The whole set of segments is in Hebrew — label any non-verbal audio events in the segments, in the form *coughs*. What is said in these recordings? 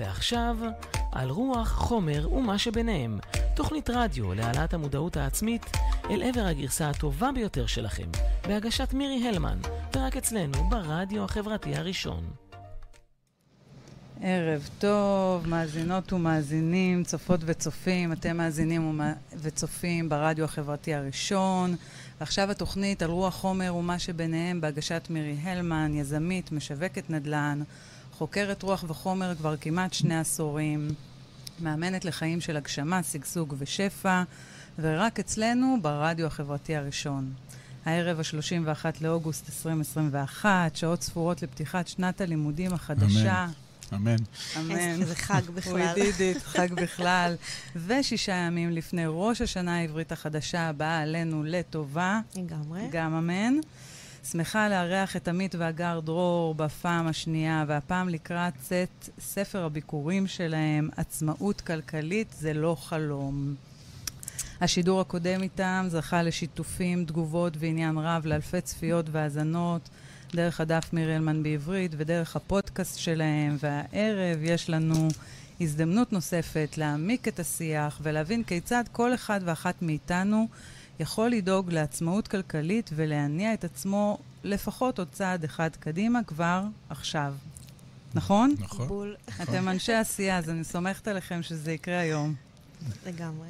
ועכשיו, על רוח, חומר ומה שביניהם, תוכנית רדיו להעלאת המודעות העצמית אל עבר הגרסה הטובה ביותר שלכם, בהגשת מירי הלמן, ורק אצלנו ברדיו החברתי הראשון. ערב טוב, מאזינות ומאזינים, צופות וצופים, אתם מאזינים וצופים ברדיו החברתי הראשון. ועכשיו התוכנית על רוח חומר ומה שביניהם בהגשת מירי הלמן, יזמית, משווקת נדל"ן, חוקרת רוח וחומר כבר כמעט שני עשורים, מאמנת לחיים של הגשמה, שגשוג ושפע, ורק אצלנו ברדיו החברתי הראשון. הערב ה-31 לאוגוסט 2021, שעות ספורות לפתיחת שנת הלימודים החדשה. אמן. אמן. אמן. זה חג *laughs* בכלל. הוא ידידית, חג בכלל. ושישה ימים לפני ראש השנה העברית החדשה הבאה עלינו לטובה. לגמרי. גם אמן. שמחה לארח את עמית והגר דרור בפעם השנייה, והפעם לקראת צאת ספר הביקורים שלהם, עצמאות כלכלית זה לא חלום. השידור הקודם איתם זכה לשיתופים, תגובות ועניין רב לאלפי צפיות והאזנות. דרך הדף מירי אלמן בעברית ודרך הפודקאסט שלהם, והערב יש לנו הזדמנות נוספת להעמיק את השיח ולהבין כיצד כל אחד ואחת מאיתנו יכול לדאוג לעצמאות כלכלית ולהניע את עצמו לפחות עוד צעד אחד קדימה כבר עכשיו. נכון? נכון. בול. אתם אנשי עשייה, אז אני סומכת עליכם שזה יקרה היום. לגמרי.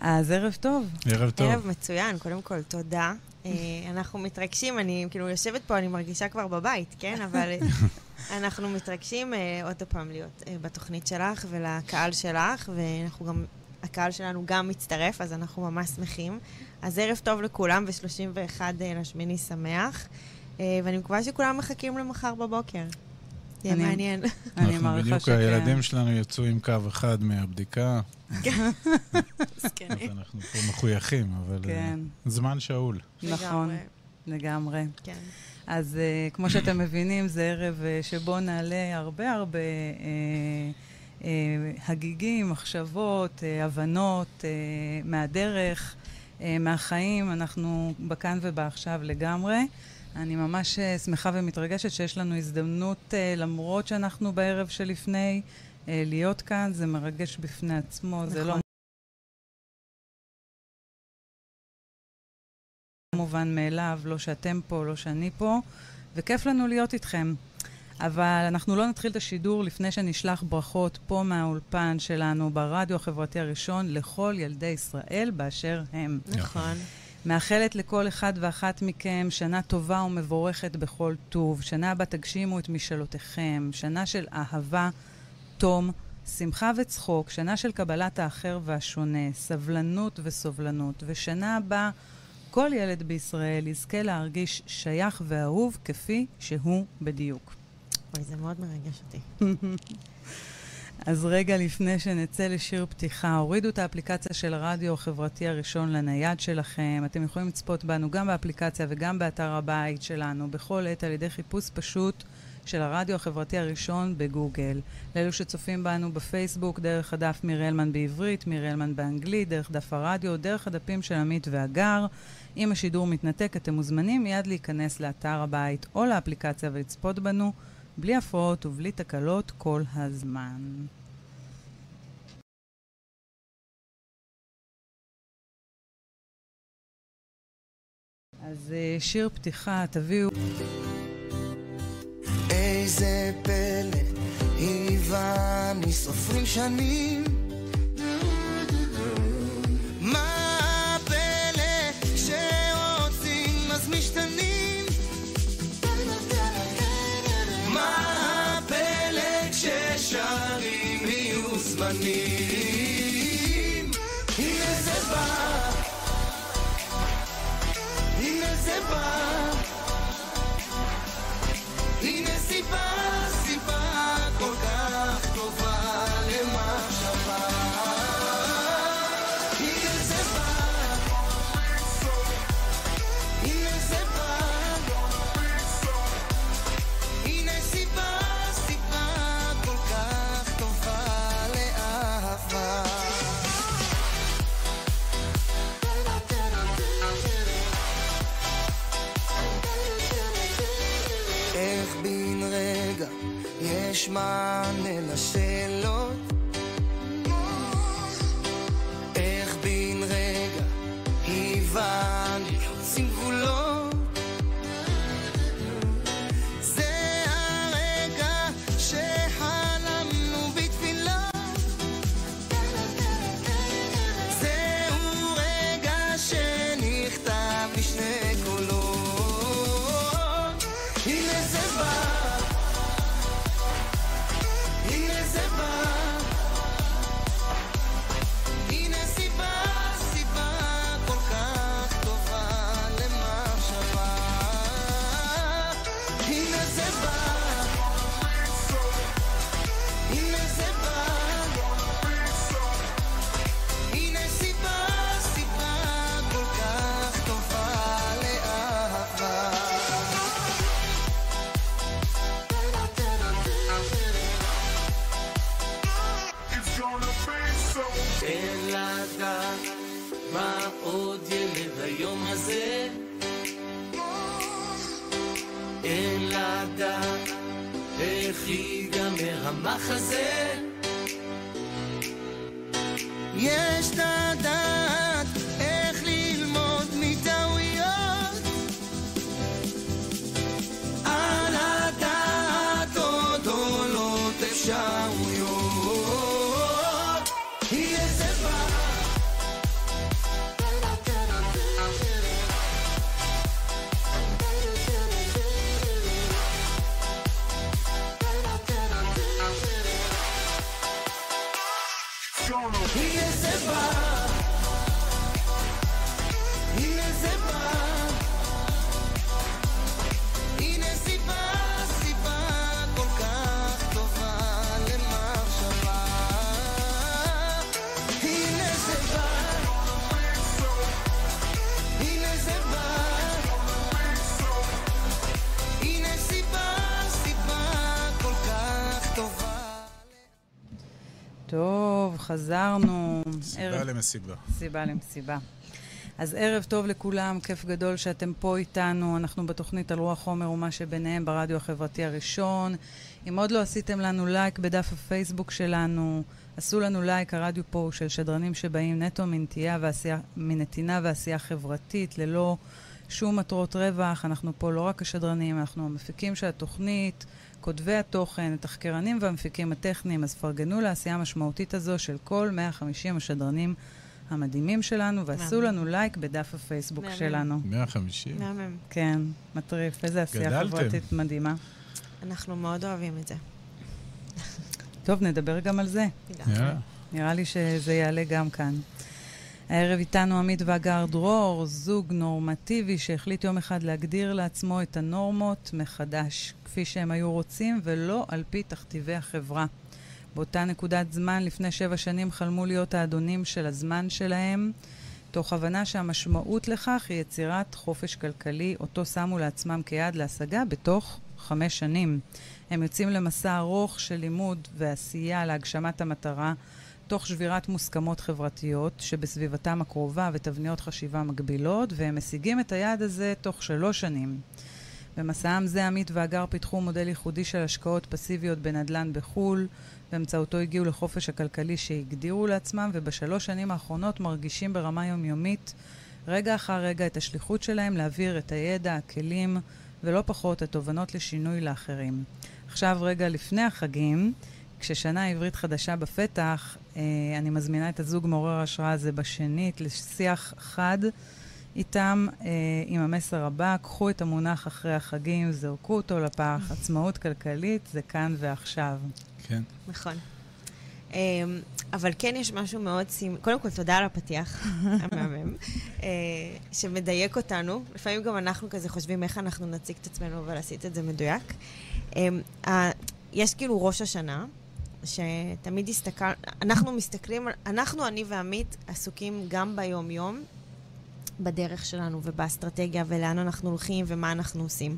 אז ערב טוב. ערב טוב. ערב מצוין, קודם כל, תודה. אה, אנחנו מתרגשים, אני כאילו יושבת פה, אני מרגישה כבר בבית, כן? אבל *laughs* אנחנו מתרגשים אה, עוד פעם להיות אה, בתוכנית שלך ולקהל שלך, ואנחנו גם, הקהל שלנו גם מצטרף, אז אנחנו ממש שמחים. אז ערב טוב לכולם, ו-31 לשמיני שמח, ואני מקווה שכולם מחכים למחר בבוקר. יהיה אני- מעניין. אני אנחנו מעריכה בדיוק, שכן. הילדים שלנו יצאו עם קו אחד מהבדיקה, *laughs* אז כן. אנחנו פה מחויכים, אבל כן, אה, זמן שאול. נכון, לגמרי, לגמרי. כן. אז uh, כמו שאתם *coughs* מבינים, זה ערב uh, שבו נעלה הרבה הרבה uh, uh, הגיגים, מחשבות, uh, הבנות uh, מהדרך, מהחיים. אנחנו בכאן ובעכשיו לגמרי. אני ממש uh, שמחה ומתרגשת שיש לנו הזדמנות, uh, למרות שאנחנו בערב שלפני, להיות כאן. זה מרגש בפני עצמו, זה לא נכון. מובן מאליו, לא שאתם פה, לא שאני פה, וכיף לנו להיות איתכם. אבל אנחנו לא נתחיל את השידור לפני שנשלח ברכות פה מהאולפן שלנו ברדיו החברתי הראשון לכל ילדי ישראל באשר הם. נכון. מאחלת לכל אחד ואחת מכם שנה טובה ומבורכת בכל טוב, שנה בה תגשימו את משאלותיכם, שנה של אהבה, תום, שמחה וצחוק, שנה של קבלת האחר והשונה, סבלנות וסובלנות, ושנה הבאה כל ילד בישראל יזכה להרגיש שייך ואהוב כפי שהוא בדיוק. אוי, זה מאוד מרגש אותי. *laughs* אז רגע לפני שנצא לשיר פתיחה, הורידו את האפליקציה של הרדיו החברתי הראשון לנייד שלכם. אתם יכולים לצפות בנו גם באפליקציה וגם באתר הבית שלנו, בכל עת על ידי חיפוש פשוט של הרדיו החברתי הראשון בגוגל. לאלו שצופים בנו בפייסבוק, דרך הדף מירי בעברית, מירי באנגלית, דרך דף הרדיו, דרך הדפים של עמית והגר. אם השידור מתנתק, אתם מוזמנים מיד להיכנס לאתר הבית או לאפליקציה ולצפות בנו. בלי הפרעות ובלי תקלות כל הזמן. אז אה, שיר פתיחה, תביאו. איזה פלא, הבני סופרים שנים. my name. ייגמר טוב, חזרנו. סיבה למסיבה. סיבה למסיבה. אז ערב טוב לכולם, כיף גדול שאתם פה איתנו. אנחנו בתוכנית על רוח חומר ומה שביניהם ברדיו החברתי הראשון. אם עוד לא עשיתם לנו לייק בדף הפייסבוק שלנו, עשו לנו לייק, הרדיו פה הוא של שדרנים שבאים נטו מנטייה ועשייה, מנתינה ועשייה חברתית, ללא שום מטרות רווח. אנחנו פה לא רק השדרנים, אנחנו המפיקים של התוכנית, כותבי התוכן, התחקרנים והמפיקים הטכניים, אז פרגנו לעשייה המשמעותית הזו של כל 150 השדרנים המדהימים שלנו, ועשו. לנו לייק בדף הפייסבוק. שלנו. 150? מהמם. כן, מטריף, איזה עשייה גדלתם. חברתית מדהימה. אנחנו מאוד אוהבים את זה. טוב, נדבר גם על זה. נראה לי שזה יעלה גם כאן. הערב איתנו עמית והגר דרור, זוג נורמטיבי שהחליט יום אחד להגדיר לעצמו את הנורמות מחדש, כפי שהם היו רוצים, ולא על פי תכתיבי החברה. באותה נקודת זמן, לפני שבע שנים, חלמו להיות האדונים של הזמן שלהם, תוך הבנה שהמשמעות לכך היא יצירת חופש כלכלי, אותו שמו לעצמם כיעד להשגה בתוך חמש שנים. הם יוצאים למסע ארוך של לימוד ועשייה להגשמת המטרה, תוך שבירת מוסכמות חברתיות שבסביבתם הקרובה ותבניות חשיבה מגבילות, והם משיגים את היעד הזה תוך שלוש שנים. במסעם זה עמית והגר פיתחו מודל ייחודי של השקעות פסיביות בנדל"ן בחו"ל, באמצעותו הגיעו לחופש הכלכלי שהגדירו לעצמם, ובשלוש שנים האחרונות מרגישים ברמה יומיומית, רגע אחר רגע, את השליחות שלהם להעביר את הידע, הכלים, ולא פחות התובנות לשינוי לאחרים. עכשיו, רגע לפני החגים, כששנה עברית חדשה בפתח, אה, אני מזמינה את הזוג מעורר ההשראה הזה בשנית לשיח חד איתם אה, עם המסר הבא, קחו את המונח אחרי החגים, זרקו אותו לפח, *laughs* עצמאות כלכלית זה כאן ועכשיו. כן. נכון. אמ, אבל כן יש משהו מאוד סימ... קודם כל, תודה על הפתיח *laughs* המהמם, אה, שמדייק אותנו. לפעמים גם אנחנו כזה חושבים איך אנחנו נציג את עצמנו, אבל עשית את זה מדויק. יש כאילו ראש השנה, שתמיד הסתכל... אנחנו מסתכלים, אנחנו, אני ועמית, עסוקים גם ביום-יום, בדרך שלנו ובאסטרטגיה ולאן אנחנו הולכים ומה אנחנו עושים.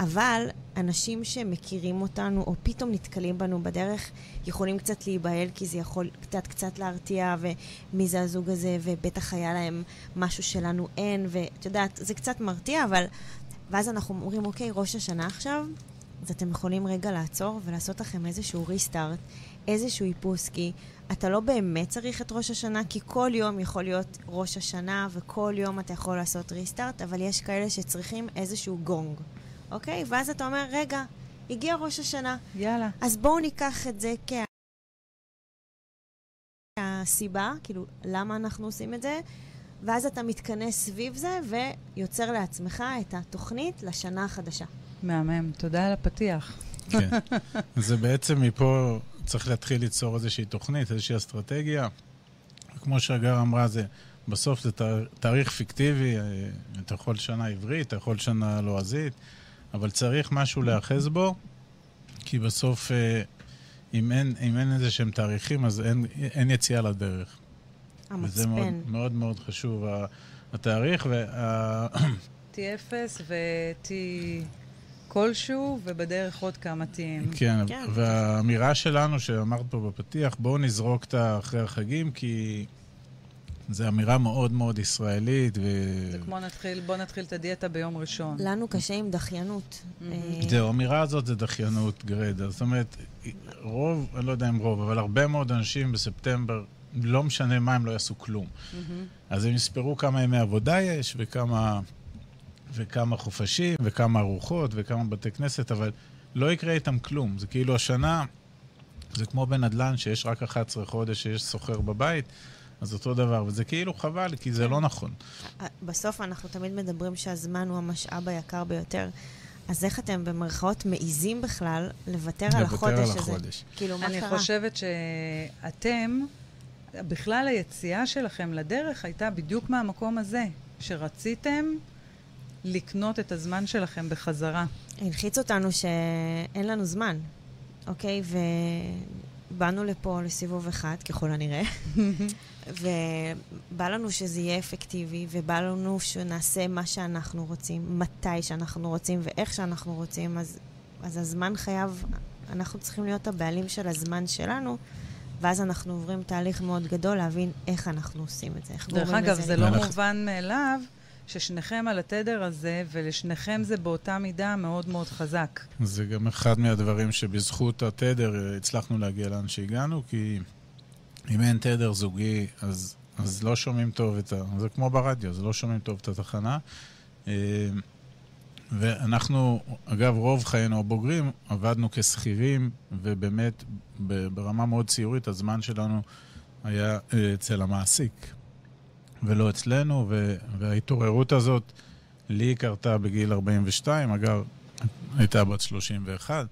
אבל אנשים שמכירים אותנו, או פתאום נתקלים בנו בדרך, יכולים קצת להיבהל, כי זה יכול קצת קצת להרתיע, ומי זה הזוג הזה, ובטח היה להם משהו שלנו אין, ואת יודעת, זה קצת מרתיע, אבל... ואז אנחנו אומרים, אוקיי, ראש השנה עכשיו, אז אתם יכולים רגע לעצור ולעשות לכם איזשהו ריסטארט, איזשהו איפוס, כי אתה לא באמת צריך את ראש השנה, כי כל יום יכול להיות ראש השנה, וכל יום אתה יכול לעשות ריסטארט, אבל יש כאלה שצריכים איזשהו גונג, אוקיי? ואז אתה אומר, רגע, הגיע ראש השנה, יאללה. אז בואו ניקח את זה כהסיבה, כאילו, למה אנחנו עושים את זה, ואז אתה מתכנס סביב זה ויוצר לעצמך את התוכנית לשנה החדשה. מהמם. תודה על הפתיח. כן. זה בעצם מפה צריך להתחיל ליצור איזושהי תוכנית, איזושהי אסטרטגיה. כמו שהגר אמרה, זה, בסוף זה תאר- תאריך פיקטיבי, אה, אתה יכול שנה עברית, אתה יכול שנה לועזית, אבל צריך משהו להיאחז בו, כי בסוף, אה, אם אין, אם אין איזה שהם תאריכים, אז אין, אין יציאה לדרך. וזה מאוד המצפן. מאוד, מאוד חשוב, התאריך, וה... T0 ו-T כלשהו, ובדרך עוד כמה T'ים. כן, כן. והאמירה שלנו שאמרת פה בפתיח, בואו נזרוק אותה אחרי החגים, כי זו אמירה מאוד מאוד ישראלית, ו... זה כמו נתחיל, בוא נתחיל את הדיאטה ביום ראשון. לנו קשה עם דחיינות. אה, זהו, האמירה הזאת זה דחיינות גרידא. זאת אומרת, רוב, אני לא יודע אם רוב, אבל הרבה מאוד אנשים בספטמבר, לא משנה מה, הם לא יעשו כלום. אז הם יספרו כמה ימי עבודה יש, וכמה, וכמה חופשים, וכמה ארוחות, וכמה בתי כנסת, אבל לא יקרה איתם כלום. זה כאילו השנה, זה כמו בנדל"ן, שיש רק 11 חודש שיש סוחר בבית, אז אותו דבר, וזה כאילו חבל, כי זה לא נכון. בסוף אנחנו תמיד מדברים שהזמן הוא המשאב היקר ביותר. אז איך אתם במרכאות מעיזים בכלל לוותר על לוותר החודש על הזה? החודש. כאילו, מה אני קרה? חושבת שאתם, בכלל היציאה שלכם לדרך הייתה בדיוק מהמקום הזה, שרציתם לקנות את הזמן שלכם בחזרה. הלחיץ אותנו שאין לנו זמן, אוקיי? ובאנו לפה לסיבוב אחד, ככל הנראה, *laughs* ובא לנו שזה יהיה אפקטיבי, ובא לנו שנעשה מה שאנחנו רוצים, מתי שאנחנו רוצים ואיך שאנחנו רוצים, אז, אז הזמן חייב, אנחנו צריכים להיות הבעלים של הזמן שלנו, ואז אנחנו עוברים תהליך מאוד גדול להבין איך אנחנו עושים את זה. איך דרך גורמים אגב, לזה זה לא. מובן מאליו ששניכם על התדר הזה, ולשניכם זה באותה מידה מאוד מאוד חזק. זה גם אחד מהדברים שבזכות התדר אה, הצלחנו להגיע לאן שהגענו, כי אם אין תדר זוגי, אז, אז לא שומעים טוב את ה... זה כמו ברדיו, אז לא שומעים טוב את התחנה. אה, ואנחנו, אגב, רוב חיינו הבוגרים, עבדנו כשכירים, ובאמת, ברמה מאוד ציורית, הזמן שלנו היה אה, אצל המעסיק, ולא אצלנו, ו- וההתעוררות הזאת לי קרתה בגיל 42, אגב, הייתה בת 31,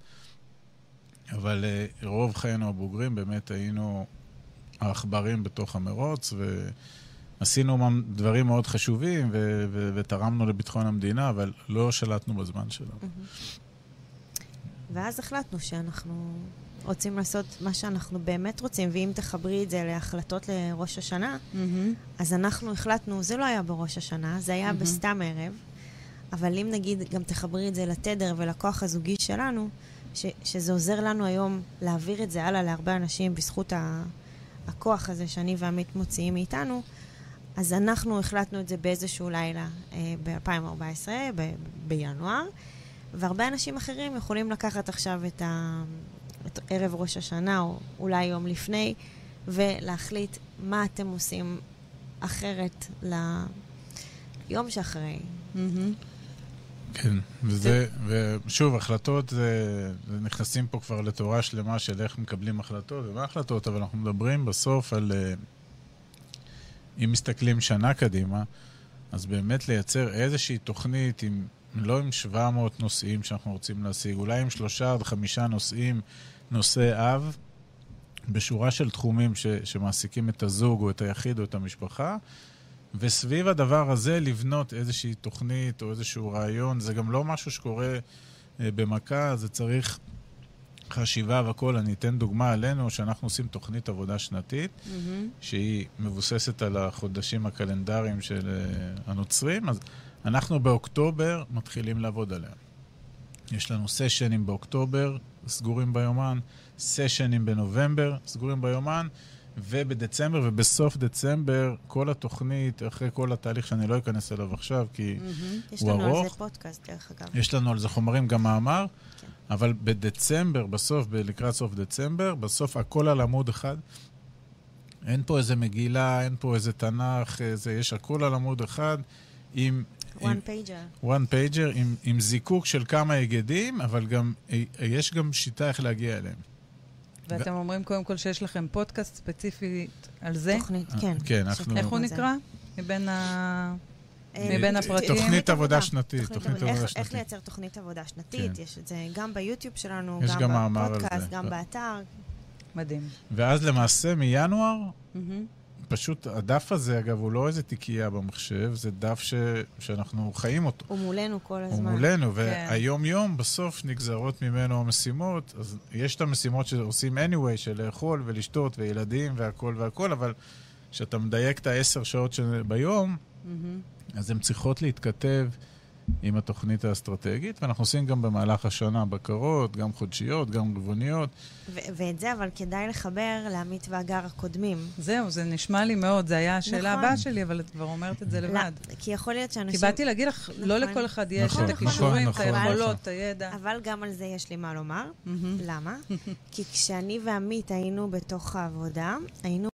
אבל אה, רוב חיינו הבוגרים באמת היינו העכברים בתוך המרוץ, ועשינו דברים מאוד חשובים, ו- ו- ותרמנו לביטחון המדינה, אבל לא שלטנו בזמן שלנו. ואז החלטנו שאנחנו רוצים לעשות מה שאנחנו באמת רוצים, ואם תחברי את זה להחלטות לראש השנה, אז אנחנו החלטנו, זה לא היה בראש השנה, זה היה מהמם. בסתם ערב, אבל אם נגיד גם תחברי את זה לתדר ולכוח הזוגי שלנו, ש, שזה עוזר לנו היום להעביר את זה הלאה להרבה אנשים בזכות ה, הכוח הזה שאני ועמית מוציאים מאיתנו, אז אנחנו החלטנו את זה באיזשהו לילה אה, ב-2014, ב- בינואר, והרבה אנשים אחרים יכולים לקחת עכשיו את, ה, ערב ראש השנה, או אולי יום לפני, ולהחליט מה אתם עושים אחרת ליום שאחרי. כן, וזה, ושוב, החלטות, זה, זה נכנסים פה כבר לתורה שלמה של איך מקבלים החלטות ומה החלטות, אבל אנחנו מדברים בסוף על, אה, אם מסתכלים שנה קדימה, אז באמת לייצר איזושהי תוכנית עם, לא עם 700 נושאים שאנחנו רוצים להשיג, אולי עם שלושה עד חמישה נושאים, נושאי אב, בשורה של תחומים ש, שמעסיקים את הזוג או את היחיד או את המשפחה, וסביב הדבר הזה לבנות איזושהי תוכנית או איזשהו רעיון. זה גם לא משהו שקורה אה, במכה, זה צריך חשיבה והכול. אני אתן דוגמה עלינו, שאנחנו עושים תוכנית עבודה שנתית, שהיא מבוססת על החודשים הקלנדריים של אה, הנוצרים, אז אנחנו באוקטובר מתחילים לעבוד עליה. יש לנו סשנים באוקטובר, סגורים ביומן, סשנים בנובמבר, סגורים ביומן, ובדצמבר ובסוף דצמבר, כל התוכנית, אחרי כל התהליך שאני לא אכנס אליו עכשיו, כי. יש הוא לנו על ארוך. זה פודקאסט, דרך אגב. יש לנו על זה חומרים, גם מאמר, כן. אבל בדצמבר, בסוף, ב- לקראת סוף דצמבר, בסוף הכל על עמוד אחד. אין פה איזה מגילה, אין פה איזה תנ"ך, איזה, יש הכל על עמוד אחד, עם... one pager. one pager, עם, זיקוק של כמה היגדים, אבל גם, אה, יש גם שיטה איך להגיע אליהם. ואתם אומרים קודם כל שיש לכם פודקאסט ספציפי על זה? תוכנית, אה, כן. כן, יש אנחנו- איך הוא. נקרא? מבין ה... אה, מבין הפרטים? תוכנית עבודה. שנתית, תוכנית עבודה. עבודה איך- איך שנתית. לייצר תוכנית עבודה שנתית, כן. יש את זה גם ביוטיוב שלנו, גם בפודקאסט. גם באתר. מדהים. ואז למעשה מינואר. פשוט הדף הזה, אגב, הוא לא איזה תיקייה במחשב, זה דף ש... שאנחנו חיים אותו. הוא מולנו כל הוא הזמן. מולנו, כן. והיום-יום בסוף נגזרות ממנו המשימות. אז יש את המשימות שעושים anyway, של לאכול ולשתות וילדים והכל והכל, אבל כשאתה מדייק את העשר שעות של... ביום, מהמם. אז הן צריכות להתכתב עם התוכנית האסטרטגית, ואנחנו עושים גם במהלך השנה בקרות, גם חודשיות, גם רבעוניות. ו- ואת זה אבל כדאי לחבר לעמית והגר הקודמים. זהו, זה נשמע לי מאוד, זו הייתה השאלה נכון. הבאה שלי, אבל את כבר אומרת את זה לבד. לא, כי יכול להיות כי שאנשים... באתי להגיד לך, לא נכון. לכל אחד יש נכון, את נכון, הכישורים, את נכון, היכולות, נכון. את הידע. אבל גם על זה יש לי מה לומר. מהמם. למה? כי כשאני ועמית היינו בתוך העבודה, היינו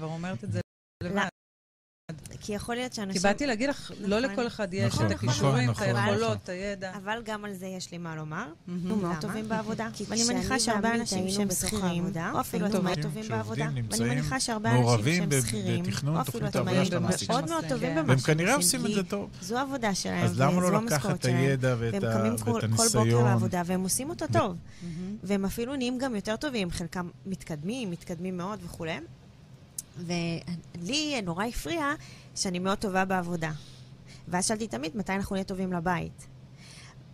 כבר אומרת את זה לבד. לא, כי יכול להיות כי שאנשים... באתי להגיד לך, לא נכון. לכל אחד יש נכון, את נכון, הכישורים, את נכון, היכולות, נכון. את הידע. אבל גם על זה יש לי מה לומר. אנחנו מאוד? טובים בעבודה. כי ואני מניחה שהרבה אנשים שהם שכירים, או אפילו עצמאים טובים. טובים בעבודה. ואני מניחה שהרבה אנשים שהם שכירים, או אפילו עצמאים, מאוד. מאוד טובים כן. במה והם שהם כנראה עושים, עושים את כי זה טוב. זו העבודה שלהם, אז למה לא המשכורת לקחת את. הידע ואת והם ה- קמים כל, בוקר הניסיון? לעבודה והם עושים אותו טוב. והם אפילו נהיים גם יותר טובים, חלקם מתקדמים, מתקדמים מאוד וכולי. ולי נורא הפריע שאני מאוד טובה בעבודה. ואז שאלתי תמיד מתי אנחנו נהיה טובים לבית.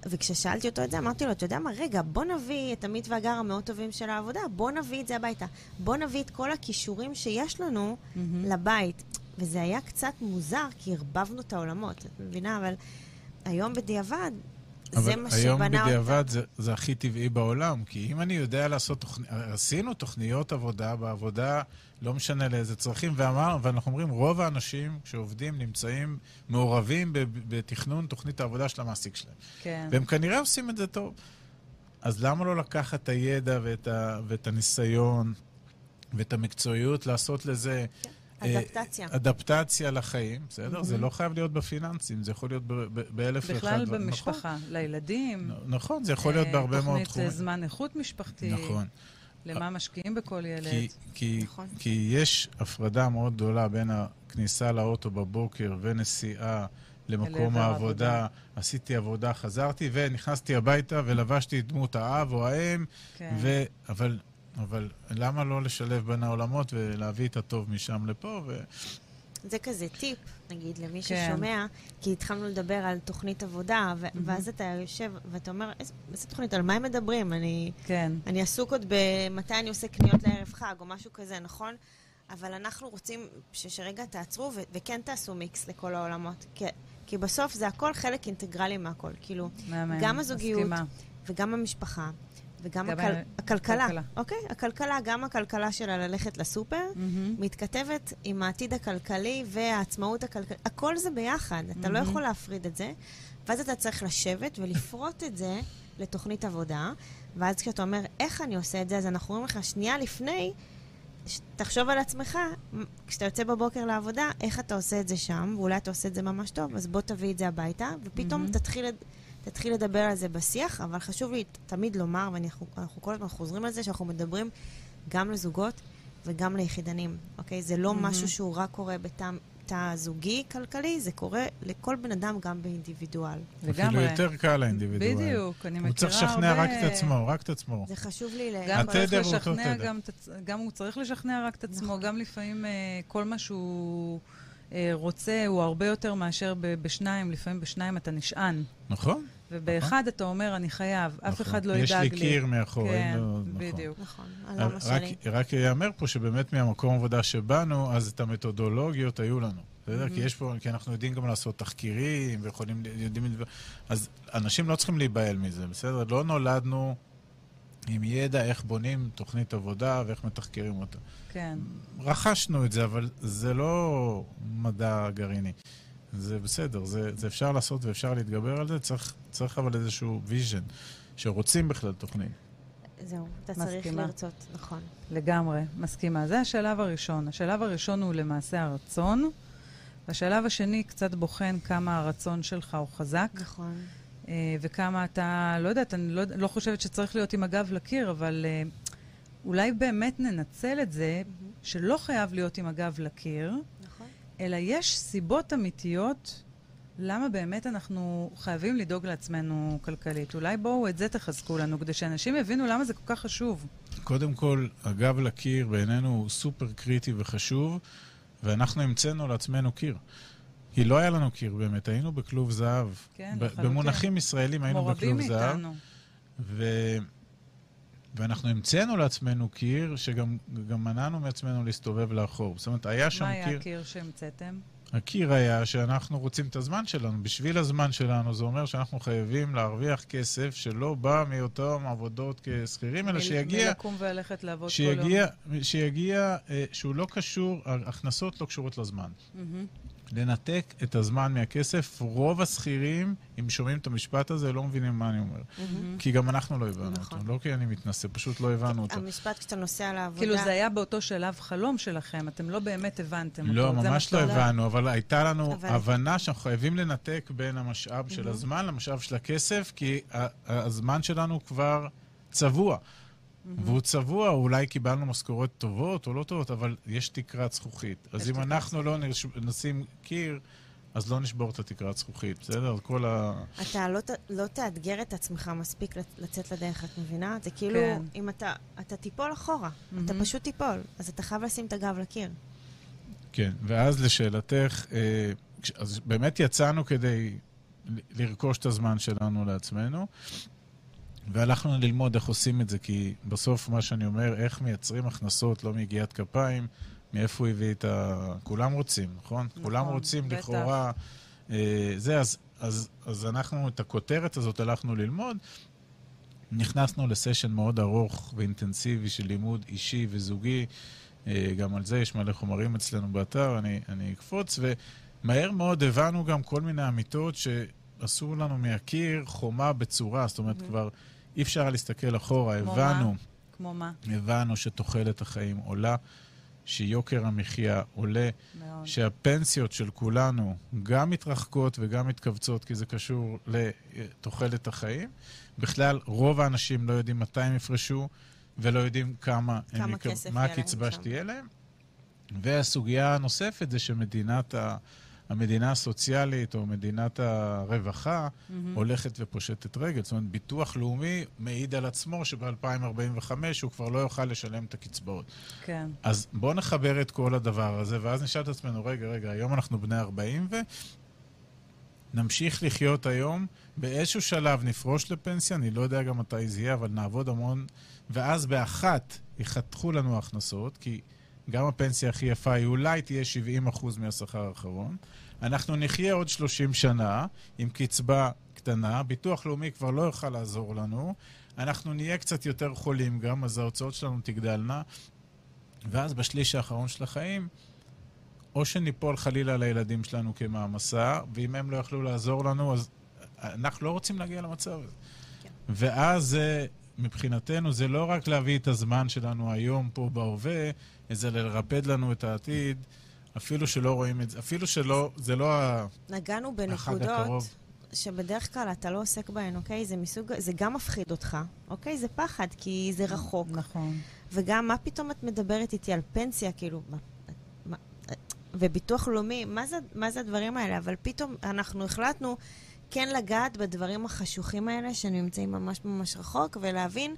וכששאלתי אותו את זה, אמרתי לו, אתה יודע מה, רגע, בוא נביא את עמית והגר המאוד טובים של העבודה, בוא נביא את זה הביתה. בוא נביא את כל הכישורים שיש לנו מהמם. לבית. וזה היה קצת מוזר, כי ערבבנו את העולמות, את מבינה? אבל היום בדיעבד, זה אבל מה היום שבנה בדיעבד אותנו. זה, זה הכי טבעי בעולם, כי אם אני יודע לעשות תוכניות, עשינו תוכניות עבודה בעבודה, לא משנה לאיזה צרכים, ואמר, ואנחנו אומרים, רוב האנשים שעובדים נמצאים מעורבים בתכנון תוכנית העבודה של המעסיק שלהם. כן. והם כנראה עושים את זה טוב. אז למה לא לקחת את הידע ואת, ה, ואת הניסיון ואת המקצועיות, לעשות לזה... אה, אדפטציה. אדפטציה לחיים, בסדר? זה מהמם. לא חייב להיות בפיננסים, זה יכול להיות ב- ב- באלף ואחד בכלל. נכון. במשפחה, לילדים. נ- נכון, זה יכול להיות אה, בהרבה מאוד תוכנית תחומים. זמן איכות משפחתי. נכון. למה משקיעים בכל ילד. כי, כי, נכון. כי יש הפרדה מאוד גדולה בין הכניסה לאוטו בבוקר ונסיעה למקום העבודה. העבודה. עשיתי עבודה, חזרתי ונכנסתי הביתה ולבשתי את דמות האב או האם. כן. ו... אבל, אבל למה לא לשלב בין העולמות ולהביא את הטוב משם לפה? ו... זה כזה טיפ, נגיד, למי כן. ששומע, כי התחלנו לדבר על תוכנית עבודה, ו- ואז אתה יושב ואתה אומר, "איזה- איזה תוכנית, על מה הם מדברים? אני, כן. אני עסוק עוד במתי אני עושה קניות לערב חג, או משהו כזה, נכון? אבל אנחנו רוצים ש- שרגע תעצרו ו- וכן תעשו מיקס לכל העולמות. כי, כי בסוף זה הכל חלק אינטגרלי מהכל. כאילו, מהמם. גם הזוגיות, מסכימה. וגם המשפחה, וגם גם הכל, הכלכלה. הכלכלה. אוקיי? הכלכלה, גם הכלכלה שלה ללכת לסופר, מהמם. מתכתבת עם העתיד הכלכלי והעצמאות הכלכלית. הכל זה ביחד, אתה לא. יכול להפריד את זה. ואז אתה צריך לשבת ולפרוט את זה לתוכנית עבודה, ואז כשאתה אומר, איך אני עושה את זה, אז אנחנו אומרים לך, שנייה לפני, תחשוב על עצמך, כשאתה יוצא בבוקר לעבודה, איך אתה עושה את זה שם, ואולי אתה עושה את זה ממש טוב, אז בוא תביא את זה הביתה, ופתאום מהמם. תתחיל, תתחיל לדבר על זה בשיח, אבל חשוב לי תמיד לומר, ואנחנו אנחנו כל הזמן חוזרים על זה, שאנחנו מדברים גם לזוגות וגם ליחידנים, אוקיי? זה לא מהמם. משהו שהוא רק קורה בתא, תא זוגי כלכלי, זה קורה לכל בן אדם גם באינדיבידואל. אפילו לגמרי. יותר קל לאינדיבידואל. בדיוק, אני מכירה הוא צריך לשכנע רק הרבה- את עצמו, רק את עצמו. זה חשוב לי ל... גם צריך התדר הוא אותו לשכנע, תדר. גם, עצ- גם הוא צריך לשכנע רק את עצמו, נכון. גם לפעמים אה, כל מה שהוא אה, רוצה הוא הרבה יותר מאשר ב- בשניים, לפעמים בשניים אתה נשען. נכון? ובאחד אתה אומר, אני חייב, אף נכון. אחד לא יש ידאג לי לי. קיר מאחור, כן. נכון. בדיוק. נכון, על למה רק, שלי. רק ייאמר פה שבאמת מהמקום עבודה שבאנו, אז את המתודולוגיות היו לנו. בסדר? כי יש פה, כי אנחנו יודעים גם לעשות תחקירים, ויכולים, יודעים... אז אנשים לא צריכים להיבהל מזה, בסדר? לא נולדנו עם ידע איך בונים תוכנית עבודה ואיך מתחקרים אותה. כן. רכשנו את זה, אבל זה לא מדע גרעיני. זה בסדר, זה, זה אפשר לעשות ואפשר להתגבר על זה, צריך, צריך אבל איזשהו vision, שרוצים בכלל תוכנית. זהו, אתה צריך מסכימה. לרצות, נכון. לגמרי, מסכימה. זה השלב הראשון. השלב הראשון הוא למעשה הרצון. והשלב השני קצת בוחן כמה הרצון שלך הוא חזק, נכון. אה, וכמה אתה, לא יודעת, אני לא, לא חושבת שצריך להיות עם הגב לקיר, אבל אה, אולי באמת ננצל את זה שלא חייב להיות עם הגב לקיר. אלא יש סיבות אמיתיות למה באמת אנחנו חייבים לדאוג לעצמנו כלכלית. אולי בואו את זה תחזקו לנו, כדי שאנשים יבינו למה זה כל כך חשוב. קודם כל, הגב לקיר בעינינו הוא סופר קריטי וחשוב, ואנחנו המצאנו לעצמנו קיר. כי לא היה לנו קיר באמת, היינו בכלוב זהב. כן, לחלוטין. במונחים ישראלים היינו בכלוב זהב. מאיתנו. ו... ואנחנו המצאנו לעצמנו קיר שגם גם מנענו מעצמנו להסתובב לאחור. זאת אומרת, היה שם מה היה קיר... הקיר שהמצאתם? הקיר היה שאנחנו רוצים את הזמן שלנו. בשביל הזמן שלנו זה אומר שאנחנו חייבים להרוויח כסף שלא בא מאותן עבודות כשכירים, אלא שיגיע, מלקום וללכת לעבוד כל שיגיע, שיגיע, אה, שהוא לא קשור, ההכנסות לא קשורות לזמן. יום. לנתק את הזמן מהכסף. רוב השכירים, אם שומעים את המשפט הזה, לא מבינים מה אני אומר. מהמם. כי גם אנחנו לא הבנו נכון. אותו. לא כי אני מתנשא, פשוט לא הבנו אותו. המשפט כשאתה נוסע לעבודה... כאילו זה היה באותו שלב חלום שלכם, אתם לא באמת הבנתם לא, אותו. מה ממש לא. הבנו, אבל הייתה לנו אבל- הבנה שאנחנו חייבים לנתק בין המשאב של הזמן למשאב של הכסף, כי הזמן שלנו כבר צבוע. והוא צבוע, אולי קיבלנו משכורות טובות או לא טובות, אבל יש תקרת זכוכית. אז אם תקרת אנחנו לא נש- נשים קיר, אז לא נשבור את התקרת זכוכית, בסדר? כל ה... אתה לא, ת- לא תאתגר את עצמך מספיק לצ- לצאת לדרך, את מבינה? זה כאילו, כן. אם אתה, אתה תיפול אחורה, אתה מהמם. פשוט תיפול, אז אתה חייב לשים את הגב לקיר. כן, ואז לשאלתך, אה, אז באמת יצאנו כדי לרכוש את הזמן שלנו לעצמנו, והלכנו ללמוד איך עושים את זה, כי בסוף מה שאני אומר, איך מייצרים הכנסות לא מיגיעת כפיים, מאיפה הוא הביא את ה... כולם רוצים, נכון? נכון, כולם רוצים בטח. לכאורה... אה, זה, אז, אז, אז אנחנו את הכותרת הזאת הלכנו ללמוד. נכנסנו לסשן מאוד ארוך ואינטנסיבי של לימוד אישי וזוגי. אה, גם על זה יש מלא חומרים אצלנו באתר, אני, אני אקפוץ, ומהר מאוד הבנו גם כל מיני אמיתות שעשו לנו מהקיר חומה בצורה, זאת אומרת, כבר אי אפשר להסתכל אחורה, כמו הבנו, כמו מה? הבנו שתוחלת החיים עולה, שיוקר המחיה עולה, מאוד. שהפנסיות של כולנו גם מתרחקות וגם מתכווצות, כי זה קשור לתוחלת החיים. בכלל, רוב האנשים לא יודעים מתי הם יפרשו, ולא יודעים כמה, כמה הם יקב... מה הקצבה. שתהיה להם. והסוגיה הנוספת זה שמדינת ה... המדינה הסוציאלית או מדינת הרווחה מהמם. הולכת ופושטת רגל. זאת אומרת, ביטוח לאומי מעיד על עצמו שב-2045 הוא כבר לא יוכל לשלם את הקצבאות. כן. אז בואו נחבר את כל הדבר הזה, ואז נשאל את עצמנו, רגע, רגע, היום אנחנו בני 40 ונמשיך לחיות היום, באיזשהו שלב נפרוש לפנסיה, אני לא יודע גם מתי זה יהיה, אבל נעבוד המון, ואז באחת יחתכו לנו הכנסות, כי גם הפנסיה הכי יפה היא אולי תהיה 70% מהשכר האחרון. אנחנו נחיה עוד 30 שנה עם קצבה קטנה, ביטוח לאומי כבר לא יוכל לעזור לנו, אנחנו נהיה קצת יותר חולים גם, אז ההוצאות שלנו תגדלנה, ואז בשליש האחרון של החיים, או שניפול חלילה על הילדים שלנו כמעמסה, ואם הם לא יכלו לעזור לנו, אז אנחנו לא רוצים להגיע למצב הזה. כן. ואז מבחינתנו, זה לא רק להביא את הזמן שלנו היום פה בהווה, זה לרפד לנו את העתיד, אפילו שלא רואים את זה, אפילו שלא, זה לא ה- נגענו בנקודות הקרוב. שבדרך כלל אתה לא עוסק בהן, אוקיי? זה מסוג... זה גם מפחיד אותך, אוקיי? זה פחד, כי זה רחוק. נכון. וגם, מה פתאום את מדברת איתי על פנסיה, כאילו, מה... מה וביטוח לאומי, מה זה, מה זה הדברים האלה? אבל פתאום אנחנו החלטנו כן לגעת בדברים החשוכים האלה, שנמצאים ממש ממש רחוק, ולהבין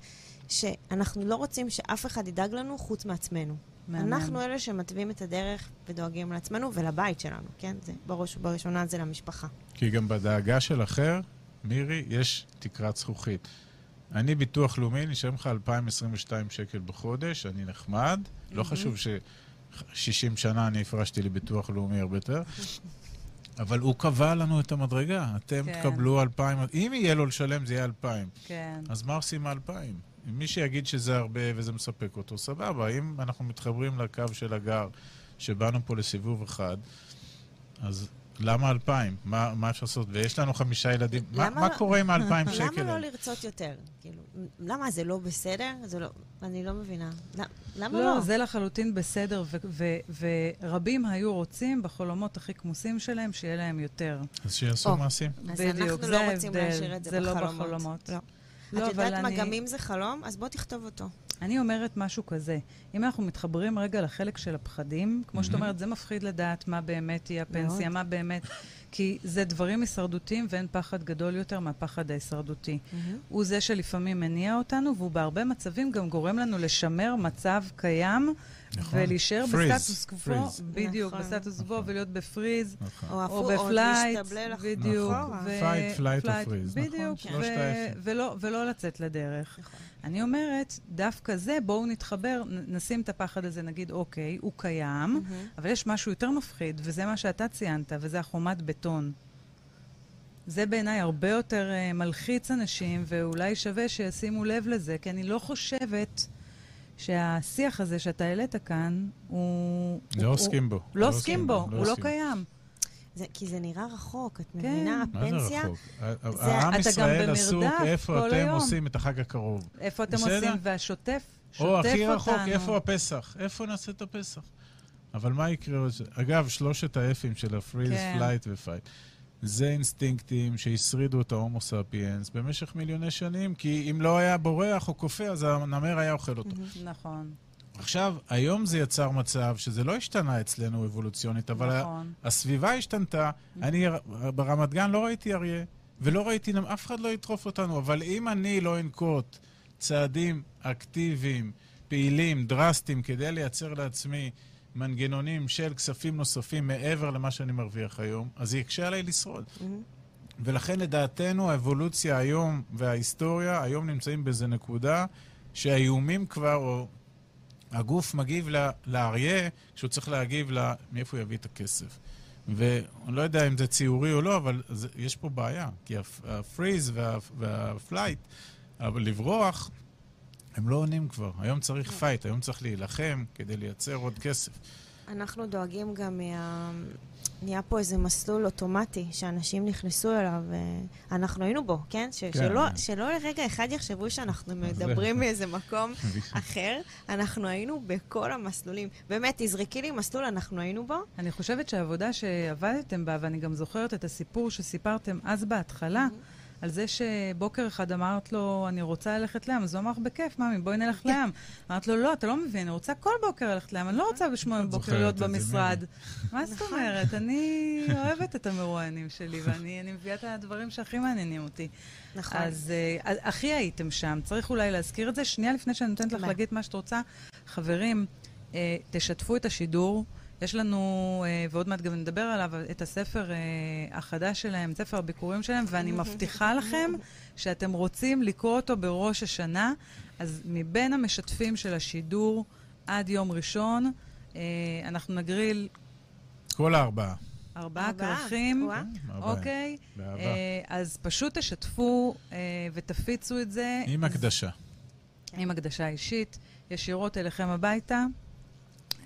שאנחנו לא רוצים שאף אחד ידאג לנו חוץ מעצמנו. מהמם. אנחנו אלה שמתווים את הדרך ודואגים לעצמנו ולבית שלנו, כן? זה בראש ובראשונה זה למשפחה. כי גם בדאגה של אחר, מירי, יש תקרת זכוכית. אני ביטוח לאומי, נשאר לך 2,022 שקל בחודש, אני נחמד. לא חשוב ש-60 שנה אני הפרשתי לביטוח לאומי הרבה יותר, *laughs* אבל הוא קבע לנו את המדרגה. אתם כן. תקבלו 2,000, אם יהיה לו לשלם זה יהיה 2,000. כן. אז מה עושים ה-2,000? מי שיגיד שזה הרבה וזה מספק אותו, סבבה. אם אנחנו מתחברים לקו של הגר, שבאנו פה לסיבוב אחד, אז למה 2,000? מה, מה אפשר לעשות? ויש לנו חמישה ילדים. מה, למה מה לא- קורה עם *laughs* ה-2,000 שקל? למה לא? לרצות יותר? כאילו, למה זה לא בסדר? זה לא... אני לא מבינה. למה- למה לא, לא? זה לחלוטין בסדר, ו- ו- ורבים היו רוצים בחלומות הכי כמוסים שלהם שיהיה להם יותר. אז שיעשו. מעשים. אז בדיוק, אנחנו זה לא רוצים ההבדל, להשאיר את זה זה לא בחלומות. בחלומות. לא. לא, את יודעת מה, אני- גם אם זה חלום, אז בוא תכתוב אותו. אני אומרת משהו כזה, אם אנחנו מתחברים רגע לחלק של הפחדים, כמו שאת מהמם. אומרת, זה מפחיד לדעת מה באמת תהיה הפנסיה, מאוד. מה באמת... כי זה דברים הישרדותיים ואין פחד גדול יותר מהפחד ההישרדותי. הוא זה שלפעמים מניע אותנו, והוא בהרבה מצבים גם גורם לנו לשמר מצב קיים נכון. ולהישאר בסטטוס קוו. בדיוק, נכון. בסטטוס קוו נכון. ולהיות ב freeze. נכון. או או או ב flight, בדיוק. אחורה. ו- Fight, flight or flight, freeze, נכון, בדיוק. ולא- ולא לצאת לדרך. נכון. אני אומרת, דווקא זה, בואו נתחבר, נשים את הפחד הזה, נגיד, אוקיי, הוא קיים, אבל יש משהו יותר מפחיד, וזה מה שאתה ציינת, וזה החומת בטון. זה בעיניי הרבה יותר uh, מלחיץ אנשים, ואולי שווה שישימו לב לזה, כי אני לא חושבת שהשיח הזה שאתה העלית כאן, הוא... לא הוא- עוסקים בו. לא עוסקים בו, הוא לא. קיים. זה, כי זה נראה רחוק, את כן. מבינה? מה זה הפנסיה, רחוק? העם אתה גם ישראל עסוק, איפה אתם היום. עושים את החג הקרוב? איפה אתם בסדר. עושים? והשוטף, שוטף או אותנו. הכי רחוק, איפה הפסח? איפה נעשה את הפסח? אבל מה יקרה? אגב, שלושת ה F-ים של ה freeze, כן. flight ו fight. זה אינסטינקטים שהשרידו את ההומו ספיאנס במשך מיליוני שנים, כי אם לא היה בורח או קופא, אז הנמר היה אוכל אותו. *laughs* נכון, עכשיו, היום זה יצר מצב שזה לא השתנה אצלנו אבולוציונית, אבל נכון. הסביבה השתנתה. אני ברמת גן לא ראיתי אריה, ולא ראיתי, אף אחד לא יטרוף אותנו, אבל אם אני לא אנקוט צעדים אקטיביים, פעילים, דרסטיים, כדי לייצר לעצמי מנגנונים של כספים נוספים מעבר למה שאני מרוויח היום, אז זה יקשה עליי לשרוד. מהמם. ולכן לדעתנו האבולוציה היום וההיסטוריה היום נמצאים באיזה נקודה שהאיומים כבר, או הגוף מגיב ל- לאריה כשהוא צריך להגיב ל... מאיפה הוא יביא את הכסף. ואני לא יודע אם זה ציורי או לא, אבל זה, יש פה בעיה. כי הפ- ה freeze וה, וה flight, לברוח, הם לא עונים כבר. היום צריך fight, היום צריך להילחם כדי לייצר עוד כסף. אנחנו דואגים גם מה... נהיה פה איזה מסלול אוטומטי שאנשים נכנסו אליו, ואנחנו היינו בו, כן? ש- כן. שלא, שלא לרגע אחד יחשבו שאנחנו מדברים מאיזה מקום *laughs* אחר. אנחנו היינו בכל המסלולים. באמת, תזרקי לי מסלול, אנחנו היינו בו. אני חושבת שהעבודה שעבדתם בה, ואני גם זוכרת את הסיפור שסיפרתם אז בהתחלה, על זה שבוקר אחד אמרת לו, אני רוצה ללכת לים, אז הוא אמר לך, בכיף, ממי, בואי נלך לים. אמרת לו, לא, אתה לא מבין, אני רוצה כל בוקר ללכת לים, אני לא רוצה בשמונה בבוקר זוכרת להיות במשרד. מה זאת אומרת? אני *laughs* אוהבת את המרואיינים שלי, ואני אני מביאה את הדברים שהכי מעניינים אותי. נכון. אז אה, הכי הייתם שם, צריך אולי להזכיר את זה. שנייה לפני שאני נותנת לך מה? להגיד מה שאת רוצה. חברים, אה, תשתפו את השידור. יש לנו, אה, ועוד מעט גם נדבר עליו, את הספר אה, החדש שלהם, ספר הביקורים שלהם, ואני מבטיחה לכם שאתם רוצים לקרוא אותו בראש השנה. אז מבין המשתפים של השידור עד יום ראשון, אה, אנחנו נגריל כל הארבעה. ארבעה ארבעה, כרכים. ארבעה. אוקיי? באהבה. אה, אז פשוט תשתפו אה, ותפיצו את זה. עם הקדשה. עם הקדשה אישית, ישירות אליכם הביתה.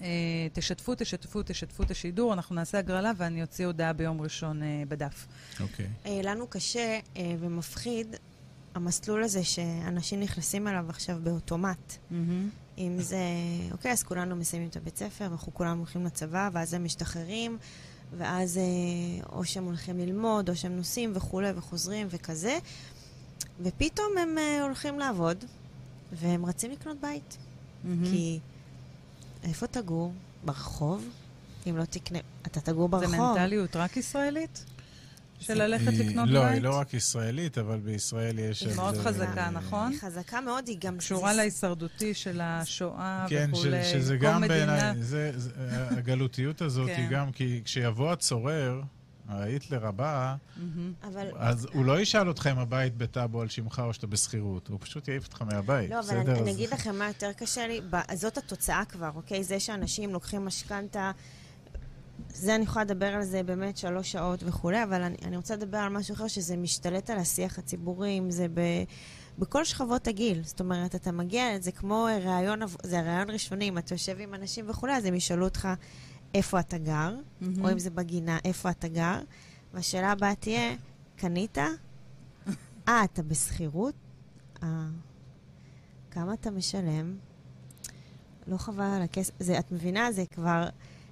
אה, תשתפו, תשתפו, תשתפו את השידור, אנחנו נעשה הגרלה ואני אוציא הודעה ביום ראשון אה, בדף. אוקיי. אה, לנו קשה ומפחיד המסלול הזה שאנשים נכנסים אליו עכשיו באוטומט. אם זה, אוקיי, אז כולנו מסיימים את הבית ספר, ואנחנו כולנו הולכים לצבא, ואז הם משתחררים, ואז או שהם הולכים ללמוד, או שהם נוסעים וכולי, וחוזרים וכזה, ופתאום הם הולכים לעבוד, והם רצים לקנות בית. כי איפה תגור? ברחוב? אם לא תקנה, אתה תגור זה ברחוב. מנטליות רק ישראלית? של זה- ללכת לקנות לא, בית? היא לא רק ישראלית, אבל בישראל יש... היא מאוד זה- חזקה, נכון? היא חזקה מאוד, היא גם... קשורה זה- להישרדותי של השואה כן, וכולי. שזה כל גם בעיניי, זה- זה- הגלותיות הזאת כן. היא גם, כי כשיבוא הצורר, ההיטלר הבא, מהמם. אבל... אז הוא לא ישאל אותך אם הבית בטאבו על שמך או שאתה בשכירות, הוא פשוט יעיף אותך מהבית, לא, אבל בסדר? אני, אני אז- אגיד לכם מה יותר קשה לי, זאת התוצאה כבר, אוקיי? זה שאנשים לוקחים משכנתה, זה אני יכולה לדבר על זה באמת שלוש שעות וכולי, אבל אני, אני רוצה לדבר על משהו אחר, שזה משתלט על השיח הציבורי, אם זה ב... בכל שכבות הגיל. זאת אומרת, אתה מגיע, זה כמו ראיון, זה ראיון ראשוני, אם אתה יושב עם אנשים וכולי, אז הם ישאלו אותך איפה אתה גר, מהמם. או אם זה בגינה, איפה אתה גר, והשאלה הבאה תהיה, קנית? *laughs* אה, אתה בשכירות? אה, כמה אתה משלם? לא חבל על הכסף. זה, את מבינה? זה כבר,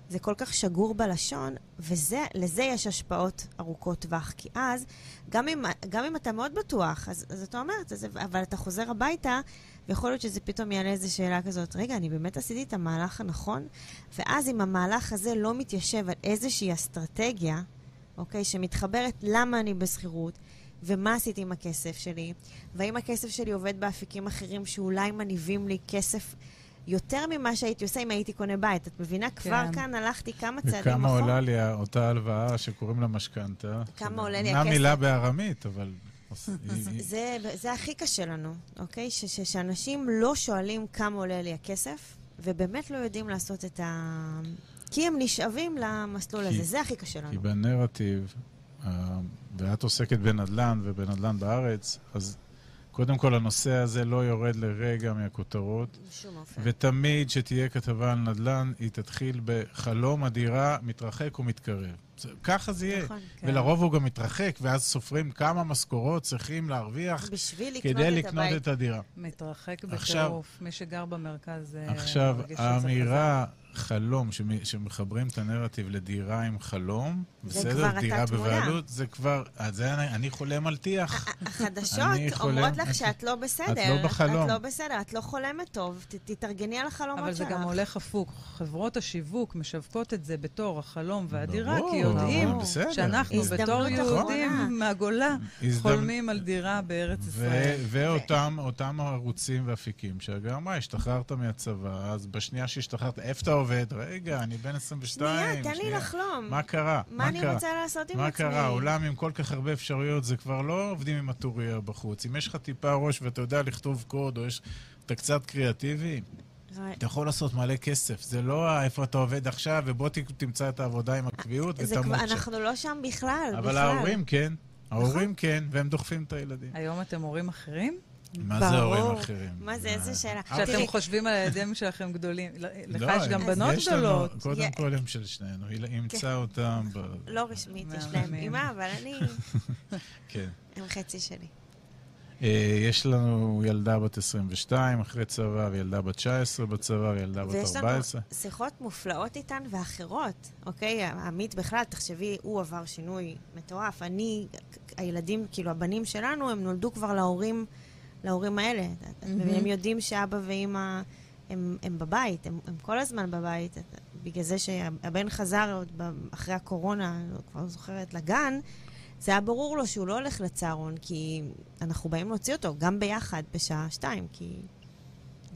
זה כל כך שגור בלשון, ולזה יש השפעות ארוכות טווח. כי אז, גם אם, גם אם אתה מאוד בטוח, אז, אז אתה אומר, אבל אתה חוזר הביתה, ויכול להיות שזה פתאום יעלה איזו שאלה כזאת, רגע, אני באמת עשיתי את המהלך הנכון? ואז אם המהלך הזה לא מתיישב על איזושהי אסטרטגיה, אוקיי, שמתחברת למה אני בשכירות, ומה עשיתי עם הכסף שלי, והאם הכסף שלי עובד באפיקים אחרים שאולי מניבים לי כסף יותר ממה שהייתי עושה אם הייתי קונה בית. את מבינה? כבר כן. כאן הלכתי כמה צעדים וכמה אחורה. עולה לי אותה הלוואה שקוראים לה משכנתה? כמה עולה לי אומנם הכסף? מילה בארמית, אבל... זה, זה הכי קשה לנו, אוקיי? ש, ש, שאנשים לא שואלים כמה עולה לי הכסף, ובאמת לא יודעים לעשות את ה... כי הם נשאבים למסלול כי- הזה, זה הכי קשה כי לנו. בנרטיב, אה, ואת עוסקת בנדל"ן ובנדל"ן בארץ, אז קודם כל הנושא הזה לא יורד לרגע מהכותרות, בשום אופן. ותמיד כשתהיה כתבה על נדל"ן, היא תתחיל בחלום הדירה מתרחק ומתקרב. ככה זה יהיה. נכון. כן. ולרוב הוא גם מתרחק, ואז סופרים כמה משכורות צריכים להרוויח בשביל לקנות כדי את לקנות הבית. את הדירה. מתרחק עכשיו- בטירוף. מי שגר במרכז אה, עכשיו. האמירה חלום, שמ- שמחברים את הנרטיב לדירה עם חלום, בסדר? דירה. בבעלות, זה כבר, אז זה אני, אני חולם על טיח. החדשות אני חולם- אומרות לך שאת לא בסדר. את לא בחלום. את לא בסדר, את לא חולמת טוב, ת- תתארגני על החלומות אבל שלך. זה גם הולך הפוך. חברות השיווק משווקות את זה בתור החלום והדירה, ברור, כי יודעים. שאנחנו בתור אחרונה. יהודים מהגולה חולמים על דירה בארץ ו- ישראל. ואותם אותם ערוצים ואפיקים, שגם מה, השתחררת מהצבא, אז בשנייה שהשתחררת, איפה אתה עובד? רגע, אני בן 22. שנייה, תן לי. לחלום. מה קרה? מה אני קרה? רוצה לעשות עם מה עצמי? קרה? עולם עם כל כך הרבה אפשרויות, זה כבר לא עובדים עם הטוריה בחוץ. אם יש לך טיפה ראש ואתה יודע לכתוב קוד, או יש... אתה קצת קריאטיבי, אתה יכול לעשות מלא כסף. זה לא איפה אתה עובד עכשיו, ובוא תמצא את העבודה עם הקביעות ותמות שם. אנחנו לא שם בכלל, אבל בכלל. ההורים כן. ההורים כן, והם דוחפים את הילדים. היום אתם הורים אחרים? מה זה. הורים אחרים? מה זה, איזה שאלה. אבא- שאתם חושבים על הילדים שלכם גדולים. לך לא, יש גם הם- בנות גדולות. קודם כל הם של שנינו. היא אימצה אותם. לא רשמית, יש להם. אימא, אבל אני, *laughs* כן. הם חצי שלי. אה, יש לנו ילדה בת 22 אחרי צבא, וילדה בת 19 בצבא, וילדה בת ויש לנו 14. שיחות מופלאות איתן ואחרות, אוקיי? עמית בכלל, תחשבי, הוא עבר שינוי מטורף. אני, הילדים, כאילו, הבנים שלנו, הם נולדו כבר להורים, להורים האלה. מהמם. והם יודעים שאבא ואימא הם, הם בבית, הם, הם כל הזמן בבית. בגלל זה שהבן חזר עוד אחרי הקורונה, אני לא- כבר לא זוכרת, לגן, זה היה ברור לו שהוא לא הולך לצהרון, כי אנחנו באים להוציא אותו גם ביחד בשעה שתיים, כי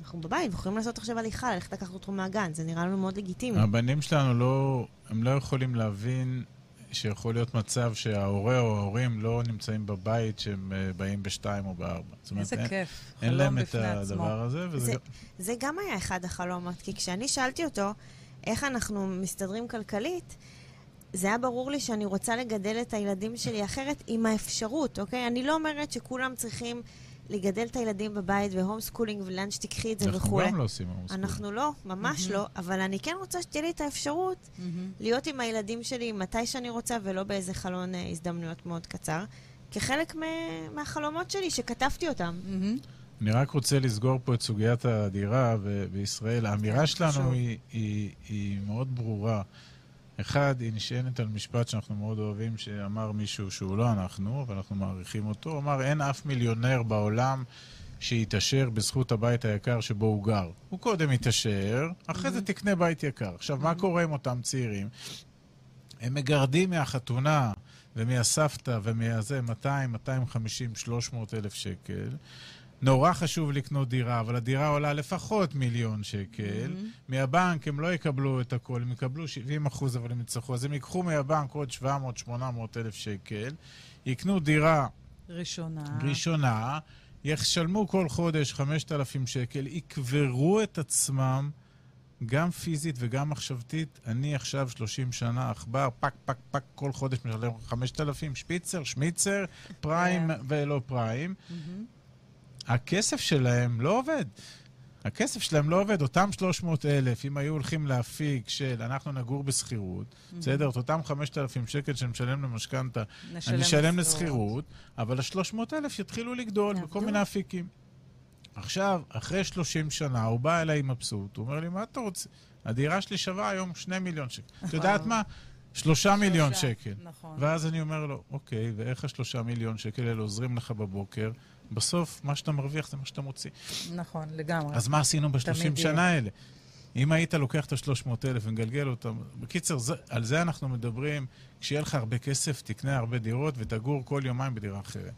אנחנו בבית, ויכולים לעשות עכשיו הליכה, ללכת לקחת אותו מהגן, זה נראה לנו מאוד לגיטימי. הבנים שלנו לא, הם לא יכולים להבין שיכול להיות מצב שההורה או ההורים לא נמצאים בבית שהם אה, באים בשתיים או בארבע. זאת אומרת, איזה אין, כיף. אין חלום להם את בפני עצמו. הדבר הזה, וזה זה- גם... זה גם היה אחד החלומות, כי כשאני שאלתי אותו איך אנחנו מסתדרים כלכלית, זה היה ברור לי שאני רוצה לגדל את הילדים שלי אחרת עם האפשרות, אוקיי? אני לא אומרת שכולם צריכים לגדל את הילדים בבית ו homeschooling ולאן שתיקחי את זה אנחנו וכולי. גם לא עושים homeschooling. אנחנו לא, ממש לא, אבל אני כן רוצה שתהיה לי את האפשרות מהמם. להיות עם הילדים שלי מתי שאני רוצה, ולא באיזה חלון אה, הזדמנויות מאוד קצר, כחלק מ- מהחלומות שלי שכתבתי אותם. מהמם. אני רק רוצה לסגור פה את סוגיית הדירה ב- בישראל. האמירה כן, שלנו. היא, היא, היא מאוד ברורה. אחד, היא נשענת על משפט שאנחנו מאוד אוהבים, שאמר מישהו שהוא לא אנחנו, אבל אנחנו מעריכים אותו. הוא אמר, אין אף מיליונר בעולם שיתעשר בזכות הבית היקר שבו הוא גר. הוא קודם יתעשר, אחרי זה תקנה בית יקר. עכשיו, מה קורה עם אותם צעירים? הם מגרדים מהחתונה ומהסבתא ומהזה 200, 250, 300 אלף שקל. נורא חשוב לקנות דירה, אבל הדירה עולה לפחות מיליון שקל. מהבנק הם לא יקבלו את הכל, הם יקבלו 70 אחוז, אבל הם יצטרכו. אז הם ייקחו מהבנק עוד 700-800 אלף שקל, יקנו דירה ראשונה. ראשונה, ישלמו כל חודש 5,000 שקל, יקברו את עצמם גם פיזית וגם מחשבתית. אני עכשיו 30 שנה עכבר, פק, פק, פק, כל חודש משלם 5,000, שפיצר, שמיצר, פריים כן. ולא פריים. מהמם. הכסף שלהם לא עובד. הכסף שלהם לא עובד. אותם 300 אלף, אם היו הולכים להפיק של אנחנו נגור בשכירות, בסדר? את אותם 5,000 שקל שנשלם למשכנתה, אני אשלם לשכירות, אבל ה-300 אלף יתחילו לגדול. בכל מיני אפיקים. עכשיו, אחרי 30 שנה, הוא בא אליי מבסוט, הוא אומר לי, מה אתה רוצה? הדירה שלי שווה היום 2 מיליון שקל. את יודעת מה? 3 מיליון שקל. נכון. ואז אני אומר לו, אוקיי, ואיך השלושה מיליון שקל האלה עוזרים לך בבוקר? בסוף, מה שאתה מרוויח זה מה שאתה מוציא. נכון, לגמרי. אז מה עשינו בשלושים. שנה האלה? אם היית לוקח את ה-300 אלף ומגלגל אותם... בקיצר, זה, על זה אנחנו מדברים. כשיהיה לך הרבה כסף, תקנה הרבה דירות ותגור כל יומיים בדירה אחרת.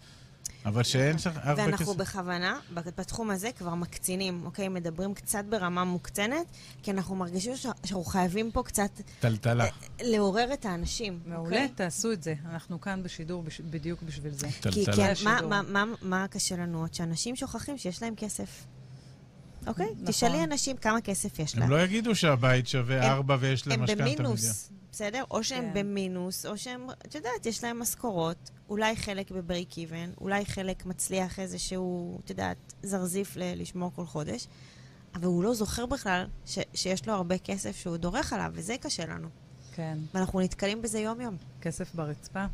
אבל שאין לך הרבה כסף... ואנחנו בכוונה, בתחום הזה כבר מקצינים, אוקיי? מדברים קצת ברמה מוקצנת, כי אנחנו מרגישים ש- שאנחנו חייבים פה קצת טלטלה. לעורר את האנשים. מעולה, אוקיי? תעשו את זה. אנחנו כאן בשידור בש- בדיוק בשביל זה. טלטלה. כי מה, השידור. מה, מה, מה קשה לנו עוד? שאנשים שוכחים שיש להם כסף. אוקיי? נכון. תשאלי אנשים כמה כסף יש להם. הם לא יגידו שהבית שווה הם- ארבע ויש להם הם משכנתה מיליון. במינוס, בסדר? או שהם כן. במינוס, או שהם, את יודעת, יש להם משכורות, אולי חלק בברייק איבן, אולי חלק מצליח איזשהו, את יודעת, זרזיף ל- לשמור כל חודש, אבל הוא לא זוכר בכלל ש- שיש לו הרבה כסף שהוא דורך עליו, וזה קשה לנו. כן. ואנחנו נתקלים בזה יום-יום. כסף ברצפה.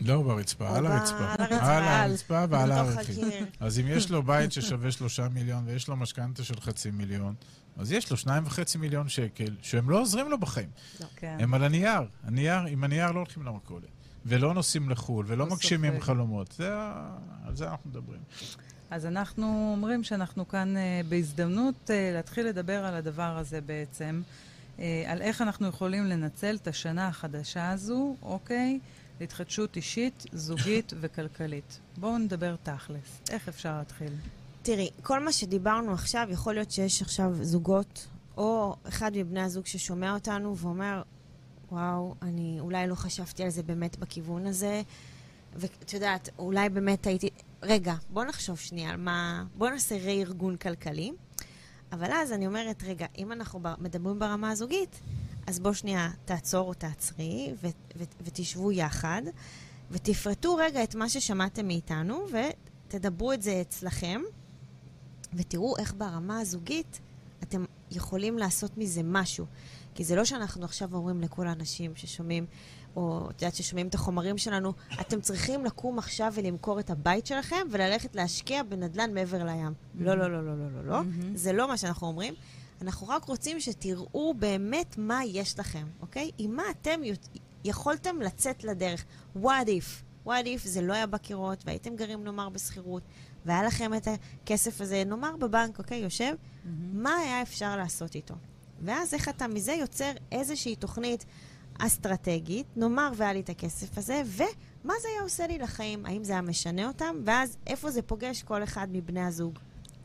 לא ברצפה, על הרצפה. על הרצפה, על הרצפה ועל. הקיר. אז אם יש לו בית ששווה שלושה מיליון ויש לו משכנתה של חצי מיליון, אז יש לו שניים וחצי מיליון שקל שהם לא עוזרים לו בחיים. כן. הם על הנייר. הנייר, עם הנייר לא הולכים למכולת. ולא נוסעים לחו"ל, ולא לא מגשימים. חלומות. זה, על זה אנחנו מדברים. אז אנחנו אומרים שאנחנו כאן אה, בהזדמנות אה, להתחיל לדבר על הדבר הזה בעצם, אה, על איך אנחנו יכולים לנצל את השנה החדשה הזו, אוקיי? להתחדשות אישית, זוגית *laughs* וכלכלית. בואו נדבר תכלס. איך אפשר להתחיל? תראי, כל מה שדיברנו עכשיו, יכול להיות שיש עכשיו זוגות, או אחד מבני הזוג ששומע אותנו ואומר, וואו, אני אולי לא חשבתי על זה באמת בכיוון הזה, ואת יודעת, אולי באמת הייתי... רגע, בוא נחשוב שנייה על מה... בוא נעשה רה-ארגון כלכלי. אבל אז אני אומרת, רגע, אם אנחנו מדברים ברמה הזוגית, אז בוא שנייה תעצור או תעצרי ו- ו- ותשבו יחד, ותפרטו רגע את מה ששמעתם מאיתנו, ותדברו את זה אצלכם, ותראו איך ברמה הזוגית אתם יכולים לעשות מזה משהו. כי זה לא שאנחנו עכשיו אומרים לכל האנשים ששומעים, או את יודעת, ששומעים את החומרים שלנו, אתם צריכים לקום עכשיו ולמכור את הבית שלכם וללכת להשקיע בנדל"ן מעבר לים. לא, לא, לא, לא, לא, לא, לא. מהמם. זה לא מה שאנחנו אומרים. אנחנו רק רוצים שתראו באמת מה יש לכם, אוקיי? עם מה אתם יות- יכולתם לצאת לדרך. what if? what if זה לא היה בקירות, והייתם גרים נאמר בשכירות, והיה לכם את הכסף הזה, נאמר בבנק, אוקיי, יושב, מה היה אפשר לעשות איתו? ואז איך אתה מזה יוצר איזושהי תוכנית אסטרטגית, נאמר והיה לי את הכסף הזה, ומה זה היה עושה לי לחיים? האם זה היה משנה אותם? ואז איפה זה פוגש כל אחד מבני הזוג?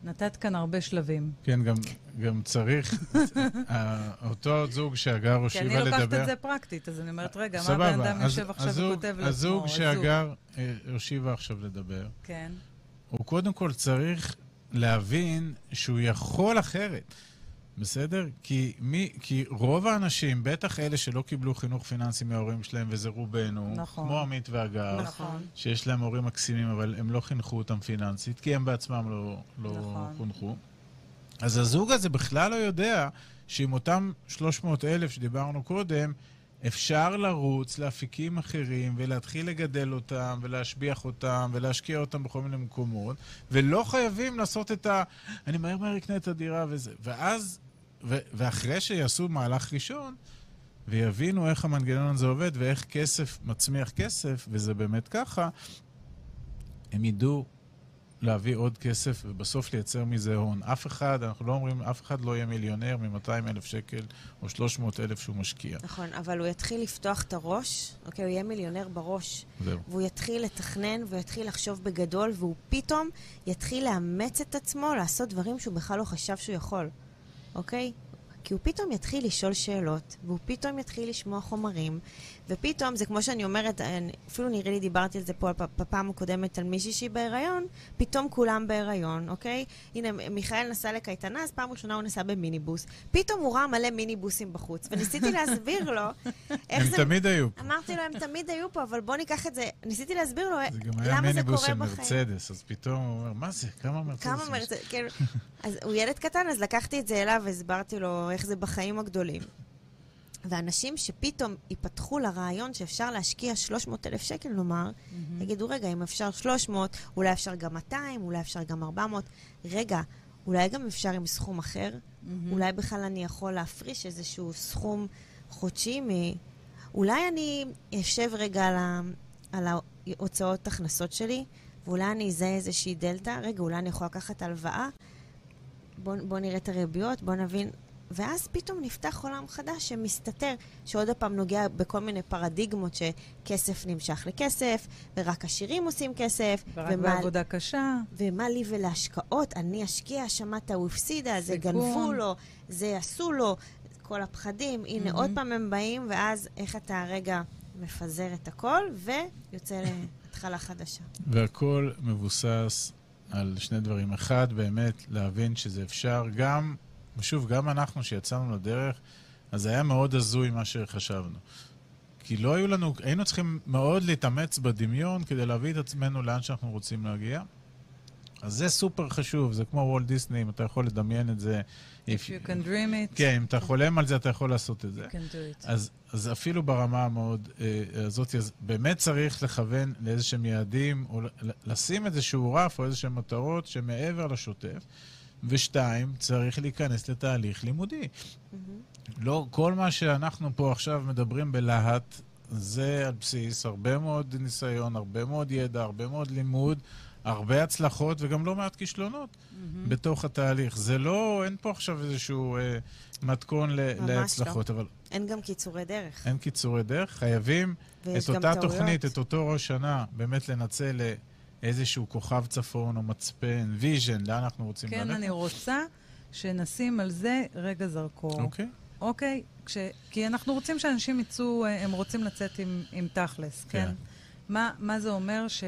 נתת כאן הרבה שלבים. כן, גם, גם צריך, *laughs* אה, אותו זוג שהגר כי הושיבה אני לדבר... לוקחת את זה פרקטית, אז אני אומרת, רגע, מה הבן אדם אז- יושב עכשיו הזוג- וכותב לעצמו? הזוג הזוג. שהגר אה, הושיבה עכשיו לדבר, כן. הוא קודם כל צריך להבין שהוא יכול אחרת. בסדר? כי, מי, כי רוב האנשים, בטח אלה שלא קיבלו חינוך פיננסי מההורים שלהם, וזה רובנו, נכון. כמו עמית והגר, נכון. שיש להם הורים מקסימים, אבל הם לא חינכו אותם פיננסית, כי הם בעצמם לא, לא נכון. חונכו. אז הזוג הזה בכלל לא יודע שעם אותם 300 אלף שדיברנו קודם, אפשר לרוץ לאפיקים אחרים ולהתחיל לגדל אותם ולהשביח אותם ולהשקיע אותם בכל מיני מקומות, ולא חייבים לעשות את ה... אני מהר מהר אקנה את הדירה וזה. ואז, ו, ואחרי שיעשו מהלך ראשון, ויבינו איך המנגנון הזה עובד ואיך כסף מצמיח כסף, וזה באמת ככה, הם ידעו להביא עוד כסף ובסוף לייצר מזה הון. אף אחד, אנחנו לא אומרים, אף אחד לא יהיה מיליונר מ-200 אלף שקל או 300 אלף שהוא משקיע. נכון, אבל הוא יתחיל לפתוח את הראש, אוקיי, הוא יהיה מיליונר בראש, זהו. והוא יתחיל לתכנן, והוא יתחיל לחשוב בגדול, והוא פתאום יתחיל לאמץ את עצמו לעשות דברים שהוא בכלל לא חשב שהוא יכול, אוקיי? כי הוא פתאום יתחיל לשאול שאלות, והוא פתאום יתחיל לשמוע חומרים, ופתאום, זה כמו שאני אומרת, אפילו נראה לי דיברתי על זה פה בפ- בפעם הקודמת על מישהי שהיא בהיריון, פתאום כולם בהיריון, אוקיי? הנה, מיכאל נסע לקייטנה, אז פעם ראשונה הוא נסע במיניבוס. פתאום הוא ראה מלא מיניבוסים בחוץ, וניסיתי *laughs* להסביר לו איך הם זה... תמיד היו פה. אמרתי לו, הם תמיד היו פה, אבל בוא ניקח את זה... ניסיתי להסביר לו זה גם היה למה זה מיניבוס קורה של בחיים. מרצדס, אז פתאום הוא אומר, מה זה? כמה מרצדס? כמה יש?" מרצ... כן. אז הוא ילד קטן, אז לקחתי את זה אליו והסברתי לו איך זה בחיים הגדולים. ואנשים שפתאום ייפתחו לרעיון שאפשר להשקיע 300 אלף שקל, נאמר, יגידו, רגע, אם אפשר 300, אולי אפשר גם 200, אולי אפשר גם 400. רגע, אולי גם אפשר עם סכום אחר? אולי בכלל אני יכול להפריש איזשהו סכום חודשי מ... אולי אני אשב רגע על, ה... על ההוצאות הכנסות שלי, ואולי אני אזהה איזושהי דלתא. רגע, אולי אני יכולה לקחת הלוואה? בוא, בוא נראה את הריביות, בוא נבין. ואז פתאום נפתח עולם חדש שמסתתר, שעוד פעם נוגע בכל מיני פרדיגמות שכסף נמשך לכסף, ורק עשירים עושים כסף, ורק ומה- בעבודה קשה. ומה לי ולהשקעות? אני אשקיע, שמעת, הוא הפסידה, זה. גנבו לו, זה עשו לו, כל הפחדים. הנה, מהמם. עוד פעם הם באים, ואז איך אתה רגע מפזר את הכל, ויוצא להתחלה חדשה. והכל מבוסס על שני דברים. אחד, באמת להבין שזה אפשר. גם, ושוב, גם אנחנו שיצאנו לדרך, אז היה מאוד הזוי מה שחשבנו. כי לא היו לנו, היינו צריכים מאוד להתאמץ בדמיון כדי להביא את עצמנו לאן שאנחנו רוצים להגיע. אז זה סופר חשוב, זה כמו וולט דיסני, אם אתה יכול לדמיין את זה. If you can dream it, כן, אם אתה חולם על זה, אתה יכול לעשות את זה. you can do it. אז, אז אפילו ברמה המאוד אה, הזאת, אז באמת צריך לכוון לאיזה שהם יעדים, או לשים איזשהו רף או איזה שהם מטרות שמעבר לשוטף. ושתיים, צריך להיכנס לתהליך לימודי. לא, כל מה שאנחנו פה עכשיו מדברים בלהט, זה על בסיס הרבה מאוד ניסיון, הרבה מאוד ידע, הרבה מאוד לימוד, הרבה הצלחות וגם לא מעט כישלונות בתוך התהליך. זה לא, אין פה עכשיו איזשהו אה, מתכון ל- ממש להצלחות, אבל אין גם קיצורי דרך. אין קיצורי דרך. חייבים את אותה טעויות. תוכנית, את אותו ראש שנה, באמת לנצל לאיזשהו כוכב צפון או מצפן, ויז'ן, לאן אנחנו רוצים כן, ללכת. אני רוצה שנשים על זה רגע זרקור. אוקיי? אוקיי? כש... כי אנחנו רוצים שאנשים יצאו, אה, הם רוצים לצאת עם, עם תכלס, כן? כן. מה, מה זה אומר ש...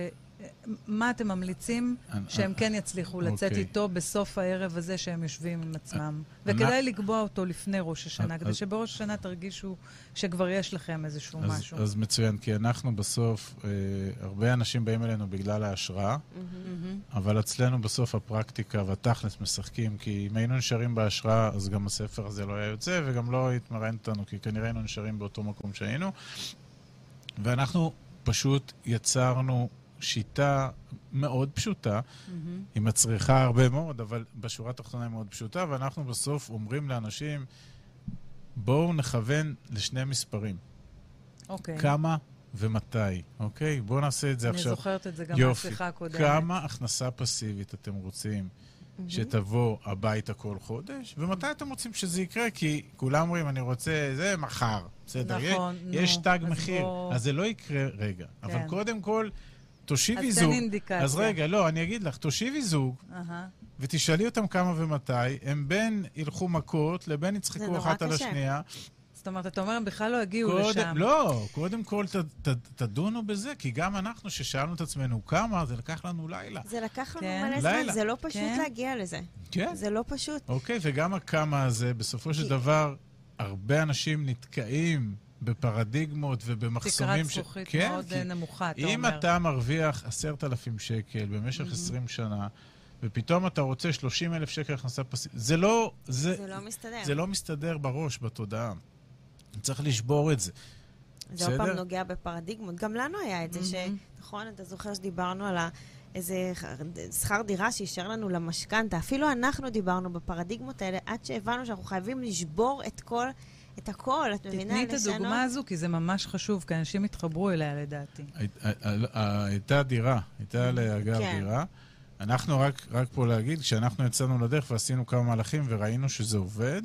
מה אתם ממליצים שהם כן יצליחו לצאת אוקיי. איתו בסוף הערב הזה שהם יושבים עם עצמם? אני- וכדאי לקבוע אותו לפני ראש השנה, כדי שבראש השנה תרגישו שכבר יש לכם איזשהו אז, משהו. אז מצוין, כי אנחנו בסוף, אה, הרבה אנשים באים אלינו בגלל ההשראה. אבל אצלנו בסוף הפרקטיקה והתכלס משחקים, כי אם היינו נשארים בהשראה, אז גם הספר הזה לא היה יוצא, וגם לא התמרן אותנו, כי כנראה היינו נשארים באותו מקום שהיינו. ואנחנו פשוט יצרנו שיטה מאוד פשוטה, מהמם. היא מצריכה הרבה מאוד, אבל בשורה התחתונה היא מאוד פשוטה, ואנחנו בסוף אומרים לאנשים, בואו נכוון לשני מספרים, אוקיי. כמה ומתי, אוקיי? בואו נעשה את זה אני עכשיו. זוכרת את זה גם. מהשיחה הקודמת. כמה הכנסה פסיבית אתם רוצים שתבוא הביתה כל חודש, ומתי אתם רוצים שזה יקרה? כי כולם אומרים, אני רוצה זה מחר. בסדר, נכון, יש, יש נו, תג אז מחיר. בוא- אז זה לא יקרה רגע. אבל כן. קודם כל, תושיבי אז תן זוג. אינדיקציה. אז רגע, לא, אני אגיד לך, תושיבי זוג, אהה. ותשאלי אותם כמה ומתי, הם בין ילכו מכות, לבין יצחקו אחת על קשה. השנייה. זאת אומרת, אתה אומר, הם בכלל לא הגיעו קודם, לשם. לא, קודם כל ת, ת, תדונו בזה, כי גם אנחנו, ששאלנו את עצמנו כמה, זה לקח לנו לילה. זה לקח לנו כן. מלא זמן. זה לא פשוט כן. להגיע לזה. כן. זה לא פשוט. אוקיי, וגם הכמה הזה, בסופו של כי- דבר, הרבה אנשים נתקעים בפרדיגמות תקרת ובמחסומים. זכוכית כן, מאוד כי נמוכה, אתה אם אומר. אתה מרוויח עשרת אלפים שקל במשך עשרים שנה, ופתאום אתה רוצה שלושים אלף שקל הכנסה פסיבית, זה לא... זה, זה לא מסתדר. זה לא מסתדר בראש, בתודעה. צריך לשבור את זה. זה עוד פעם? נוגע בפרדיגמות. גם לנו היה את זה, ש... מהמם. נכון, אתה זוכר שדיברנו על ה... איזה שכר דירה שאישר לנו למשכנתה. אפילו אנחנו דיברנו בפרדיגמות האלה, עד שהבנו שאנחנו חייבים לשבור את כל, את הכל, את מבינה? תתני את. הדוגמה הזו, כי זה ממש חשוב, כי אנשים יתחברו אליה לדעתי. ה- הייתה דירה, הייתה כן. דירה, אנחנו רק, רק פה להגיד, כשאנחנו יצאנו לדרך ועשינו כמה מהלכים וראינו שזה עובד,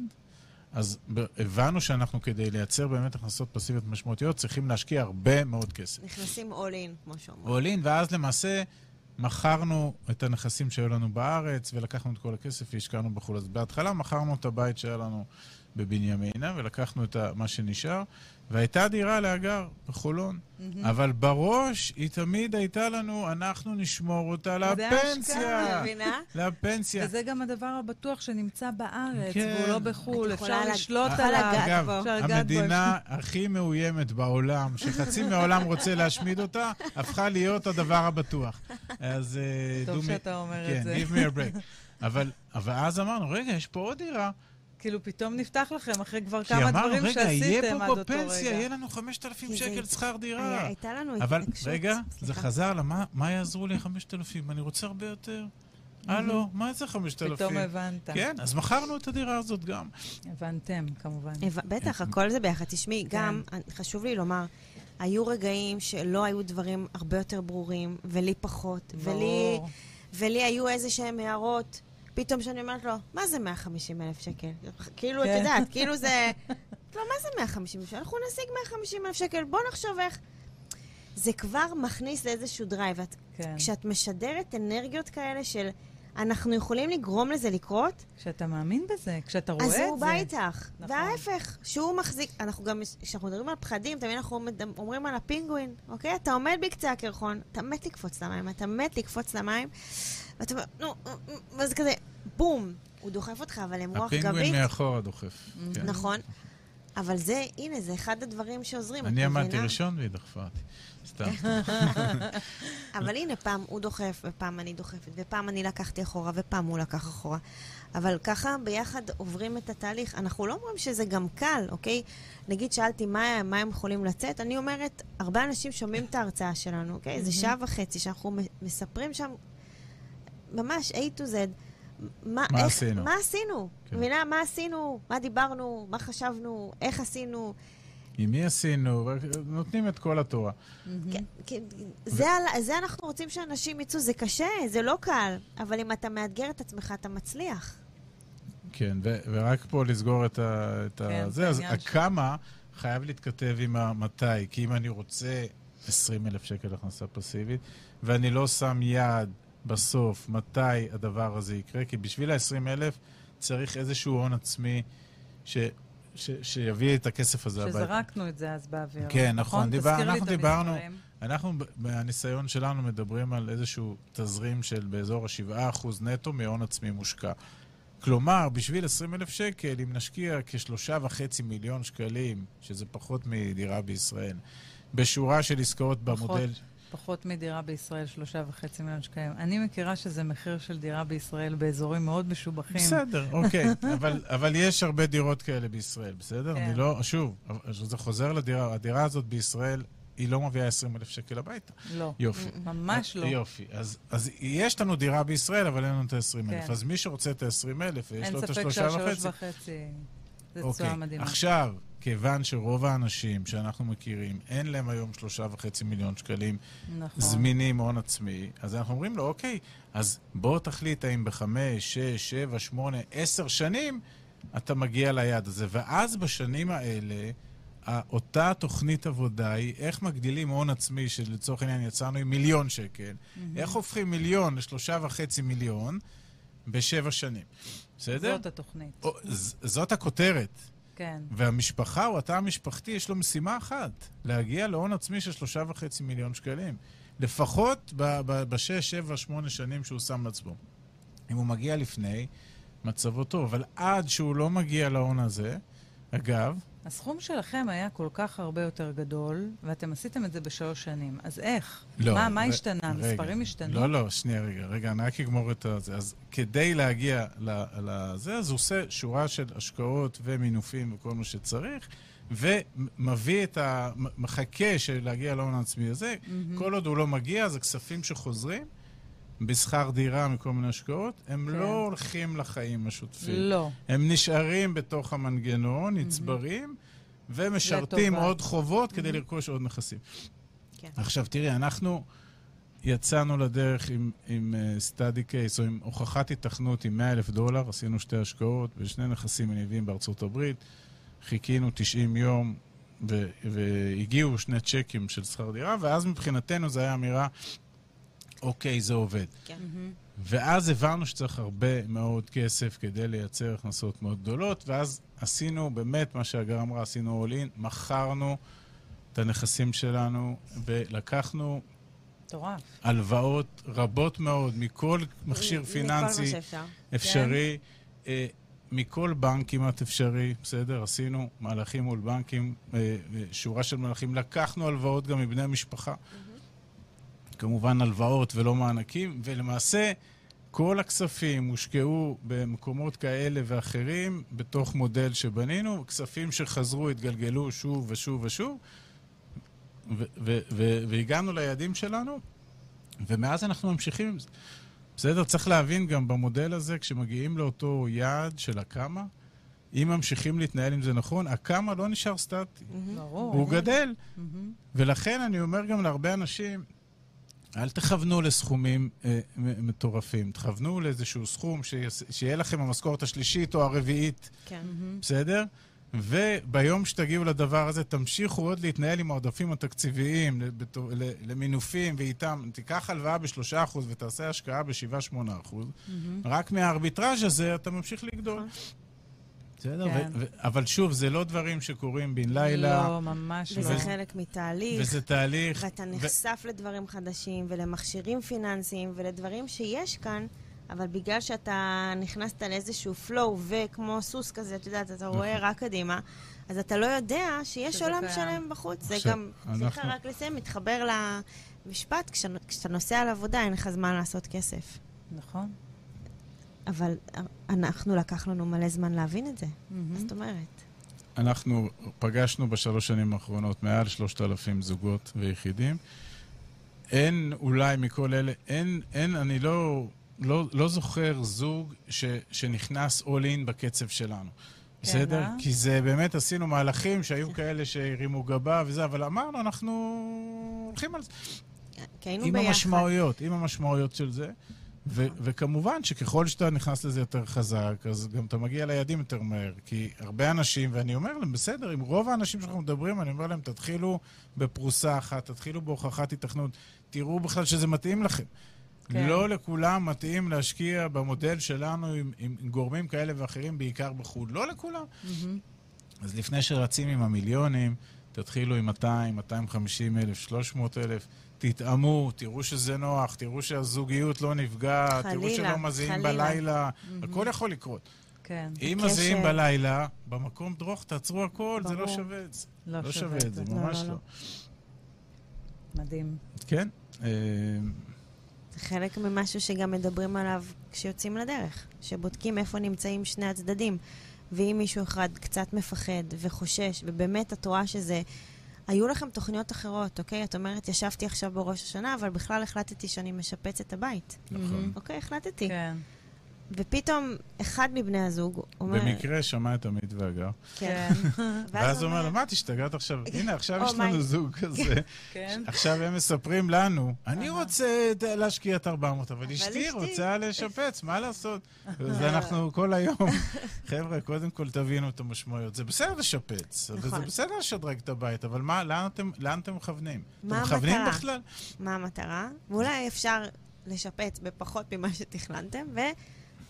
אז הבנו שאנחנו, כדי לייצר באמת הכנסות פסיביות משמעותיות, צריכים להשקיע הרבה מאוד כסף. נכנסים all in, כמו שאומרים. all in, ואז למעשה מכרנו את הנכסים שהיו לנו בארץ, ולקחנו את כל הכסף והשקענו בחו"ל. אז בהתחלה מכרנו את הבית שהיה לנו בבנימינה, ולקחנו את מה שנשאר, והייתה דירה להגר בחולון. אבל בראש היא תמיד הייתה לנו, אנחנו נשמור אותה זה לפנסיה. מבינה? לפנסיה. וזה גם הדבר הבטוח שנמצא בארץ, כן. והוא לא בחו"ל, אפשר לג- לשלוט יכולה עליו. לגעת אגב, בו. בו. המדינה הכי מאוימת בעולם, שחצי מהעולם רוצה להשמיד אותה, הפכה להיות הדבר הבטוח. אז... אה, טוב do me- שאתה אומר כן, את זה. give me a break. אבל, אבל אז אמרנו, רגע, יש פה עוד דירה. כאילו פתאום נפתח לכם אחרי כבר כי כמה אמרנו, דברים רגע, יהיה שעשיתם עד פה אותו בפנסיה, יהיה רגע. לנו 5,000 כי זה- שקל שכר היה- דירה. הייתה לנו אבל התעקשות. רגע, זה סליחה. חזר לה, מה- מה יעזרו לי 5,000? אני רוצה הרבה יותר. הלו, מה זה 5,000? פתאום הבנת. כן, אז מכרנו את הדירה הזאת גם. הבנתם, כמובן. בטח, הכל זה ביחד. תשמעי, כן. גם, חשוב לי לומר, היו רגעים שלא היו דברים הרבה יותר ברורים, ולי פחות, ולי, היו איזה שהם הערות. פתאום שאני אומרת לו, מה זה 150 אלף שקל? כאילו, את כן. יודעת, כאילו זה... *laughs* לא, מה זה 150 אלף שקל? אנחנו נשיג 150 אלף שקל, בוא נחשוב איך... זה כבר מכניס לאיזשהו drive. כן. כשאת משדרת אנרגיות כאלה של אנחנו יכולים לגרום לזה לקרות, כשאתה מאמין בזה, כשאתה רואה את אז זה. הוא בא איתך. נכון. וההפך, שהוא מחזיק, אנחנו גם, כשאנחנו מדברים על פחדים, תמיד אנחנו אומרים על הפינגווין, אוקיי? אתה עומד בקצה הקרחון, אתה מת לקפוץ למים, אתה מת לקפוץ למים, ואתה אומר, נו, ואז כזה, בום, הוא דוחף אותך, אבל עם רוח הפינגווין גבית, מאחורה דוחף. כן. נכון. אבל זה, הנה, זה אחד הדברים שעוזרים, את אני עמדתי? ראשון והיא דחפה אותי. סתם. *laughs* אבל הנה, פעם הוא דוחף, ופעם אני דוחפת, ופעם אני לקחתי אחורה, ופעם הוא לקח אחורה. אבל ככה ביחד עוברים את התהליך. אנחנו לא אומרים שזה גם קל, אוקיי? נגיד שאלתי מה, מה הם יכולים לצאת, אני אומרת, הרבה אנשים שומעים את ההרצאה שלנו, אוקיי? זה שעה וחצי שאנחנו מספרים שם ממש A to Z. מה, מה איך, עשינו? מה עשינו? כן. מבינה? מה עשינו? מה דיברנו? מה חשבנו? איך עשינו? עם מי עשינו? נותנים את כל התורה. כן, כן, זה, על- זה אנחנו רוצים שאנשים יצאו, זה קשה, זה לא קל, אבל אם אתה מאתגר את עצמך, אתה מצליח. כן, ו- ורק פה לסגור את ה... את כן, זה, אז הכמה חייב להתכתב עם המתי. כי אם אני רוצה 20 אלף שקל הכנסה פסיבית, ואני לא שם יעד בסוף מתי הדבר הזה יקרה, כי בשביל ה-20 אלף צריך איזשהו הון עצמי ש... ש... שיביא את הכסף הזה הביתה. שזרקנו את זה אז באוויר. כן, נכון, דיבר- תזכיר לי אנחנו דיברנו- המספרים. אנחנו, מהניסיון שלנו, מדברים על איזשהו תזרים של באזור ה-7% נטו מהון עצמי מושקע. כלומר, בשביל 20 אלף שקל, אם נשקיע כשלושה וחצי מיליון שקלים, שזה פחות מדירה בישראל, בשורה של עסקאות פחות. במודל... פחות מדירה בישראל, שלושה וחצי מיליון שקלים. אני מכירה שזה מחיר של דירה בישראל באזורים מאוד משובחים. בסדר, *laughs* אוקיי. אבל, אבל יש הרבה דירות כאלה בישראל, בסדר? כן. אני לא... שוב, זה חוזר לדירה. הדירה הזאת בישראל, היא לא מביאה 20 אלף שקל הביתה. לא, יופי. ממש לא. יופי. אז, אז יש לנו דירה בישראל, אבל אין לנו את ה-20 אלף. כן. אז מי שרוצה את ה-20 אלף, ויש אין לו את ספק השלושה שהשלוש וחצי... וחצי זה אוקיי. תשואה מדהימה. עכשיו, כיוון שרוב האנשים שאנחנו מכירים, אין להם היום שלושה וחצי מיליון שקלים נכון. זמינים הון עצמי, אז אנחנו אומרים לו, אוקיי, אז בוא תחליט האם בחמש, שש, שבע, שמונה, עשר שנים אתה מגיע ליעד הזה. ואז בשנים האלה, אותה תוכנית עבודה היא איך מגדילים הון עצמי, שלצורך העניין יצאנו עם מיליון שקל, איך הופכים מיליון לשלושה וחצי מיליון בשבע שנים. בסדר? זאת התוכנית. או, ז- זאת הכותרת. כן. והמשפחה או התא המשפחתי, יש לו משימה אחת, להגיע להון עצמי של שלושה וחצי מיליון שקלים. לפחות בשש, שבע, שמונה שנים שהוא שם לעצמו. אם הוא מגיע לפני, מצבו טוב. אבל עד שהוא לא מגיע להון הזה, אגב, הסכום שלכם היה כל כך הרבה יותר גדול, ואתם עשיתם את זה בשלוש שנים. אז איך? לא. מה, מה ר- השתנה? רגע. המספרים השתנו? לא, לא, שנייה, רגע, רגע, אני רק אגמור את הזה. אז כדי להגיע לזה, אז הוא עושה שורה של השקעות ומינופים וכל מה שצריך, ומביא את ה... מחכה של להגיע להון העצמי הזה. כל עוד הוא לא מגיע, זה כספים שחוזרים בשכר דירה מכל מיני השקעות, הם כן. לא הולכים לחיים השוטפים. לא. הם נשארים בתוך המנגנון, נצברים, ומשרתים לטובה. עוד חובות כדי לרכוש עוד נכסים. כן. עכשיו, תראי, אנחנו, יצאנו לדרך עם, עם uh, study case, או עם הוכחת התכנות עם 100 אלף דולר, עשינו שתי השקעות ושני נכסים מניבים בארצות הברית, חיכינו 90 יום, ו- והגיעו שני צ'קים של שכר דירה, ואז מבחינתנו זו הייתה אמירה, אוקיי, זה עובד. כן. ואז הבנו שצריך הרבה מאוד כסף כדי לייצר הכנסות מאוד גדולות, ואז עשינו באמת מה שהגר אמרה, עשינו all in, מכרנו את הנכסים שלנו ולקחנו מטורף. הלוואות רבות מאוד מכל מכשיר מכל מה פיננסי שאפשר. אפשרי, אה, מכל בנק כמעט אפשרי, בסדר? עשינו מהלכים מול בנקים, אה, אה, שורה של מהלכים. לקחנו הלוואות גם מבני המשפחה. כמובן הלוואות ולא מענקים, ולמעשה כל הכספים הושקעו במקומות כאלה ואחרים בתוך מודל שבנינו, כספים שחזרו, התגלגלו שוב ושוב ושוב, והגענו ליעדים שלנו, ומאז אנחנו ממשיכים. בסדר? צריך להבין גם במודל הזה, כשמגיעים לאותו יעד של הכמה, אם ממשיכים להתנהל עם זה נכון, הכמה לא נשאר סטטי. ברור. הוא גדל. מהמם. ולכן אני אומר גם להרבה אנשים, אל תכוונו לסכומים אה, מטורפים. תכוונו לאיזשהו סכום שיס- שיהיה לכם המשכורת השלישית או הרביעית, כן. בסדר? וביום שתגיעו לדבר הזה, תמשיכו עוד להתנהל עם העודפים התקציביים למינופים ואיתם. תיקח הלוואה ב-3% ותעשה השקעה ב-7-8%. מהמם. רק מהארביטראז' הזה אתה ממשיך לגדול. בסדר? כן. ו- ו- אבל שוב, זה לא דברים שקורים בן לילה, לא, ממש לא. וזה חלק מתהליך. וזה תהליך. ואתה נחשף לדברים חדשים ולמכשירים פיננסיים ולדברים שיש כאן, אבל בגלל שאתה נכנסת לאיזשהו flow וכמו סוס כזה, את יודעת, אתה רואה נכון. רק קדימה, אז אתה לא יודע שיש עולם קיים. שלם בחוץ. זה גם, אנחנו- סליחה, רק לסיים, מתחבר למשפט, כשאתה נוסע לעבודה אין לך זמן לעשות כסף. נכון. אבל אנחנו, לקח לנו מלא זמן להבין את זה. מה זאת אומרת? אנחנו פגשנו בשלוש שנים האחרונות מעל שלושת אלפים זוגות ויחידים. אין, אולי מכל אלה, אין, אין, אני לא, לא, לא זוכר זוג ש, שנכנס all in בקצב שלנו. בסדר? אה? כי זה באמת, עשינו מהלכים שהיו כאלה שהרימו גבה וזה, אבל אמרנו, אנחנו הולכים על זה. כי היינו עם ביחד. המשמעויות, עם המשמעויות של זה. ו- וכמובן שככל שאתה נכנס לזה יותר חזק, אז גם אתה מגיע ליעדים יותר מהר. כי הרבה אנשים, ואני אומר להם, בסדר, עם רוב האנשים שאנחנו מדברים, אני אומר להם, תתחילו בפרוסה אחת, תתחילו בהוכחת התכנות, תראו בכלל שזה מתאים לכם. כן. לא לכולם מתאים להשקיע במודל שלנו עם, עם, גורמים כאלה ואחרים, בעיקר בחו"ל. לא לכולם. מהמם. אז לפני שרצים עם המיליונים, תתחילו עם 200, 250 אלף, 300 אלף, תתאמו, תראו שזה נוח, תראו שהזוגיות לא נפגעת, תראו שלא מזיעים. בלילה, הכל יכול לקרות. כן. אם מזיעים בלילה, במקום דרוך, תעצרו הכל, זה לא. שווה את זה. לא לא שווה את זה, ממש לא, לא. לא. מדהים. כן? אה, זה חלק ממשהו שגם מדברים עליו כשיוצאים לדרך, שבודקים איפה נמצאים שני הצדדים. ואם מישהו אחד קצת מפחד וחושש, ובאמת את רואה שזה... היו לכם תוכניות אחרות, אוקיי? את אומרת, ישבתי עכשיו בראש השנה, אבל בכלל החלטתי שאני משפץ את הבית. נכון. אוקיי, החלטתי. כן. ופתאום אחד מבני הזוג אומר... במקרה שמע את עמית והגר, כן. *laughs* ואז הוא אומר לו, מה, את השתגעת עכשיו? הנה, עכשיו Oh יש לנו זוג כזה. כן. עכשיו הם מספרים לנו, אני רוצה את- להשקיע את 400, אבל אשתי רוצה לשפץ, מה לעשות? *laughs* אז אנחנו כל היום, חבר'ה, קודם כל תבינו את המשמעויות. זה בסדר לשפץ, וזה נכון. בסדר לשדרג את הבית, אבל מה, לאן אתם- מכוונים? אתם מכוונים? בכלל? מה המטרה? ואולי אפשר לשפץ בפחות ממה שתכננתם,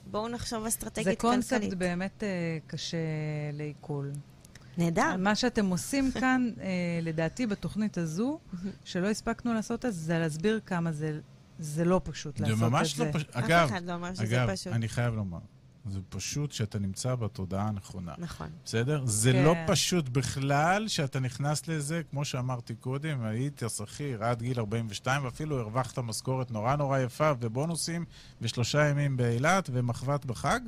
ובואו נחשוב זה אסטרטגית קונספט כלכלית. באמת אה, קשה לעיכול. נהדר. מה שאתם עושים *laughs* כאן, אה, לדעתי, בתוכנית הזו, שלא הספקנו לעשות אז, זה להסביר כמה זה, זה לא פשוט זה לעשות את ממש זה. לא פשוט. אף אגב, אחד לא שזה אגב, פשוט. אני חייב לומר, זה פשוט שאתה נמצא בתודעה הנכונה. נכון. בסדר? זה כן. לא פשוט בכלל שאתה נכנס לזה, כמו שאמרתי קודם, היית שכיר עד גיל 42, ואפילו הרווחת משכורת נורא נורא יפה, ובונוסים, ושלושה ימים באילת, ומחבת בחג.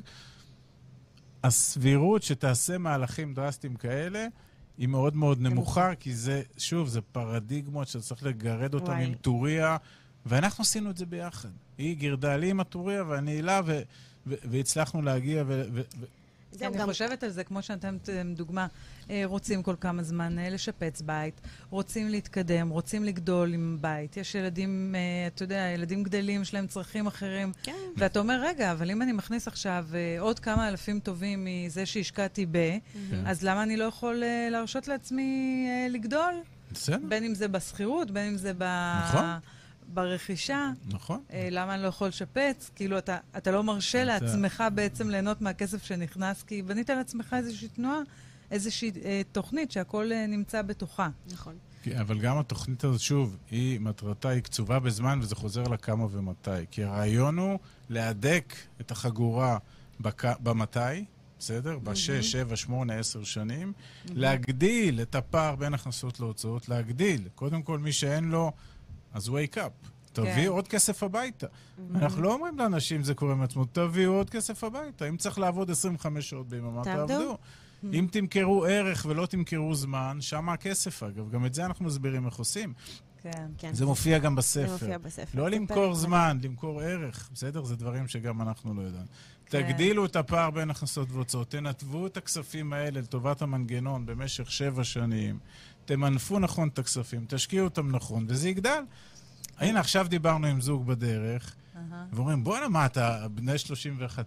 הסבירות שתעשה מהלכים דרסטיים כאלה, היא מאוד מאוד נמוכה, כי זה, שוב, זה פרדיגמות שאתה צריך לגרד אותן. עם טוריה, ואנחנו עשינו את זה ביחד. היא גירדה לי עם הטוריה ואני אילה, ו- והצלחנו להגיע, ו- ו- ו- אני גם... חושבת על זה, כמו שנתתם דוגמה, אה, רוצים כל כמה זמן אה, לשפץ בית, רוצים להתקדם, רוצים לגדול עם בית. יש ילדים, אה, אתה יודע, ילדים גדלים, יש להם צרכים אחרים. כן. ואתה אומר, רגע, אבל אם אני מכניס עכשיו עוד כמה אלפים טובים מזה שהשקעתי ב, כן. אז למה אני לא יכול להרשות לעצמי לגדול? בסדר, בין אם זה בשכירות, בין אם זה ב... נכון. ברכישה. נכון. אה, למה אני לא יכול לשפץ? כאילו, אתה, אתה לא מרשה אתה- לעצמך בעצם ליהנות מהכסף שנכנס, כי בנית לעצמך איזושהי תנועה, איזושהי אה, תוכנית שהכל אה, נמצא בתוכה. נכון. כי- אבל גם התוכנית הזאת, שוב, היא, מטרתה היא קצובה בזמן, וזה חוזר לכמה ומתי. כי הרעיון הוא להדק את החגורה בק... במתי, בסדר? בשש, שבע, שמונה, עשר שנים, להגדיל את הפער בין הכנסות להוצאות, להגדיל. קודם כל, מי שאין לו, אז wake up. כן. עוד כסף הביתה. אנחנו לא אומרים לאנשים, זה קורה מעצמו, תביאו עוד כסף הביתה. אם צריך לעבוד 25 שעות ביממה, תעבדו. תעבדו. אם תמכרו ערך ולא תמכרו זמן, שם הכסף אגב. גם את זה אנחנו מסבירים איך עושים. כן. כן. זה מופיע גם זה בספר. מופיע בספר. לא זה למכור זמן, למכור ערך. בסדר? זה דברים שגם אנחנו לא ידענו. כן. תגדילו את הפער בין הכנסות והוצאות, תנתבו את הכספים האלה לטובת המנגנון במשך שבע שנים, תמנפו נכון את הכספים, תשקיעו אותם נכון, וזה יגדל. הנה, עכשיו דיברנו עם זוג בדרך. ואומרים, בואנה, מה, אתה בני 31.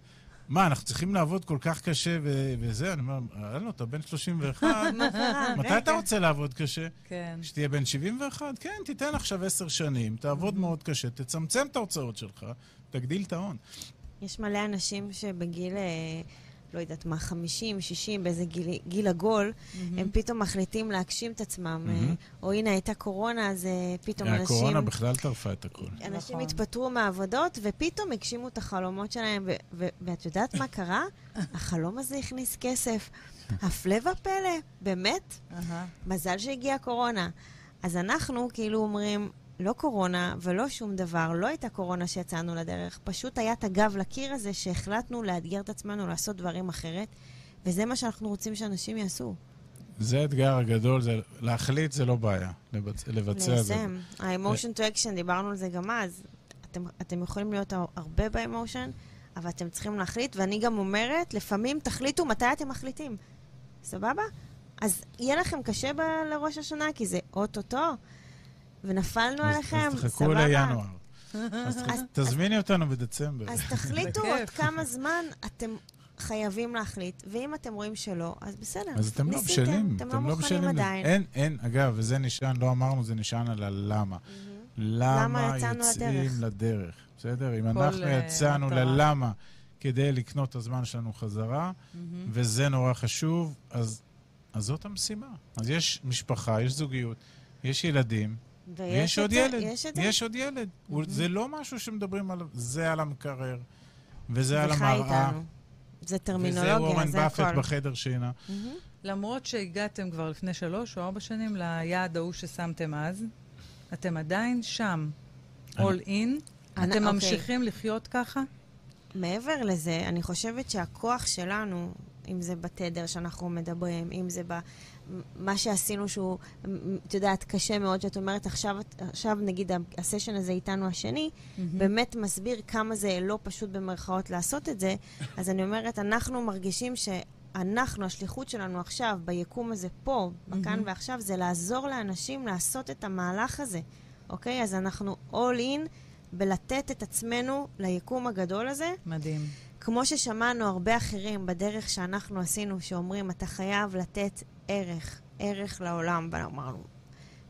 מה, אנחנו צריכים לעבוד כל כך קשה ו- וזה? אני אומר, הלו, אתה בן 31, *laughs* מה קרה? מתי. אתה רוצה לעבוד קשה? כן. כשתהיה בן 71? כן, תיתן עכשיו עשר שנים, תעבוד מאוד קשה, תצמצם את ההוצאות שלך, תגדיל את ההון. יש מלא אנשים שבגיל, אה, לא יודעת מה, 50, 60, באיזה גיל, גיל עגול, הם פתאום מחליטים להגשים את עצמם. אה, או הנה, הייתה קורונה, אז אה, פתאום אנשים... הקורונה בכלל טרפה את הכול. אנשים נכון. התפטרו מהעבודות, ופתאום הגשימו את החלומות שלהם, ו- ו- ואת יודעת מה קרה? *laughs* החלום הזה הכניס כסף. הפלא ופלא, באמת, אהה. מזל שהגיעה הקורונה. אז אנחנו כאילו אומרים, לא קורונה ולא שום דבר, לא הייתה קורונה שיצאנו לדרך, פשוט היה את הגב לקיר הזה שהחלטנו לאתגר את עצמנו לעשות דברים אחרת, וזה מה שאנחנו רוצים שאנשים יעשו. זה האתגר הגדול, זה, להחליט זה לא בעיה, לבצ... לבצע זה. ליישם. ה-emotion to action, דיברנו על זה גם אז. אתם, אתם יכולים להיות הר- הרבה ב-emotion, אבל אתם צריכים להחליט, ואני גם אומרת, לפעמים תחליטו מתי אתם מחליטים. סבבה? אז יהיה לכם קשה ב- לראש השנה, כי זה אוטוטו, ונפלנו אז- עליכם, אז תחכו סבבה? לינואר. *laughs* אז תזמיני אותנו בדצמבר. אז תחליטו. עוד כמה זמן אתם חייבים להחליט, ואם אתם רואים שלא, אז בסדר. אז אתם לא בשלים, אתם לא אתם לא מוכנים בשלים. עדיין. אין, אין, אגב, וזה נשען, לא אמרנו, זה נשען על הלמה. למה יוצאים לדרך? בסדר? אם אנחנו אה, יצאנו. ללמה כדי לקנות את הזמן שלנו חזרה, וזה נורא חשוב, אז אז זאת המשימה. אז יש משפחה, יש זוגיות, יש ילדים, ויש עוד זה, ילד. יש את זה. יש עוד ילד. זה לא משהו שמדברים עליו, זה על המקרר, וזה על זה המראה, איתנו. זה וזה טרמינולוגיה, וורן זה באפט. בחדר שינה. מהמם. למרות שהגעתם כבר לפני שלוש או ארבע שנים ליעד ההוא ששמתם אז, אתם עדיין שם. all in. אתם אוקיי. ממשיכים לחיות ככה? מעבר לזה, אני חושבת שהכוח שלנו, אם זה בתדר שאנחנו מדברים, אם זה במה שעשינו שהוא, את יודעת, קשה מאוד, שאת אומרת, עכשיו, עכשיו נגיד הסשן הזה איתנו השני, באמת מסביר כמה זה לא פשוט במרכאות לעשות את זה, אז אני אומרת, אנחנו מרגישים שאנחנו, השליחות שלנו עכשיו, ביקום הזה פה, בכאן ועכשיו, זה לעזור לאנשים לעשות את המהלך הזה, אוקיי? אז אנחנו all in בלתת את עצמנו ליקום הגדול הזה, מדהים. כמו ששמענו הרבה אחרים בדרך שאנחנו עשינו, שאומרים, אתה חייב לתת ערך, ערך לעולם. ואמרנו,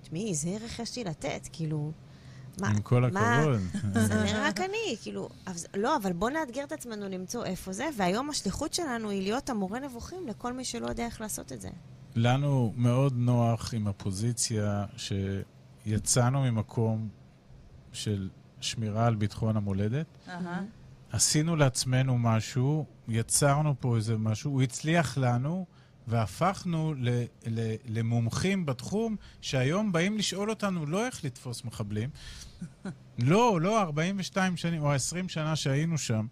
תשמעי, איזה ערך יש לי לתת? כאילו, מה, עם כל מה- הכבוד. זה נראה רק אני, כאילו, אז, לא, אבל בוא נאתגר את עצמנו למצוא איפה זה, והיום השליחות שלנו היא להיות המורה נבוכים לכל מי שלא יודע איך לעשות את זה. לנו מאוד נוח עם הפוזיציה שיצאנו ממקום של שמירה על ביטחון המולדת. אהה. עשינו לעצמנו משהו, יצרנו פה איזה משהו, הוא הצליח לנו, והפכנו ל, ל, למומחים בתחום, שהיום באים לשאול אותנו לא איך לתפוס מחבלים. *laughs* לא, לא 42 שנים או 20 שנה שהיינו שם.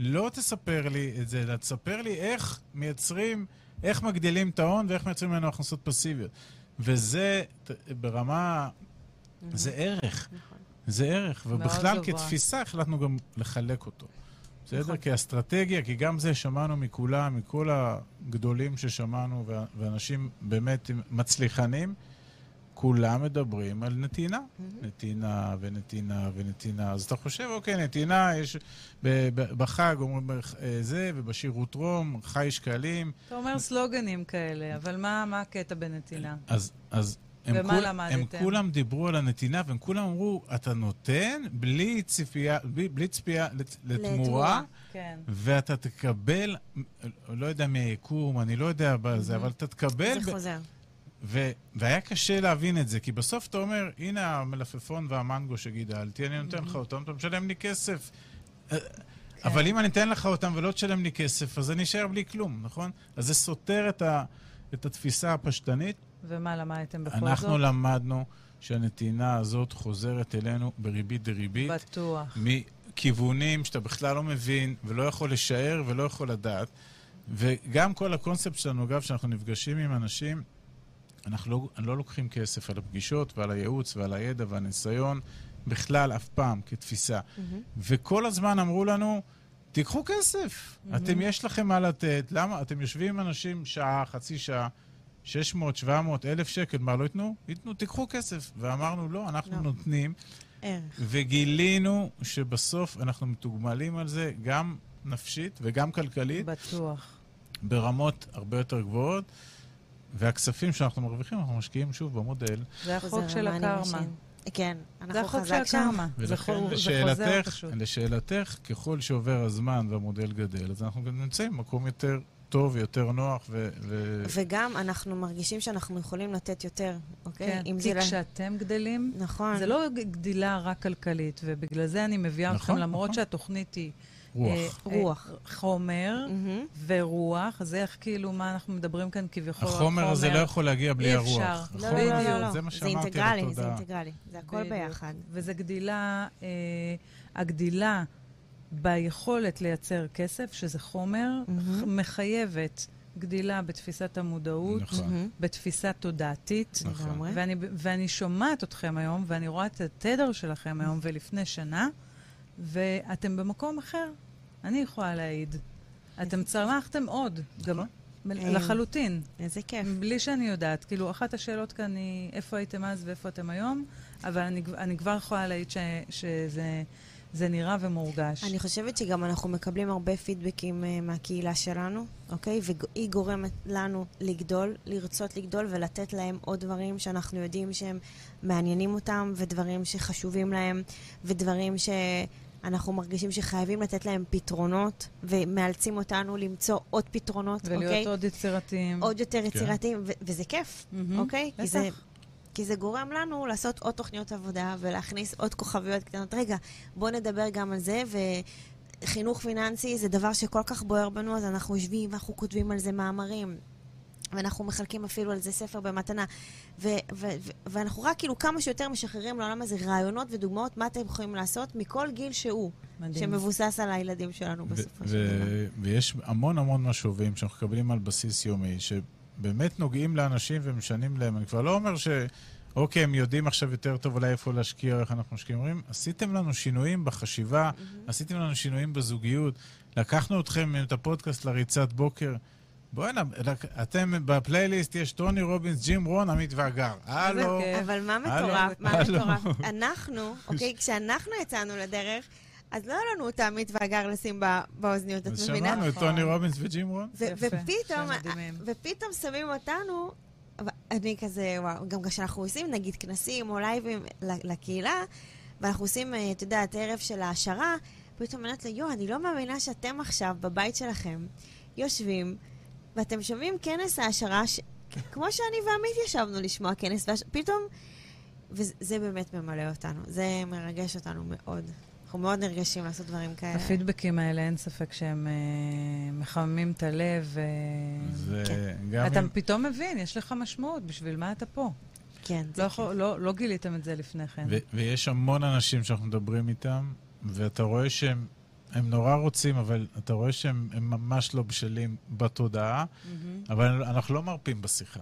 לא תספר לי את זה, אלא תספר לי איך מייצרים, איך מגדילים את ההון ואיך מייצרים ממנו הכנסות פסיביות. וזה ברמה, זה ערך. נכון. זה ערך, ובכלל גבוה. כתפיסה החלטנו גם לחלק אותו. בסדר? נכון. כאסטרטגיה, כי גם זה שמענו מכולם, מכל הגדולים ששמענו, ואנשים באמת מצליחנים, כולם מדברים על נתינה. נתינה ונתינה ונתינה. אז אתה חושב, אוקיי, נתינה, יש בחג אומרים אה, זה, ובשיר רוטרום, חי שקלים. אתה אומר סלוגנים כאלה, אבל מה מה הקטע בנתינה? אז, אז ומה כול, למדתם? הם כולם דיברו על הנתינה, והם כולם אמרו, אתה נותן בלי ציפייה, בלי, בלי ציפייה לת- לתמורה, לתמורה. כן. ואתה תקבל, לא יודע מהיקום, אני לא יודע בזה, אבל אתה תקבל... זה ב- חוזר. ו- והיה קשה להבין את זה, כי בסוף אתה אומר, הנה המלפפון והמנגו שגידלתי, אני נותן לך אותם, אתה משלם לי כסף. אה, אבל אם אני אתן לך אותם ולא תשלם לי כסף, אז אני אשאר בלי כלום, נכון? אז זה סותר את, ה- את התפיסה הפשטנית. ומה למדתם בכל זאת? אנחנו למדנו שהנתינה הזאת חוזרת אלינו בריבית דריבית, בטוח. מכיוונים שאתה בכלל לא מבין ולא יכול לשער ולא יכול לדעת. וגם כל הקונספט שלנו, אגב, שאנחנו נפגשים עם אנשים, אנחנו לא, לא לוקחים כסף על הפגישות ועל הייעוץ ועל הידע והניסיון, בכלל, אף פעם, כתפיסה. וכל הזמן אמרו לנו, תיקחו כסף. אתם, יש לכם מה לתת. למה? אתם יושבים עם אנשים שעה, חצי שעה, 600, 700, אלף שקל, מה לא ייתנו? ייתנו, תיקחו כסף. ואמרנו, לא, אנחנו לא. נותנים. ערך. וגילינו שבסוף אנחנו מתוגמלים על זה גם נפשית וגם כלכלית בטוח. ברמות הרבה יותר גבוהות, והכספים שאנחנו מרוויחים, אנחנו משקיעים שוב במודל. זה החוק של הקרמה. כן, זה אנחנו חזק שם. ולכן, לשאלתך. לשאלתך, ככל שעובר הזמן והמודל גדל, אז אנחנו גם נמצאים במקום יותר טוב, יותר נוח, ו... ו... וגם אנחנו מרגישים שאנחנו יכולים לתת יותר, אוקיי? כן, אם כי זה כשאתם גדלים, נכון. זה לא גדילה רק כלכלית, ובגלל זה אני מביאה אתכם, נכון, למרות נכון. שהתוכנית היא... רוח. אה, רוח. אה, חומר מהמם. ורוח, אז איך כאילו, מה אנחנו מדברים כאן כביכול על החומר הזה לא יכול להגיע בלי אי הרוח. אפשר. לא, לא, הזה, לא, לא. זה מה זה שאמרתי אינטגרלי, זה. אינטגרלי. זה הכל. ביחד. וזה גדילה, אה, הגדילה ביכולת לייצר כסף, שזה חומר, מהמם. מחייבת גדילה בתפיסת המודעות, נכון. בתפיסה תודעתית. נכון. ואני, ואני שומעת אתכם היום, ואני רואה את התדר שלכם היום ולפני שנה, ואתם במקום אחר. אני יכולה להעיד. אתם צמחתם עוד, גם אה. לחלוטין, איזה כיף. בלי שאני יודעת. כאילו, אחת השאלות כאן היא איפה הייתם אז ואיפה אתם היום, אבל אני, אני כבר יכולה להעיד ש, שזה זה נראה ומורגש. אני חושבת שגם אנחנו מקבלים הרבה פידבקים uh, מהקהילה שלנו, אוקיי? והיא גורמת לנו לגדול, לרצות לגדול ולתת להם עוד דברים שאנחנו יודעים שהם מעניינים אותם, ודברים שחשובים להם, ודברים שאנחנו מרגישים שחייבים לתת להם פתרונות, ומאלצים אותנו למצוא עוד פתרונות, ולהיות אוקיי? עוד יצירתיים. עוד יותר יצירתיים, ו- וזה כיף, מהמם. אוקיי? כי בטח. זה, כי זה גורם לנו לעשות עוד תוכניות עבודה ולהכניס עוד כוכביות קטנות. רגע, בואו נדבר גם על זה, וחינוך פיננסי זה דבר שכל כך בוער בנו, אז אנחנו יושבים ואנחנו כותבים על זה מאמרים. ואנחנו מחלקים אפילו על זה ספר במתנה. ו- ו- ו- ואנחנו רק כאילו כמה שיותר משחררים לעולם הזה רעיונות ודוגמאות מה אתם יכולים לעשות מכל גיל שהוא, מדהים. שמבוסס על הילדים שלנו ו- בסופו ו- של דבר. ויש המון המון משובים שאנחנו מקבלים על בסיס יומי, שבאמת נוגעים לאנשים ומשנים להם. אני כבר לא אומר ש... אוקיי, הם יודעים עכשיו יותר טוב אולי איפה להשקיע איך אנחנו משקיעים. אומרים, עשיתם לנו שינויים בחשיבה, עשיתם לנו שינויים בזוגיות, לקחנו אתכם את הפודקאסט לריצת בוקר. בוא'נה, אתם בפלייליסט יש טוני רובינס, ג'ים רון, עמית ואגר. הלו. אבל מה הלו, מטורף? מה הלו. מטורף? אנחנו, אוקיי, כשאנחנו יצאנו לדרך, אז לא היה לנו את העמית והגר לשים באוזניות, את אז מבינה? שמענו את טוני רובינס וג'ים רון. ופתאום. ופתאום שמים אותנו, אני כזה, וואו, גם כשאנחנו עושים נגיד כנסים או לייבים ל- לקהילה, ואנחנו עושים, אה, את יודעת, ערב של העשרה, פתאום אני אומרת לו, יואו, אני לא מאמינה שאתם עכשיו בבית שלכם יושבים, ואתם שומעים כנס העשרה, ש... *laughs* כמו שאני ועמית ישבנו לשמוע כנס, והש... פתאום, וזה באמת ממלא אותנו, זה מרגש אותנו מאוד. אנחנו מאוד נרגשים לעשות דברים כאלה. הפידבקים האלה, אין ספק שהם אה, מחממים את הלב. אה, זה כן. גם אתה אם... פתאום מבין, יש לך משמעות, בשביל מה אתה פה? כן, זה לא, יכול, לא, לא גיליתם את זה לפני כן. ו- ויש המון אנשים שאנחנו מדברים איתם, ואתה רואה שהם הם נורא רוצים, אבל אתה רואה שהם הם ממש לא בשלים בתודעה, מהמם. אבל אנחנו לא מרפים בשיחה.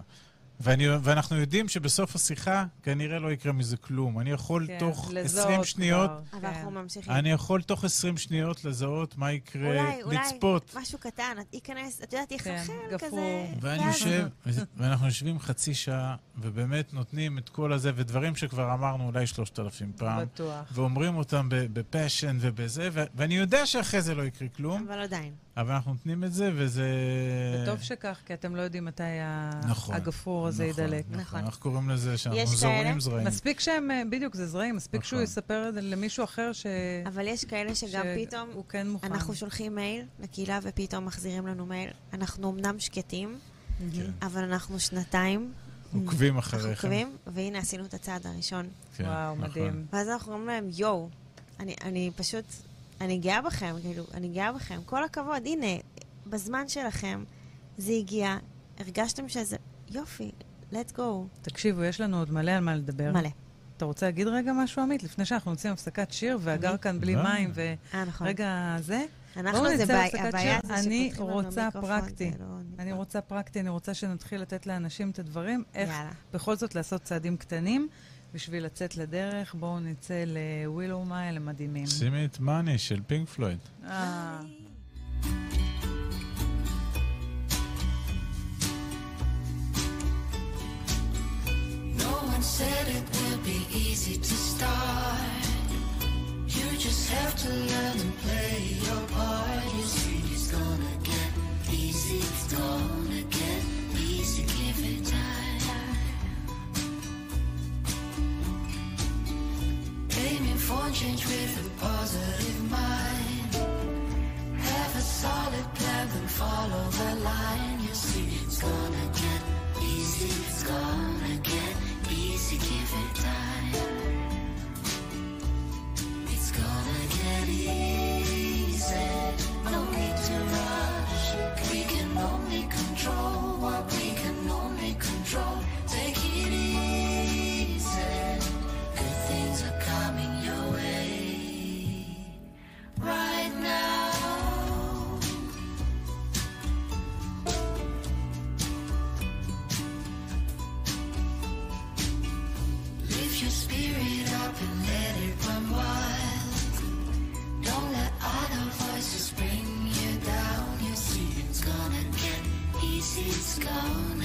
ואני, ואנחנו יודעים שבסוף השיחה כנראה לא יקרה מזה כלום. אני יכול כן, תוך לזהות 20 שניות, כבר, אבל כן. אנחנו ממשיכים. אני יכול תוך 20 שניות לזהות מה יקרה, אולי, אולי, לצפות. משהו קטן, ייכנס, את יודעת, כן, יחלחל גפרור. כזה. ואני ואז- יושב, ואנחנו יושבים חצי שעה, ובאמת נותנים את כל הזה, ודברים שכבר אמרנו אולי שלושת אלפים פעם, בטוח. ואומרים אותם ב- בפשן ובזה, ואני יודע שאחרי זה לא יקרה כלום, אבל עדיין. אבל אנחנו נותנים את זה, וזה... וטוב שכך, כי אתם לא יודעים מתי נכון. הגפרור הזה נכון, ידלק. נכון. נכון. אנחנו קוראים לזה שאנחנו יש זורעים? זרעים. מספיק שהם, אה, בדיוק, זה זרעים, מספיק שהוא נכון. יספר את זה למישהו אחר ש... אבל יש כאלה שגם פתאום, הוא כן מוכן. אנחנו שולחים מייל לקהילה ופתאום מחזירים לנו מייל. אנחנו אמנם שקטים, מהמם. אבל אנחנו שנתיים, עוקבים אנחנו אחריכם. עוקבים, והנה עשינו את הצעד הראשון. כן, וואו, נכון. מדהים. ואז אנחנו אומרים להם, יואו, אני, אני פשוט, אני גאה בכם, כאילו, אני גאה בכם. כל הכבוד, הנה, בזמן שלכם זה הגיע, הרגשתם שזה, יופי, let's go. תקשיבו, יש לנו עוד מלא על מה לדבר. מלא. אתה רוצה להגיד רגע משהו, עמית? לפני שאנחנו יוצאים הפסקת שיר, והגר? כאן בלי לא. מים, ו... אה, נכון. רגע, זה? אנחנו בואו זה הבעיה שיר. זה אני שפותחים לנו רוצה מיקרופון, פרקטי. לא אני. רוצה פרקטי, אני רוצה שנתחיל לתת לאנשים את הדברים, איך. בכל זאת לעשות צעדים קטנים בשביל לצאת לדרך. בואו נצא לווילו מייל, הם מדהימים. שימי את מאני של פינק פלויד. אה, No one said it would be easy to start. You just have to learn to play your part. You see, it's gonna get easy. It's gonna get Aiming for change with a positive mind. Have a solid plan, then follow the line. You see, it's gonna get easy. It's gonna get easy. Give it time. It's gonna get easy. No need to rush. We can only control what we can only control. gone.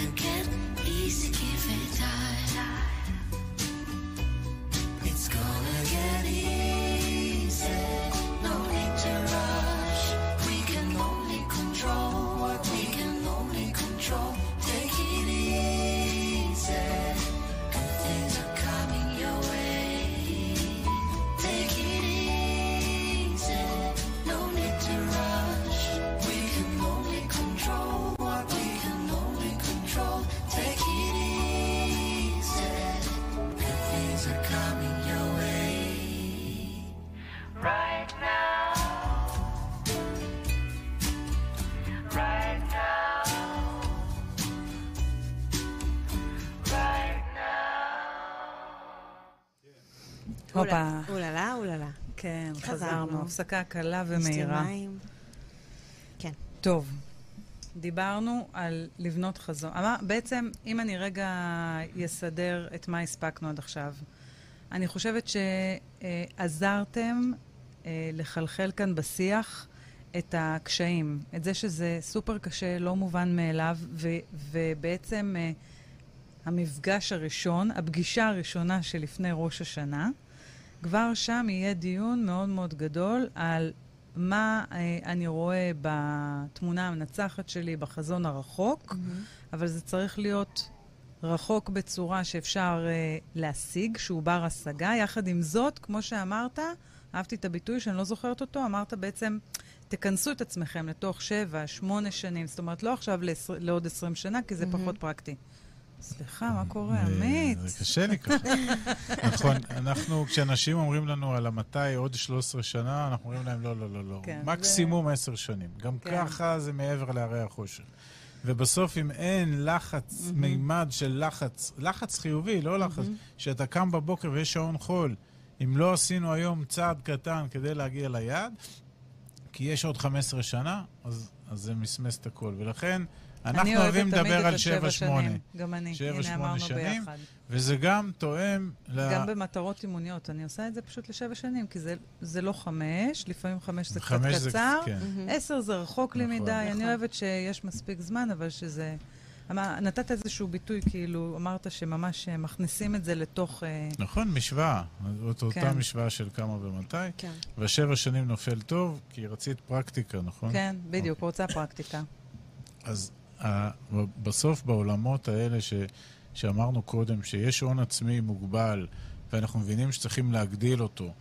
הופה. אוללה, אוללה. כן, חזרנו. הפסקה קלה ומהירה. מים. טוב, דיברנו על לבנות חזון. אמר, בעצם, אם אני רגע אסדר את מה הספקנו עד עכשיו, אני חושבת שעזרתם אה, לחלחל כאן בשיח את הקשיים, את זה שזה סופר קשה, לא מובן מאליו, ו, ובעצם אה, המפגש הראשון, הפגישה הראשונה שלפני ראש השנה, כבר שם יהיה דיון מאוד מאוד גדול על מה אה, אני רואה בתמונה המנצחת שלי, בחזון הרחוק, אבל זה צריך להיות רחוק בצורה שאפשר אה, להשיג, שהוא בר השגה. יחד עם זאת, כמו שאמרת, אהבתי את הביטוי שאני לא זוכרת אותו, אמרת בעצם, תכנסו את עצמכם לתוך שבע, שמונה שנים, זאת אומרת, לא עכשיו לעוד עשרים שנה, כי זה פחות פרקטי. סליחה, מה קורה, אה, עמית? זה קשה לי ככה. *laughs* נכון, אנחנו, כשאנשים אומרים לנו על המתי עוד 13 שנה, אנחנו אומרים להם, לא, לא, לא, לא. כן, מקסימום 10 שנים. גם כן. ככה זה מעבר להרי החושך. ובסוף, אם אין לחץ, מימד של לחץ, לחץ חיובי, לא לחץ, שאתה קם בבוקר ויש שעון חול, אם לא עשינו היום צעד קטן כדי להגיע ליעד, כי יש עוד 15 שנה, אז, אז זה מסמס את הכל. ולכן, אנחנו אני אוהבים לדבר על השבע 7-8, שנים. גם אני. שבע, הנה, שמונה אמרנו שנים. ביחד. וזה גם תואם ל... גם במטרות אימוניות. אני עושה את זה פשוט לשבע שנים, כי זה, זה לא חמש, לפעמים חמש זה קצת חמש זה- קצר. כן. עשר זה רחוק לי נכון. מדי. אני נכון. אוהבת שיש מספיק זמן, אבל שזה... אמר- נתת איזשהו ביטוי, כאילו, אמרת שממש אה, מכניסים את זה לתוך... אה, נכון, משוואה. זאת אותה כן. משוואה של כמה ומתי. כן. והשבע שנים נופל טוב, כי רצית פרקטיקה, נכון? כן, בדיוק, אוקיי. רוצה פרקטיקה. אז בסוף בעולמות האלה ש, שאמרנו קודם, שיש הון עצמי מוגבל, ואנחנו מבינים שצריכים להגדיל אותו,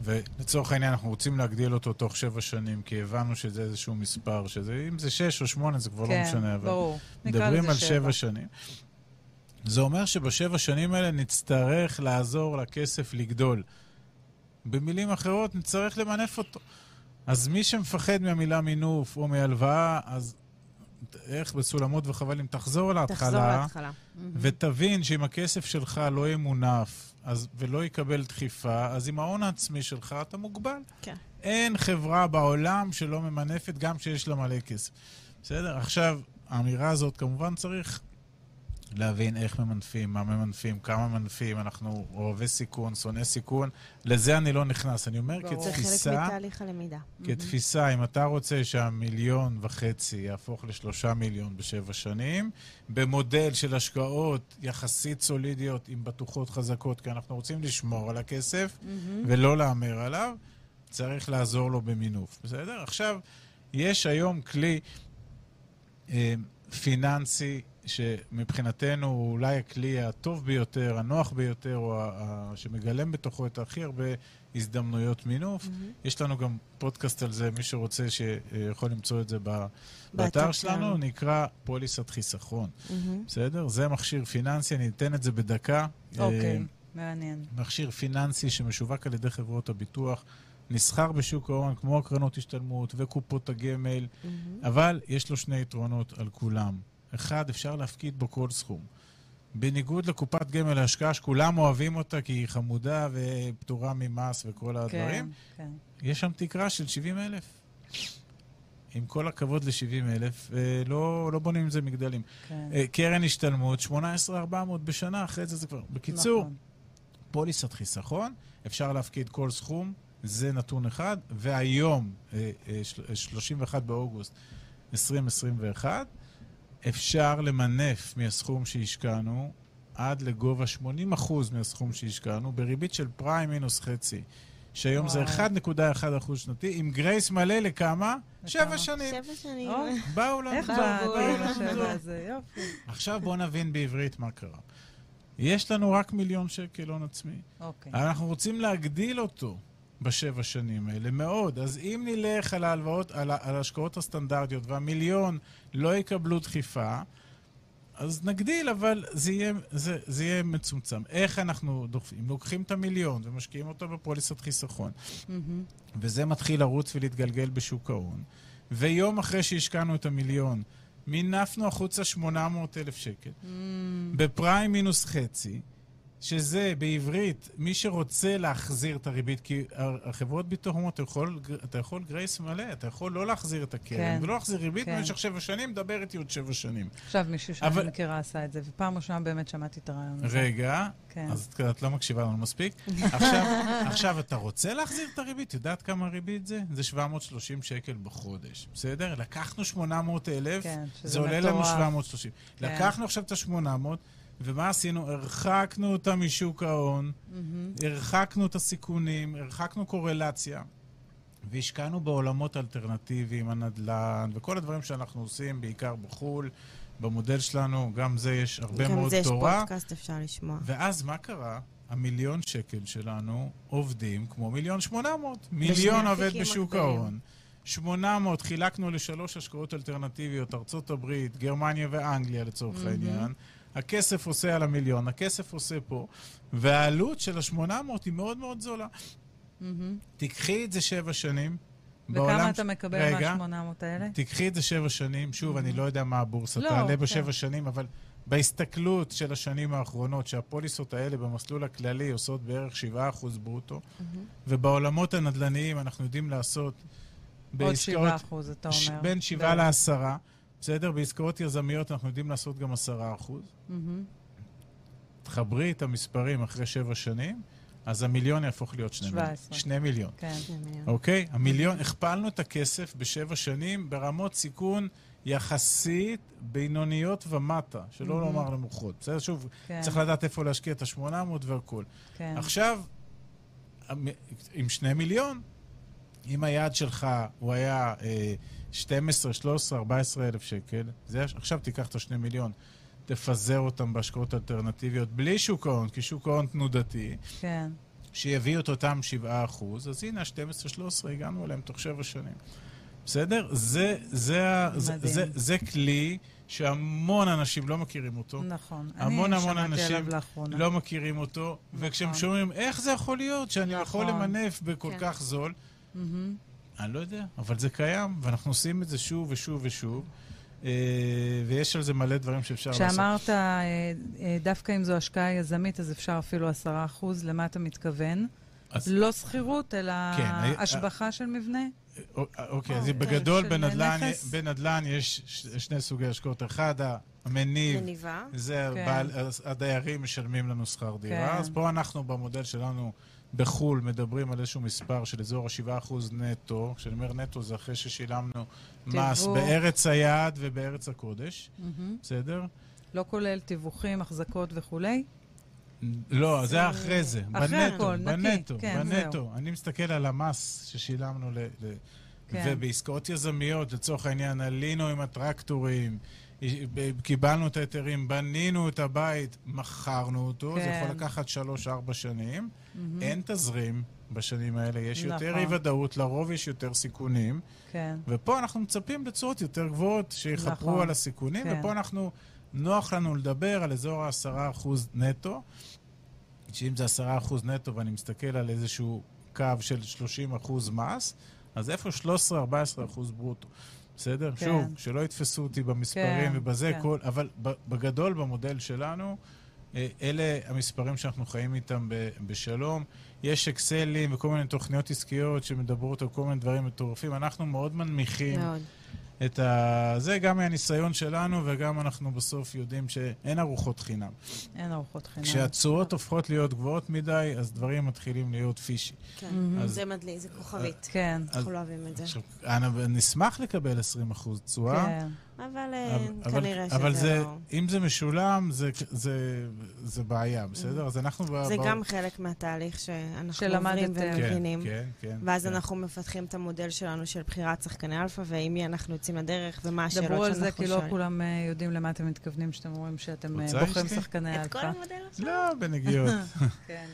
ולצורך העניין אנחנו רוצים להגדיל אותו תוך שבע שנים, כי הבנו שזה איזשהו מספר, שזה, אם זה שש או שמונה זה כבר כן, לא משנה, אבל ברור. מדברים על שבע שנים. זה אומר שבשבע שנים האלה נצטרך לעזור לכסף לגדול. במילים אחרות, נצטרך למנף אותו. אז מי שמפחד מהמילה מינוף או מהלוואה, אז איך בסולמות וחבלים, תחזור תחזור להתחלה, להתחלה. ותבין שאם הכסף שלך לא ימונף אז, ולא יקבל דחיפה, אז עם ההון העצמי שלך אתה מוגבל. כן. אין חברה בעולם שלא ממנפת גם כשיש לה מלא כסף. בסדר? עכשיו, האמירה הזאת, כמובן צריך להבין איך ממנפים, מה ממנפים, כמה ממנפים, אנחנו אוהבי סיכון, שונאי סיכון, לזה אני לא נכנס. אני אומר ברור. זה חלק כתפיסה, מתהליך הלמידה. כתפיסה, אם אתה רוצה שהמיליון וחצי יהפוך לשלושה מיליון בשבע שנים, במודל של השקעות יחסית סולידיות עם בטוחות חזקות, כי אנחנו רוצים לשמור על הכסף ולא להמר עליו, צריך לעזור לו במינוף, בסדר? עכשיו, יש היום כלי אה, פיננסי שמבחינתנו הוא אולי הכלי הטוב ביותר, הנוח ביותר, או ה- שמגלם בתוכו את הכי הרבה הזדמנויות מינוף. יש לנו גם פודקאסט על זה, מי שרוצה שיכול למצוא את זה ב- באתר שלנו. נקרא פוליסת חיסכון. מהמם. בסדר? זה מכשיר פיננסי, אני אתן את זה בדקה. אה, אוקיי, מעניין. מכשיר פיננסי שמשווק על ידי חברות הביטוח, נסחר בשוק ההון כמו הקרנות השתלמות וקופות הגמל, אבל יש לו שני יתרונות על כולם. אחד, אפשר להפקיד בו כל סכום. בניגוד לקופת גמל להשקעה, שכולם אוהבים אותה כי היא חמודה ופטורה ממס וכל הדברים, כן, כן. יש שם תקרה של 70 אלף. עם כל הכבוד ל-70 אלף, אה, לא, לא בונים עם זה מגדלים. כן. אה, קרן השתלמות, 18,400 בשנה, אחרי זה זה כבר... בקיצור, נכון. פוליסת חיסכון, אפשר להפקיד כל סכום, זה נתון אחד, והיום, אה, אה, של- 31 באוגוסט 2021, אפשר למנף מהסכום שהשקענו עד לגובה 80% מהסכום שהשקענו, בריבית של פריים מינוס חצי, שהיום זה וואו. 1.1% שנתי, עם גרייס מלא לכמה? שבע? שנים. שבע שנים. או, באו לנו. איך באו, לנו. השבע הזה? יופי. עכשיו בואו נבין בעברית מה קרה. יש לנו רק מיליון שקל הון עצמי. אוקיי. אנחנו רוצים להגדיל אותו בשבע שנים האלה, מאוד. אז אם נלך על ההלוואות, על, ההשקעות הסטנדרטיות, והמיליון לא יקבלו דחיפה, אז נגדיל, אבל זה יהיה, זה, זה יהיה מצומצם. איך אנחנו דוחפים? לוקחים את המיליון ומשקיעים אותו בפוליסת חיסכון, מהמם. וזה מתחיל לרוץ ולהתגלגל בשוק ההון, ויום אחרי שהשקענו את המיליון, מינפנו החוצה 800 אלף שקל. Mm, בפריים מינוס חצי, שזה בעברית, מי שרוצה להחזיר את הריבית, כי החברות ביטוח אומרות, אתה יכול, אתה יכול גרייס מלא, אתה יכול לא להחזיר את הקרן, כן. ולא להחזיר ריבית כן. במשך שבע שנים, דבר איתי עוד שבע שנים. עכשיו מישהו שאני אבל- מכירה עשה את זה, ופעם ראשונה באמת שמעתי את הרעיון הזה. רגע, כן. אז את- את לא מקשיבה לנו מספיק. עכשיו, *laughs* עכשיו, אתה רוצה להחזיר את הריבית? יודעת כמה ריבית זה? זה 730 שקל בחודש, בסדר? לקחנו 800 אלף, כן, זה עולה לנו מטורף. 730. כן. לקחנו עכשיו את ה-800, ומה עשינו? הרחקנו אותה משוק ההון, מהמם. הרחקנו את הסיכונים, הרחקנו קורלציה, והשקענו בעולמות אלטרנטיביים, הנדל"ן, וכל הדברים שאנחנו עושים, בעיקר בחו"ל, במודל שלנו, גם זה יש הרבה גם מאוד זה יש תורה. פודקאסט, אפשר לשמוע. ואז מה קרה? המיליון שקל שלנו עובדים כמו מיליון שמונה מאות. מיליון עובד בשוק. ההון. 800 חילקנו לשלוש השקעות אלטרנטיביות, ארצות הברית, גרמניה ואנגליה לצורך העניין. הכסף עושה על המיליון, הכסף עושה פה, והעלות של ה-800 היא מאוד מאוד זולה. מהמם. תיקחי את זה שבע שנים. וכמה בעולם אתה ש- מקבל רגע, מה-800 האלה? תיקחי את זה שבע שנים, שוב, אני לא יודע מה הבורסה לא, תעלה כן. בשבע שנים, אבל בהסתכלות של השנים האחרונות, שהפוליסות האלה במסלול הכללי עושות בערך 7% ברוטו, ובעולמות הנדל"ניים אנחנו יודעים לעשות עוד בעסקאות 7 אחוז, אתה ש- אומר. בין 7 בערך. ל-10, בסדר? בעסקאות יזמיות אנחנו יודעים לעשות גם 10%. מהמם. תחברי את המספרים אחרי שבע שנים, אז המיליון יהפוך להיות שני מיליון. 17. שני מיליון. כן. אוקיי? המיליון, הכפלנו את הכסף בשבע שנים ברמות סיכון יחסית בינוניות ומטה, שלא מהמם. לומר נמוכות. בסדר? שוב, כן. צריך לדעת איפה להשקיע את ה-800 והכול. כן. עכשיו, עם שני מיליון, אם היעד שלך הוא היה אה, 12, 13, 14 אלף שקל, זה, עכשיו תיקח את השני מיליון, תפזר אותם בהשקעות אלטרנטיביות בלי שוק ההון, כי שוק ההון תנודתי, כן. שיביאו את אותם 7 אחוז, אז הנה, ה-12-13 הגענו אליהם תוך 7 שנים. בסדר? זה, זה, זה. זה, זה כלי שהמון אנשים לא מכירים אותו. נכון. המון המון אנשים. לא מכירים אותו, וכשהם שומעים, איך זה יכול להיות שאני יכול נכון. למנף בכל כן. כך זול? מהמם. אני לא יודע, אבל זה קיים, ואנחנו עושים את זה שוב ושוב ושוב, אה, ויש על זה מלא דברים שאפשר לעשות. כשאמרת, אה, אה, דווקא אם זו השקעה יזמית, אז אפשר אפילו 10%, למה אתה מתכוון? אז- לא שכירות, אלא כן, השבחה של מבנה? אוקיי, אז אה, בגדול בנדל"ן? בנדל"ן יש ש- שני סוגי השקעות. אחד, המניב, מניבה. זה כן. בעל, הדיירים משלמים לנו שכר דירה. כן. אז פה אנחנו במודל שלנו בחו"ל מדברים על איזשהו מספר של אזור ה-7% נטו. כשאני אומר נטו זה אחרי ששילמנו מס תיווך. בארץ היעד ובארץ הקודש, מהמם. בסדר? לא כולל תיווכים, החזקות וכולי? לא, זה אחרי זה. אחרי בנטו, הכל, נקי. בנטו, כן, בנטו. אני מסתכל על המס ששילמנו ל... ל- כן. ובעסקאות יזמיות, לצורך העניין, עלינו עם הטרקטורים, קיבלנו את ההיתרים, בנינו את הבית, מכרנו אותו, זה כן. יכול לקחת שלוש-ארבע שנים. מהמם. אין תזרים בשנים האלה, יש יותר נכון. אי-ודאות, לרוב יש יותר סיכונים, כן. ופה אנחנו מצפים לתשואות יותר גבוהות, שיכפרו נכון. על הסיכונים, כן. ופה אנחנו, נוח לנו לדבר על אזור ה-10% נטו, שאם זה 10% נטו ואני מסתכל על איזשהו קו של 30% מס, אז איפה 13-14% ברוטו? בסדר? כן. שוב, שלא יתפסו אותי במספרים כן, ובזה כן. כל... אבל בגדול, במודל שלנו, אה, אלה המספרים שאנחנו חיים איתם ב- בשלום. יש אקסלים וכל מיני תוכניות עסקיות שמדברות על כל מיני דברים מטורפים. אנחנו מאוד מנמיכים מאוד. את ה... זה גם מהניסיון שלנו, וגם אנחנו בסוף יודעים שאין ארוחות חינם. אין ארוחות חינם. כשהתשואות הופכות להיות גבוהות מדי, אז דברים מתחילים להיות fishy. כן. אז- זה מדליק, זה כוכבית. כן, אנחנו לא אוהבים את זה. עכשיו, נשמח לקבל 20% תשואה. כן. אבל אה, אבל- כנראה אבל שזה זה, לא... אם זה משולם, זה, זה, זה בעיה, בסדר? אז אנחנו... זה ב- גם חלק מהתהליך שאנחנו. עוברים כן, ומבינים. כן, כן. ואז כן. אנחנו מפתחים את המודל שלנו של בחירת שחקני אלפא, ועם מי אנחנו יוצאים לדרך, ומה השאלות דברו שאנחנו על שואלים. זה, כי לא כולם אה, יודעים למה אתם מתכוונים כשאתם אומרים שאתם אה, בוחרים? שחקני את כל אלפא. המודל עכשיו? לא, בנגיעות. *laughs* כן.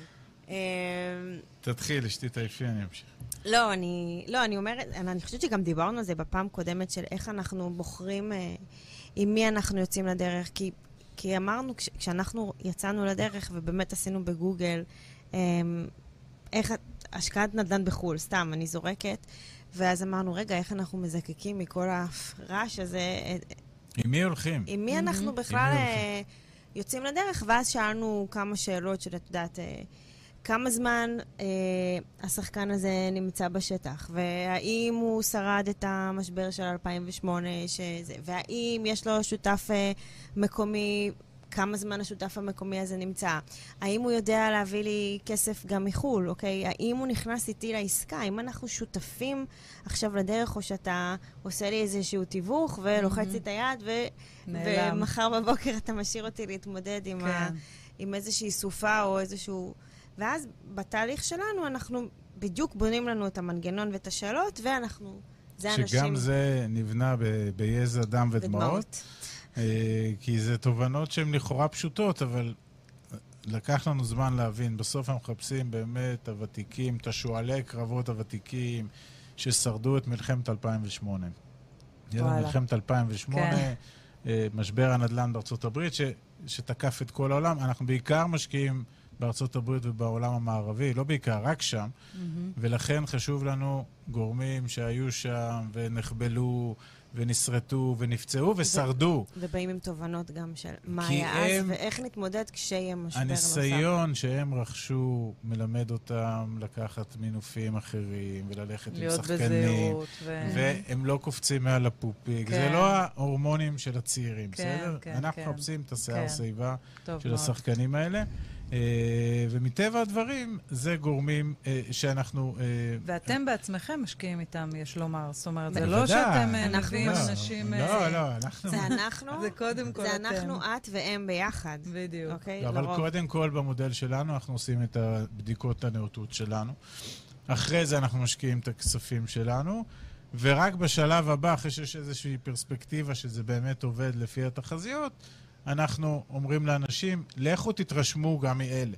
*laughs* תתחיל, אשתי, תעיפי, אני אמשיך. לא, אני, לא, אני אומרת, אני אני חושבת שגם דיברנו על זה בפעם קודמת, של איך אנחנו בוחרים אה, עם מי אנחנו יוצאים לדרך, כי, כי אמרנו, כש, כשאנחנו יצאנו לדרך, ובאמת עשינו בגוגל, אה, איך השקעת נדל"ן בחו"ל, סתם, אני זורקת, ואז אמרנו, רגע, איך אנחנו מזקקים מכל הרעש הזה, אה, עם מי הולכים? עם מי אנחנו מהמם. בכלל מי אה, יוצאים לדרך, ואז שאלנו כמה שאלות של, את יודעת, אה, כמה זמן אה, השחקן הזה נמצא בשטח, והאם הוא שרד את המשבר של 2008, שזה, והאם יש לו שותף אה, מקומי, כמה זמן השותף המקומי הזה נמצא, האם הוא יודע להביא לי כסף גם מחו"ל, אוקיי? האם הוא נכנס איתי לעסקה, האם אנחנו שותפים עכשיו לדרך, או שאתה עושה לי איזשהו תיווך ולוחץ לי את היד, ו... ומחר בבוקר אתה משאיר אותי להתמודד עם, ה... כן. עם איזושהי סופה או איזשהו... ואז בתהליך שלנו אנחנו בדיוק בונים לנו את המנגנון ואת השאלות, ואנחנו... זה אנשים... שגם זה נבנה ב- ביזע, דם ודמעות. אה, כי זה תובנות שהן לכאורה פשוטות, אבל לקח לנו זמן להבין. בסוף אנחנו מחפשים באמת הוותיקים, את השועלי קרבות הוותיקים, ששרדו את מלחמת 2008. יהיה לנו וואלה. מלחמת 2008, כן. אה, משבר הנדל"ן בארצות הברית, ש, שתקף את כל העולם. אנחנו בעיקר משקיעים בארצות הברית ובעולם המערבי, לא בעיקר, רק שם, ולכן חשוב לנו גורמים שהיו שם ונחבלו ונסרטו ונפצעו ושרדו. ובאים עם תובנות גם של מה היה אז, הם- ואיך נתמודד כשיהיה משבר נוסף. הניסיון שהם רכשו מלמד אותם לקחת מינופים אחרים וללכת עם שחקנים. ו- והם לא קופצים מעל הפופיק. כן. זה לא ההורמונים של הצעירים, כן, בסדר? כן, אנחנו כן. מחפשים את השיער כן. שיבה של מאוד. השחקנים האלה. אה, ומטבע הדברים, זה גורמים אה, שאנחנו... אה, ואתם בעצמכם משקיעים איתם, יש לומר. זאת אומרת, זה. לא שאתם מביאים לא, אנשים... לא, אה, לא, אנחנו... זה אנחנו, זה קודם כל זה אתם. אנחנו, את והם ביחד. בדיוק. אוקיי? לא, אבל. קודם כל במודל שלנו אנחנו עושים את הבדיקות הנאותות שלנו. אחרי זה אנחנו משקיעים את הכספים שלנו, ורק בשלב הבא, אחרי שיש איזושהי פרספקטיבה שזה באמת עובד לפי התחזיות, אנחנו אומרים לאנשים, לכו תתרשמו גם מאלה.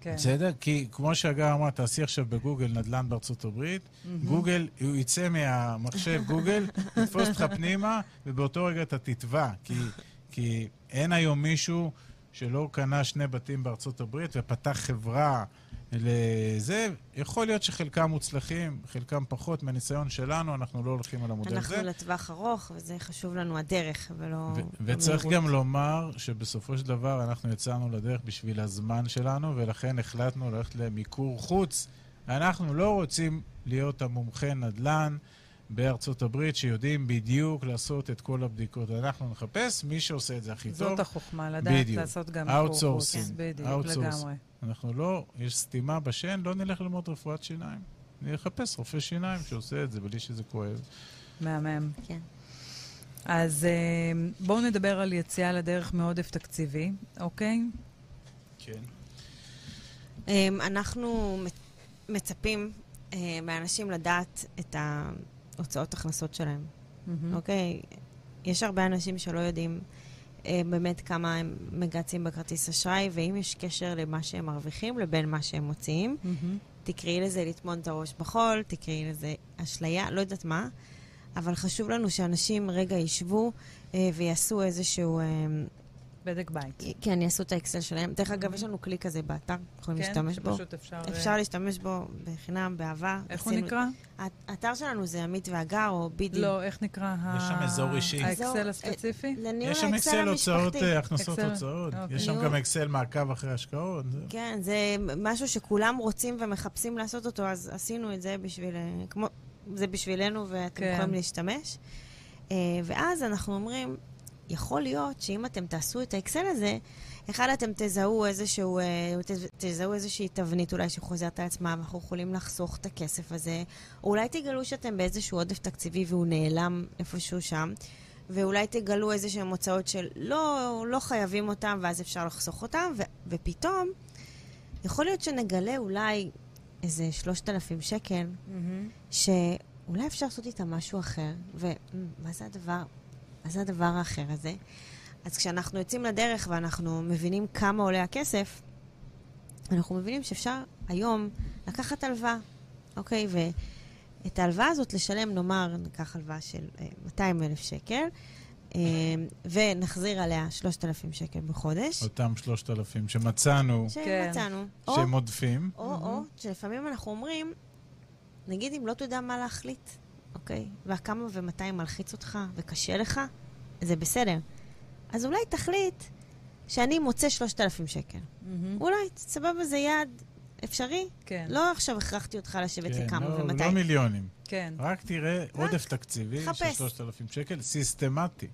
כן. בסדר? כי כמו שהגר אמרה, תעשי עכשיו בגוגל נדל"ן בארצות הברית, גוגל, הוא יצא מהמחשב *laughs* גוגל, יתפוס אותך פנימה, ובאותו רגע אתה תתבע. כי, כי אין היום מישהו שלא קנה שני בתים בארצות הברית ופתח חברה לזה. יכול להיות שחלקם מוצלחים, חלקם פחות. מהניסיון שלנו, אנחנו לא הולכים על המודל אנחנו הזה. לטווח ארוך, וזה חשוב לנו הדרך, ולא... ו- וצריך. גם לומר שבסופו של דבר אנחנו יצאנו לדרך בשביל הזמן שלנו, ולכן החלטנו ללכת למיקור חוץ. אנחנו לא רוצים להיות המומחה נדל"ן בארצות הברית, שיודעים בדיוק לעשות את כל הבדיקות. אנחנו נחפש מי שעושה את זה הכי זאת טוב. החוכמה, לדעת בדיוק. לעשות גם. Outsourcing. בדיוק, Outsourcing. לגמרי. אנחנו לא, יש סתימה בשן, לא נלך ללמוד רפואת שיניים. נחפש רופא שיניים שעושה את זה בלי שזה כואב. מהמם. כן. אז אה, בואו נדבר על יציאה לדרך מעודף תקציבי, אוקיי? כן. אמ, אנחנו מצ- מצפים אה, מאנשים לדעת את ההוצאות הכנסות שלהם, מהמם. אוקיי? יש הרבה אנשים שלא יודעים אה, באמת כמה הם מגצים בכרטיס אשראי, ואם יש קשר למה שהם מרוויחים לבין מה שהם מוציאים. מהמם. תקראי לזה לטמון את הראש בחול, תקראי לזה אשליה, לא יודעת מה, אבל חשוב לנו שאנשים רגע ישבו אה, ויעשו איזשהו... אה, בדק בית. כן, יעשו את האקסל שלהם. דרך אגב, יש לנו כלי כזה באתר, יכולים להשתמש בו. כן, שפשוט אפשר... אה, אפשר להשתמש בו בחינם, באהבה. איך הוא נקרא? הא- האתר שלנו זה עמית והגר, או בידי. לא, איך נקרא? ה- יש שם אזור אישי. האקסל אזור- הספציפי? יש שם אקסל הוצאות. אה, הכנסות הוצאות. אוקיי. יש שם גם אקסל מעקב אחרי השקעות. כן, זה משהו שכולם רוצים ומחפשים לעשות אותו, אז עשינו את זה בשביל... אה, כמו, זה בשבילנו ואתם כן. יכולים להשתמש. אה, ואז אנחנו אומרים, יכול להיות שאם אתם תעשו את האקסל הזה, אחד, אתם תזהו איזשהו, אה, תזהו איזושהי תבנית אולי שחוזרת על עצמה, ואנחנו יכולים לחסוך את הכסף הזה. או אולי תגלו שאתם באיזשהו עודף תקציבי והוא נעלם איפשהו שם. ואולי תגלו איזה שהם הוצאות של לא, לא חייבים אותם, ואז אפשר לחסוך אותם, ו- ופתאום, יכול להיות שנגלה אולי איזה 3,000 שקל, מהמם. שאולי אפשר לעשות איתם משהו אחר. ומה זה הדבר, מה זה הדבר האחר הזה? אז כשאנחנו יוצאים לדרך ואנחנו מבינים כמה עולה הכסף, אנחנו מבינים שאפשר היום לקחת הלוואה, אוקיי? ואת ההלוואה הזאת לשלם, נאמר, ניקח הלוואה של אה, 200 אלף שקל, אה, ונחזיר עליה 3,000 שקל בחודש. אותם שלושת אלפים שמצאנו כן. שמצאנו. או, שהם עודפים. או, או, שלפעמים אנחנו אומרים, נגיד אם לא תדע מה להחליט, אוקיי? וכמה ומתי מלחיץ אותך וקשה לך, זה בסדר. אז אולי תחליט שאני מוצא 3,000 שקל. מהמם. אולי, סבבה, זה יעד אפשרי. כן, לא עכשיו הכרחתי אותך לשבת כן, כמה לא- ומתי. לא מיליונים. כן. רק תראה עודף תקציבי של חפש. 3,000 שקל, סיסטמטי.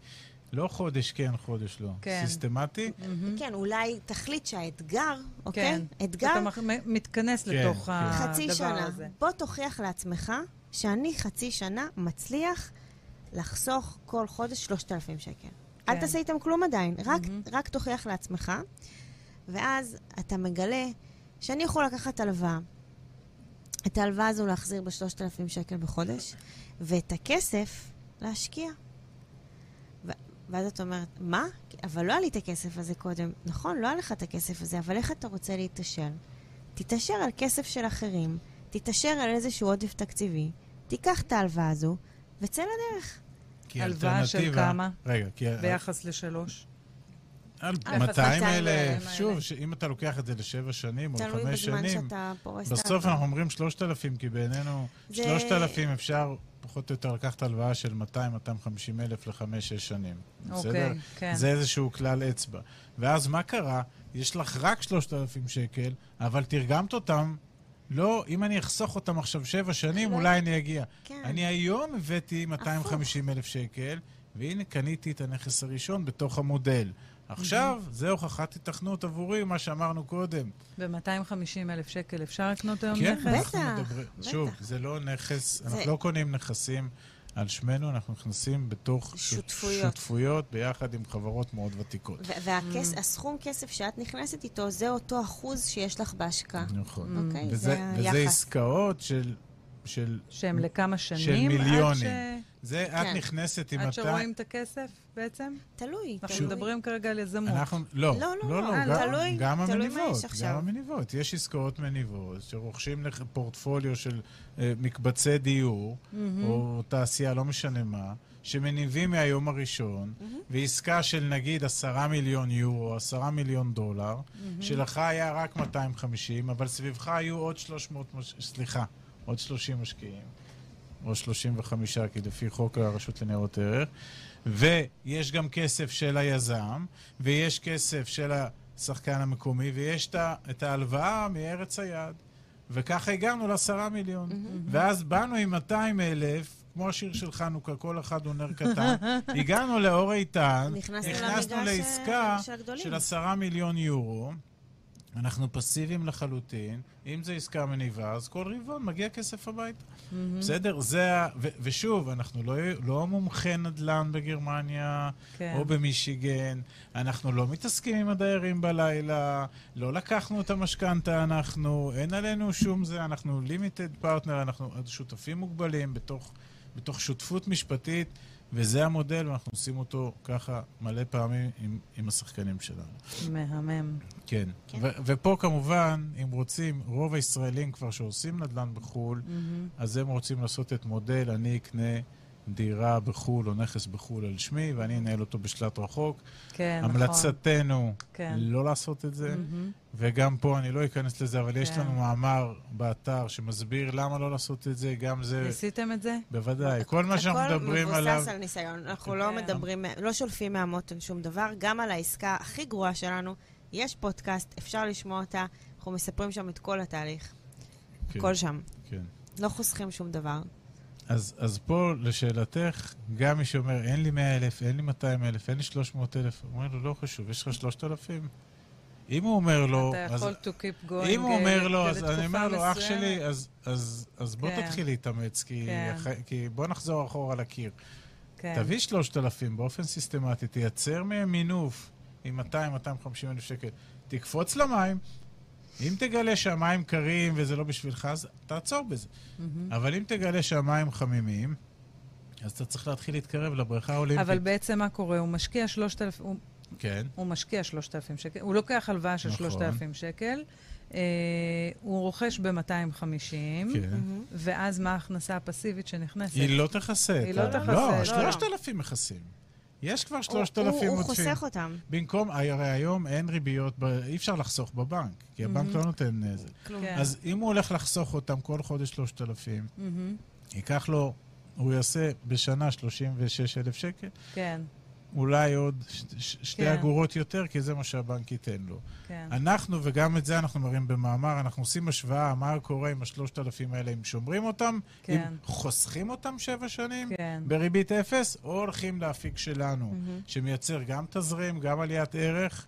לא חודש כן, חודש לא. כן. סיסטמטי. מהמם. כן, אולי תחליט שהאתגר, אוקיי? כן. אתגר אתה מתכנס כן, לתוך כן. הדבר חצי שנה. הזה. בוא תוכיח לעצמך שאני חצי שנה מצליח לחסוך כל חודש 3,000 שקל. אל כן. תעשה איתם כלום עדיין, רק, מהמם. רק תוכיח לעצמך, ואז אתה מגלה שאני יכול לקחת הלוואה, את ההלוואה הזו להחזיר ב-3,000 שקל בחודש, ואת הכסף להשקיע. ו- ואז את אומרת, מה? אבל לא היה לי את הכסף הזה קודם. נכון, לא היה לך את הכסף הזה, אבל איך אתה רוצה להתעשר? תתעשר על כסף של אחרים, תתעשר על איזשהו עודף תקציבי, תיקח את ההלוואה הזו, וצא לדרך. כי הלוואה של כמה? רגע, כי ביחס לשלוש. על אה, 200 200 אלף, האלה. שוב, שאם אתה לוקח את זה לשבע שנים או לחמש שנים, בסוף. אנחנו אומרים 3,000, כי בעינינו זה- 3,000 אפשר פחות או יותר לקחת הלוואה של 200-250 אלף לחמש-שש שנים. בסדר? אוקיי, כן. זה איזשהו כלל אצבע. ואז מה קרה? יש לך רק 3,000 שקל, אבל תרגמת אותם. לא, אם אני אחסוך אותם עכשיו שבע שנים, לא. אולי אני אגיע. כן. אני היום הבאתי 250 אלף שקל, והנה קניתי את הנכס הראשון בתוך המודל. עכשיו, זה הוכחת התכנות עבורי, מה שאמרנו קודם. ב-250 אלף שקל אפשר לקנות היום כן, נכס? אנחנו בטח. בטח. שוב, זה לא נכס, זה- אנחנו לא קונים נכסים על שמנו, אנחנו נכנסים בתוך שותפויות. שותפויות ביחד עם חברות מאוד ותיקות. והסכום כסף שאת נכנסת איתו, זה אותו אחוז שיש לך בהשקעה. נכון. אוקיי? וזה, זה וזה. עסקאות של... של שהם לכמה שנים? מיליונים. עד, זה, כן. את נכנסת עם עד אתה... שרואים את הכסף בעצם? תלוי, אנחנו תלוי. מדברים כרגע על יזמות. אנחנו, לא, לא, לא, לא, לא, גם, תלוי- גם תלוי מה המניבות, יש עכשיו. גם המניבות. יש עסקאות מניבות שרוכשים לך פורטפוליו של אה, מקבצי דיור, או תעשייה, לא משנה מה, שמניבים מהיום הראשון, ועסקה של נגיד עשרה מיליון יורו, עשרה מיליון דולר, שלך היה רק 250, אבל סביבך היו עוד 300, מש... סליחה, עוד 30 משקיעים. או 35, כי לפי חוק הרשות לניירות ערך, ויש גם כסף של היזם, ויש כסף של השחקן המקומי, ויש את ההלוואה מארץ היעד. וככה הגענו לעשרה מיליון. ואז באנו עם 200 אלף, כמו השיר של חנוכה, כל אחד הוא נר קטן, *laughs* הגענו לאור איתן, נכנסנו למגרש, לעסקה. של עשרה מיליון יורו. אנחנו פסיביים לחלוטין. אם זו עסקה מניבה, אז כל רבעון מגיע כסף הביתה. בסדר? זה ה... ו- ושוב, אנחנו לא, לא מומחי נדל"ן בגרמניה כן. או במישיגן. אנחנו לא מתעסקים עם הדיירים בלילה, לא לקחנו את המשכנתה, אנחנו, אין עלינו שום זה, אנחנו לימיטד פרטנר, אנחנו שותפים מוגבלים בתוך, בתוך שותפות משפטית. וזה המודל, ואנחנו עושים אותו ככה מלא פעמים עם, עם השחקנים שלנו. מהמם. כן. כן. ו- ופה כמובן, אם רוצים, רוב הישראלים כבר שעושים נדל"ן בחו"ל, אז הם רוצים לעשות את מודל, אני אקנה דירה בחו"ל או נכס בחו"ל על שמי, ואני אנהל אותו בשלט רחוק. כן, נכון. המלצתנו כן. לא לעשות את זה, מהמם. וגם פה אני לא אכנס לזה, אבל יש כן. לנו מאמר באתר שמסביר למה לא לעשות את זה, גם זה, ניסיתם את זה? בוודאי. כל מה שאנחנו מדברים הכל עליו... מבוסס על ניסיון. אנחנו לא כן. מדברים, לא שולפים מהמותן שום דבר. גם על העסקה הכי גרועה שלנו, יש פודקאסט, אפשר לשמוע אותה. אנחנו מספרים שם את כל התהליך. כן, הכל שם. כן. לא חוסכים שום דבר. אז, אז פה, לשאלתך, גם מי שאומר, אין לי 100 אלף, אין לי 200 אלף, אין לי 300 אלף, אומר לו, לא חשוב, יש לך 3,000? אם הוא אומר לו, אתה אז... יכול to keep going אם הוא אומר לו, אה, אז אני אומר לו, אח מסוימת." שלי, אז, אז, אז בוא כן. תתחיל להתאמץ, כי, כן. כי בוא נחזור אחורה לקיר. כן. תביא 3,000 באופן סיסטמטי, תייצר מהם מינוף עם 200-250 אלף שקל, תקפוץ למים. אם תגלה שהמים קרים וזה לא בשבילך, אז תעצור בזה. מהמם. אבל אם תגלה שהמים חמימים, אז אתה צריך להתחיל להתקרב לבריכה האולימפית. אבל בעצם מה קורה? הוא משקיע 3,000, הוא, כן, הוא משקיע 3,000 שקל, הוא לוקח הלוואה של נכון. 3,000 שקל, אה, הוא רוכש ב-250, כן. ואז מה ההכנסה הפסיבית שנכנסת? היא לא תכסה. היא לא תכסה, לא, לא, 3,000 מכסים. יש כבר 3,000 הוא- הוא. חוסך אותם. במקום, הרי היום אין ריביות, ב- אי אפשר לחסוך בבנק, כי הבנק לא נותן אה, זה. כלום. כן. אז אם הוא הולך לחסוך אותם כל חודש 3,000, מהמם. ייקח לו, הוא יעשה בשנה 36,000 שקל, כן, אולי עוד ש- ש- שתי כן. אגורות יותר, כי זה מה שהבנק ייתן לו. כן. אנחנו, וגם את זה אנחנו מראים במאמר, אנחנו עושים השוואה, מה קורה עם השלושת אלפים האלה, אם שומרים אותם, כן. אם חוסכים אותם שבע שנים, כן. בריבית אפס, או הולכים לאפיק שלנו, שמייצר גם תזרים, גם עליית ערך,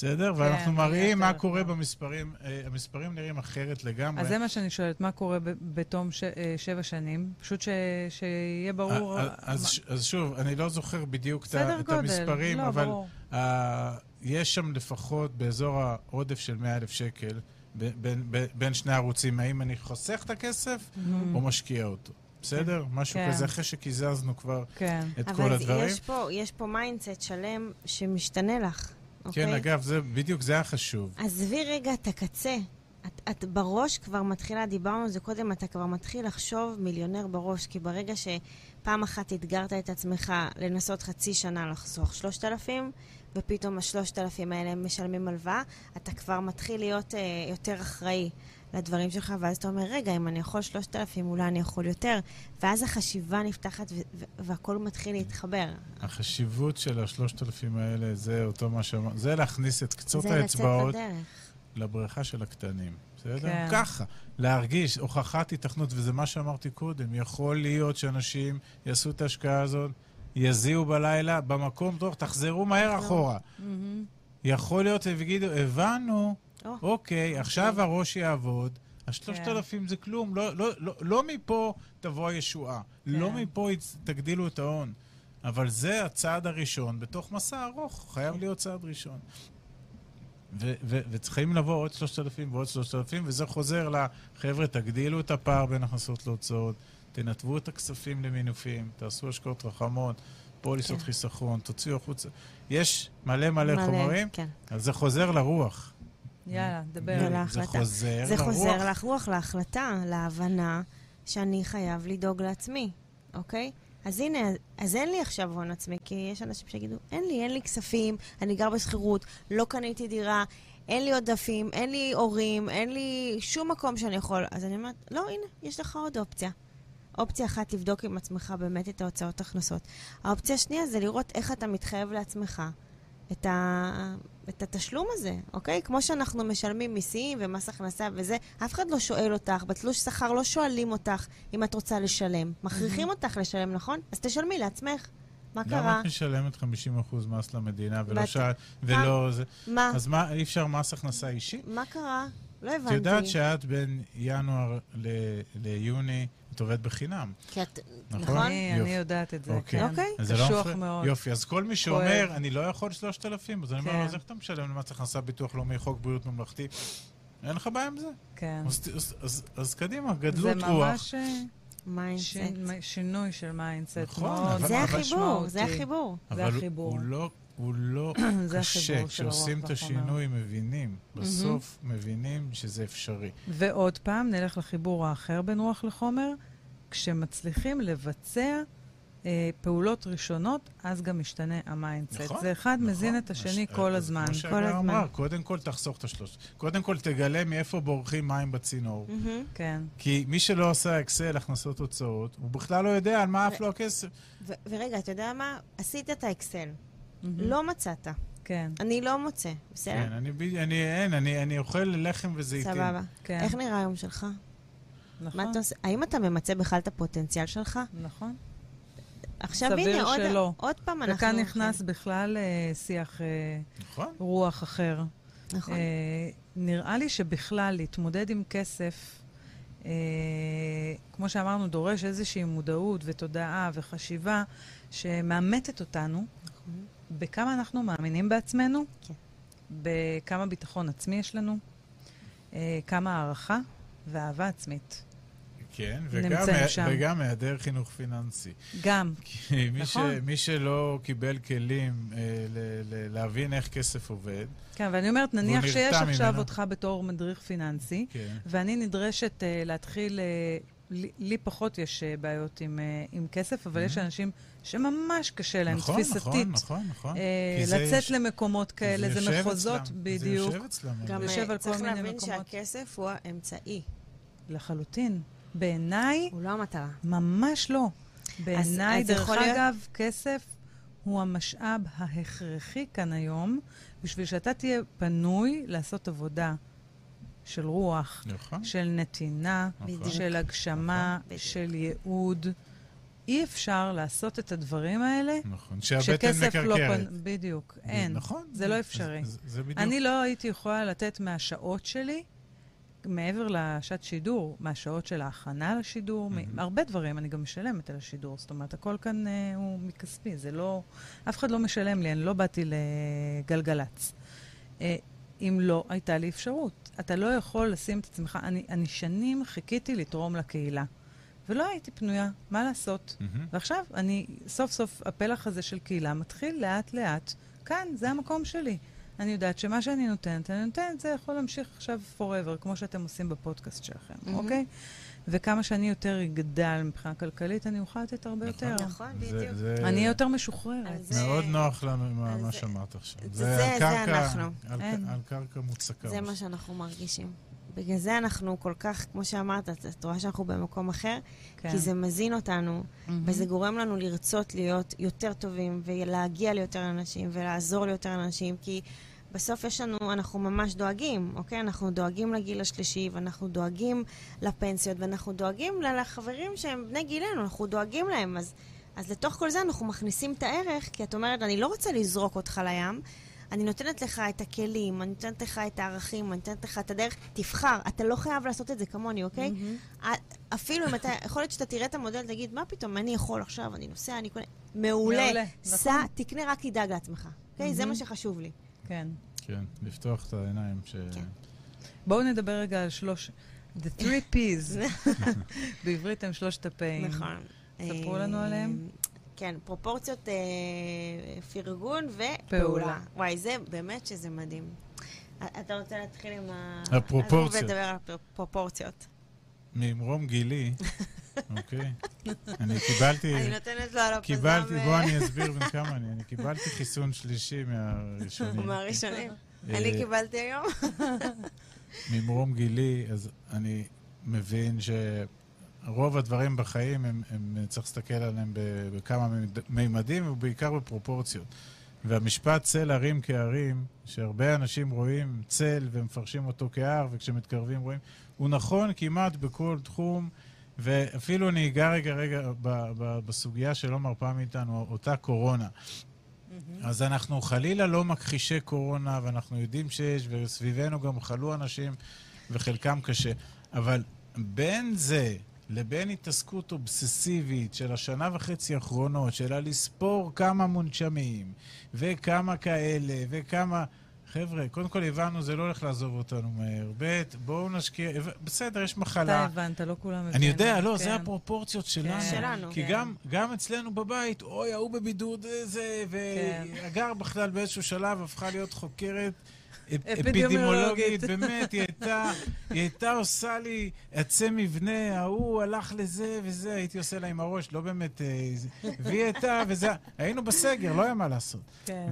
בסדר? ואנחנו כן, עליית מראים מה קורה כן. במספרים, אה, המספרים נראים אחרת לגמרי. אז זה מה שאני שואלת, מה קורה ב- בתום ש- אה, שבע שנים? פשוט ש- שיהיה ברור... אה, אז, מה- אז שוב, אני לא זוכר בדיוק את גודל, המספרים, לא, אבל. אה, יש שם לפחות באזור העודף של 100 אלף שקל ב- בין, בין, בין שני הערוצים, האם אני חוסך את הכסף או משקיע אותו. בסדר? משהו כן. כזה, אחרי שקיזזנו כבר כן. את כל אבל הדברים. יש פה, יש פה mindset שלם שמשתנה לך, כן, אוקיי? אגב, זה בדיוק, זה החשוב. עזבי רגע את הקצה. את, את בראש כבר מתחילה, דיברנו על זה קודם, אתה כבר מתחיל לחשוב מיליונר בראש, כי ברגע פעם אחת אתגרת את עצמך לנסות חצי שנה לחסוך 3,000, ופתאום ה-3,000 האלה הם משלמים הלוואה, אתה כבר מתחיל להיות אה, יותר אחראי לדברים שלך, ואז אתה אומר, רגע, אם אני יכול 3,000, אולי אני יכול יותר. ואז החשיבה נפתחת ו- ו- והכל מתחיל להתחבר. החשיבות של השלושת אלפים האלה, זה אותו מה שאמר, זה להכניס את קצות זה לצאת האצבעות. לבריכה של הקטנים. בסדר? כן. ככה. להרגיש, הוכחת התכנות, וזה מה שאמרתי קודם. יכול להיות שאנשים יעשו את ההשקעה הזאת, יזיעו בלילה, במקום, טוב, תחזרו מהר. אחורה. מהמם. יכול להיות, הם יגידו, הבנו. אוקיי, עכשיו הראש יעבוד. השלושת כן. אלפים זה כלום, לא, לא, לא, לא מפה תבוא הישועה. לא כן. מפה תגדילו את ההון. אבל זה הצעד הראשון בתוך מסע ארוך, חייב להיות צעד ראשון. ו- ו- וצריכים לבוא עוד שלושת אלפים ועוד שלושת אלפים, וזה חוזר לחבר'ה, תגדילו את הפער בין הכנסות להוצאות, תנתבו את הכספים למינופים, תעשו השקעות רחמות, פוליסות כן. חיסכון, תוציאו החוצה. יש מלא מלא חומרים, כן. אז זה חוזר לרוח. יאללה, דבר. יאללה. זה. חוזר זה לרוח. חוזר לך רוח להחלטה, להבנה שאני חייב לדאוג לעצמי, אוקיי? אז הנה, אז אין לי עכשיו הון עצמי, כי יש אנשים שיגידו, אין לי, אין לי כספים, אני גר בשכירות, לא קניתי דירה, אין לי עודפים, אין לי הורים, אין לי שום מקום שאני יכול. אז אני אומרת, לא, הנה, יש לך עוד אופציה. אופציה אחת, תבדוק עם עצמך באמת את ההוצאות הכנסות. האופציה השנייה זה לראות איך אתה מתחייב לעצמך את, ה... את התשלום הזה, אוקיי? כמו שאנחנו משלמים מיסים ומס הכנסה וזה, אף אחד לא שואל אותך, בתלוש שכר לא שואלים אותך אם את רוצה לשלם. מכריחים אותך לשלם, נכון? אז תשלמי לעצמך. מה למה קרה? את משלמת 50% מס למדינה ולא ואת- שעה, ולא זה? מה? אז מה, אי אפשר מס הכנסה אישי? מה קרה? לא את הבנתי. יודעת שאת בין ינואר ל- ליוני, את עובדת בחינם, כי את... נכון? נכון? אני. אני יודעת את זה, אוקיי. כן. אוקיי. אז זה לא קשוח מפריע? מאוד. יופי, אז כל מי שאומר, אני לא יכול 3,000, אז אני אומר, כן. אז איך אתה משלם למס הכנסה, ביטוח לאומי, חוק בריאות ממלכתי? אין לך בעיה עם זה? כן. אז- אז- אז- אז קדימה, זה גדלות רוח. ממש אה, mindset. שינ- שינוי של mindset. נכון, מאוד אבל- זה החיבור, זה. החיבור. זה אבל החיבור. הוא לא, הוא לא *clears throat* קשה. כשעושים את. השינוי, מבינים. בסוף מבינים שזה אפשרי. ועוד פעם, נלך לחיבור האחר בין רוח לחומר. כשמצליחים לבצע אה, פעולות ראשונות, אז גם משתנה ה mindset. נכון, זה אחד נכון. מזין את השני אז- כל אז הזמן. כמו שהגר הזמן. אמרה, קודם כל תחסוך את השלוש. קודם כל תגלה מאיפה בורחים מים בצינור. מהמם. כן. כי מי שלא עושה אקסל, הכנסות הוצאות, הוא בכלל לא יודע על מה עף לו הכסף. ו- ורגע, אתה יודע מה? עשית את האקסל. מהמם. לא מצאת. כן, אני לא מוצא, בסדר? כן, אני, ב- אני, אין, אני, אני אוכל לחם וזיתים. סבבה. כן. איך נראה היום שלך? נכון. מה אתה עושה? האם אתה ממצה בכלל את הפוטנציאל שלך? נכון. עכשיו סביר הנה, עוד, שלא. עוד פעם אנחנו... וכאן נכנס בכלל אה, שיח אה, נכון? רוח אחר. נכון. אה, נראה לי שבכלל להתמודד עם כסף, אה, כמו שאמרנו, דורש איזושהי מודעות ותודעה וחשיבה שמאמתת אותנו נכון. בכמה אנחנו מאמינים בעצמנו, כן. בכמה ביטחון עצמי יש לנו, אה, כמה הערכה ואהבה עצמית. כן, וגם. וגם היעדר חינוך פיננסי. גם, *laughs* כי מי, נכון. ש, מי שלא קיבל כלים אה, ל, ל, להבין איך כסף עובד, כן, ואני אומרת, נניח שיש נרתע עכשיו ממנו. אותך בתור מדריך פיננסי, כן, ואני נדרשת uh, להתחיל, uh, לי, לי פחות יש uh, בעיות עם, uh, עם כסף, אבל יש Mhm. אנשים שממש קשה להם, נכון, תפיסתית, נכון, נכון, נכון. אה, זה לצאת יש- למקומות כאלה, זה, יושב מחוזות אצלם, בדיוק, זה יושב אצלם. גם יושב על כל צריך מיני להבין מקומות. שהכסף הוא האמצעי, לחלוטין. בעיניי, הוא לא המטרה. ממש לא. בעיניי, דרך יכול להיות- אגב, כסף הוא המשאב ההכרחי כאן היום, בשביל שאתה תהיה פנוי לעשות עבודה של רוח, נכון. של נתינה, נכון. של הגשמה, בדיוק. של ייעוד. אי אפשר לעשות את הדברים האלה נכון. שהבטן לא מקרקרת. פנ... בדיוק, אין. נכון. זה לא אפשרי. זה, זה בדיוק. אני לא הייתי יכולה לתת מהשעות שלי, מעבר לשעת שידור, מהשעות של ההכנה לשידור, מהמם. מהרבה דברים, אני גם משלמת על השידור. זאת אומרת, הכל כאן אה, הוא מכספי, זה לא... אף אחד לא משלם לי, אני לא באתי לגלגלצ. אה, אם לא הייתה לי אפשרות. אתה לא יכול לשים את עצמך... אני, אני שנים חיכיתי לתרום לקהילה, ולא הייתי פנויה, מה לעשות? מהמם. ועכשיו, אני, סוף סוף, הפלח הזה של קהילה מתחיל לאט-לאט, כאן, זה המקום שלי. אני יודעת שמה שאני נותנת, אני נותנת, זה יכול להמשיך עכשיו forever, כמו שאתם עושים בפודקאסט שלכם, מהמם. אוקיי? וכמה שאני יותר אגדל מבחינה כלכלית, אני אוכל לתת הרבה נכון. יותר. נכון, בדיוק. זה- אני אהיה יותר משוחררת. זה- מאוד נוח לנו עם מה זה- שאמרת עכשיו. זה- זה אנחנו. על קרקע מוצקה. זה מה שאנחנו מרגישים. בגלל זה אנחנו כל כך, כמו שאמרת, את את רואה שאנחנו במקום אחר, כן. כי זה מזין אותנו, מהמם. וזה גורם לנו לרצות להיות יותר טובים, ולהגיע ליותר אנשים, ולעזור ליותר אנשים, כי בסוף יש לנו, אנחנו ממש דואגים, אוקיי? אנחנו דואגים לגיל השלישי, ואנחנו דואגים לפנסיות, ואנחנו דואגים לחברים שהם בני גילנו, אנחנו דואגים להם. אז, אז לתוך כל זה אנחנו מכניסים את הערך, כי את אומרת, אני לא רוצה לזרוק אותך לים, אני נותנת לך את הכלים, אני נותנת לך את הערכים, אני נותנת לך את הדרך, תבחר, אתה לא חייב לעשות את זה כמוני, אוקיי? א- אפילו אם אתה, יכול להיות שאתה תראה את המודל, תגיד, מה פתאום, אני יכול עכשיו, אני נוסע, אני קונה... מעולה. מעולה, סע, נכון. תקנה, רק תדאג לעצמך. אוקיי? זה מהמם. מה שחשוב לי. כן. כן, לפתוח את העיניים. ש- כן. בואו נדבר רגע על שלוש... The three P's. *laughs* בעברית הם שלושת הפעים. נכון. ספרו אה, לנו עליהם. כן, פרופורציות, אה, פרגון ופעולה. פעולה. וואי, זה באמת שזה מדהים. אתה רוצה להתחיל עם ה... הפרופורציות. אז נדבר על הפרופורציות. ממרום גילי, *laughs* אוקיי? אני קיבלתי... אני נותנת לו על הפזם... קיבלתי, בוא אני אסביר בן כמה אני. אני קיבלתי חיסון שלישי מהראשונים. מהראשונים. אה, אני קיבלתי היום. ממרום גילי, אז אני מבין שרוב הדברים בחיים, הם, הם צריך להסתכל עליהם בכמה מימד- מימדים, ובעיקר בפרופורציות. והמשפט צל הרים כהרים, שהרבה אנשים רואים צל ומפרשים אותו כהר, וכשמתקרבים רואים, הוא נכון כמעט בכל תחום, ואפילו אני אגע רגע רגע ב- ב- בסוגיה שלא מרפה מאיתנו, אותה קורונה. אז אנחנו חלילה לא מכחישי קורונה, ואנחנו יודעים שיש, וסביבנו גם חלו אנשים, וחלקם קשה. אבל בין זה לבין התעסקות אובססיבית של השנה וחצי האחרונות, של לספור כמה מונשמים, וכמה כאלה, וכמה... חבר'ה, קודם כל הבנו, זה לא הולך לעזוב אותנו מהר. ב', בואו נשקיע... בסדר, יש אתה מחלה. הבנת, לא כולם הבינו. אני יודע, לא, כן. זה הפרופורציות שלנו. שלנו. כי כן. גם, גם אצלנו בבית, אוי, ההוא בבידוד זה, כן. והגר בכלל באיזשהו שלב הפכה להיות חוקרת אפידמיולוגית. אפידמיולוגית, באמת, היא הייתה, היא הייתה עושה לי עצי מבנה, ההוא הלך לזה וזה, הייתי עושה לה עם הראש, לא באמת, אה, והיא הייתה, וזה, היינו בסגר, לא היה מה לעשות. כן.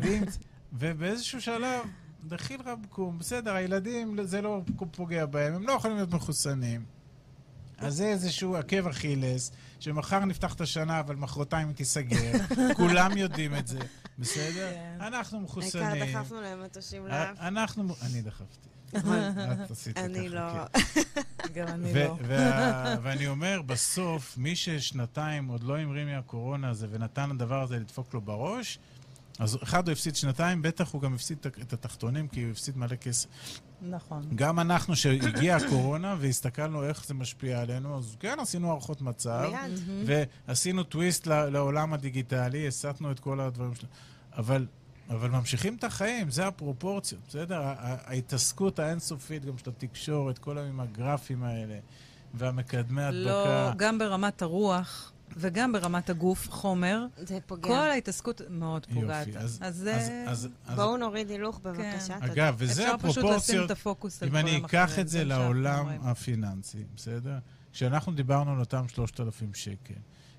ובאיזשהו שלב, דחיל רבקום, בסדר, הילדים, זה לא פוגע בהם, הם לא יכולים להיות מחוסנים. אז זה איזשהו עקב אכילס, שמחר נפתח את השנה, אבל מחרתיים היא תיסגר. *laughs* כולם יודעים את זה, בסדר? כן. אנחנו העיקר מחוסנים. דחפנו להם מטושים לאף. אנחנו... אני דחפתי. *laughs* את עשית אני ככה, לא. כן. *laughs* גם אני לא. ואני אומר, בסוף, מי ששנתיים עוד לא המריא מהקורונה הזה ונתן לדבר הזה לדפוק לו בראש, אז אחד, הוא הפסיד שנתיים, בטח הוא גם הפסיד את- התחתונים, כי הוא הפסיד מלא כסף. נכון. גם אנחנו, שהגיעה הקורונה והסתכלנו איך זה משפיע עלינו, אז כן, עשינו הערכות מצב. ועשינו טוויסט לעולם הדיגיטלי, הסטנו את כל הדברים שלנו. אבל, אבל ממשיכים את החיים, זה הפרופורציות, בסדר? ההתעסקות האינסופית גם של התקשורת, כל היום עם הגרפים האלה, והמקדמי לא, הדבקה. גם ברמת הרוח וגם ברמת הגוף, חומר, זה פוגע. כל ההתעסקות מאוד פוגעת. יופי, אז, אז אז, זה... אז, אז, בואו נוריד הילוך בבקשה, תודה. אגב, וזה אפשר פשוט לשים הפרופורציות, את הפוקוס על אם דברים אני אחרים. אקח את זה לעולם אומרים. הפיננסי, בסדר? כשאנחנו דיברנו על אותם 3,000 שקל,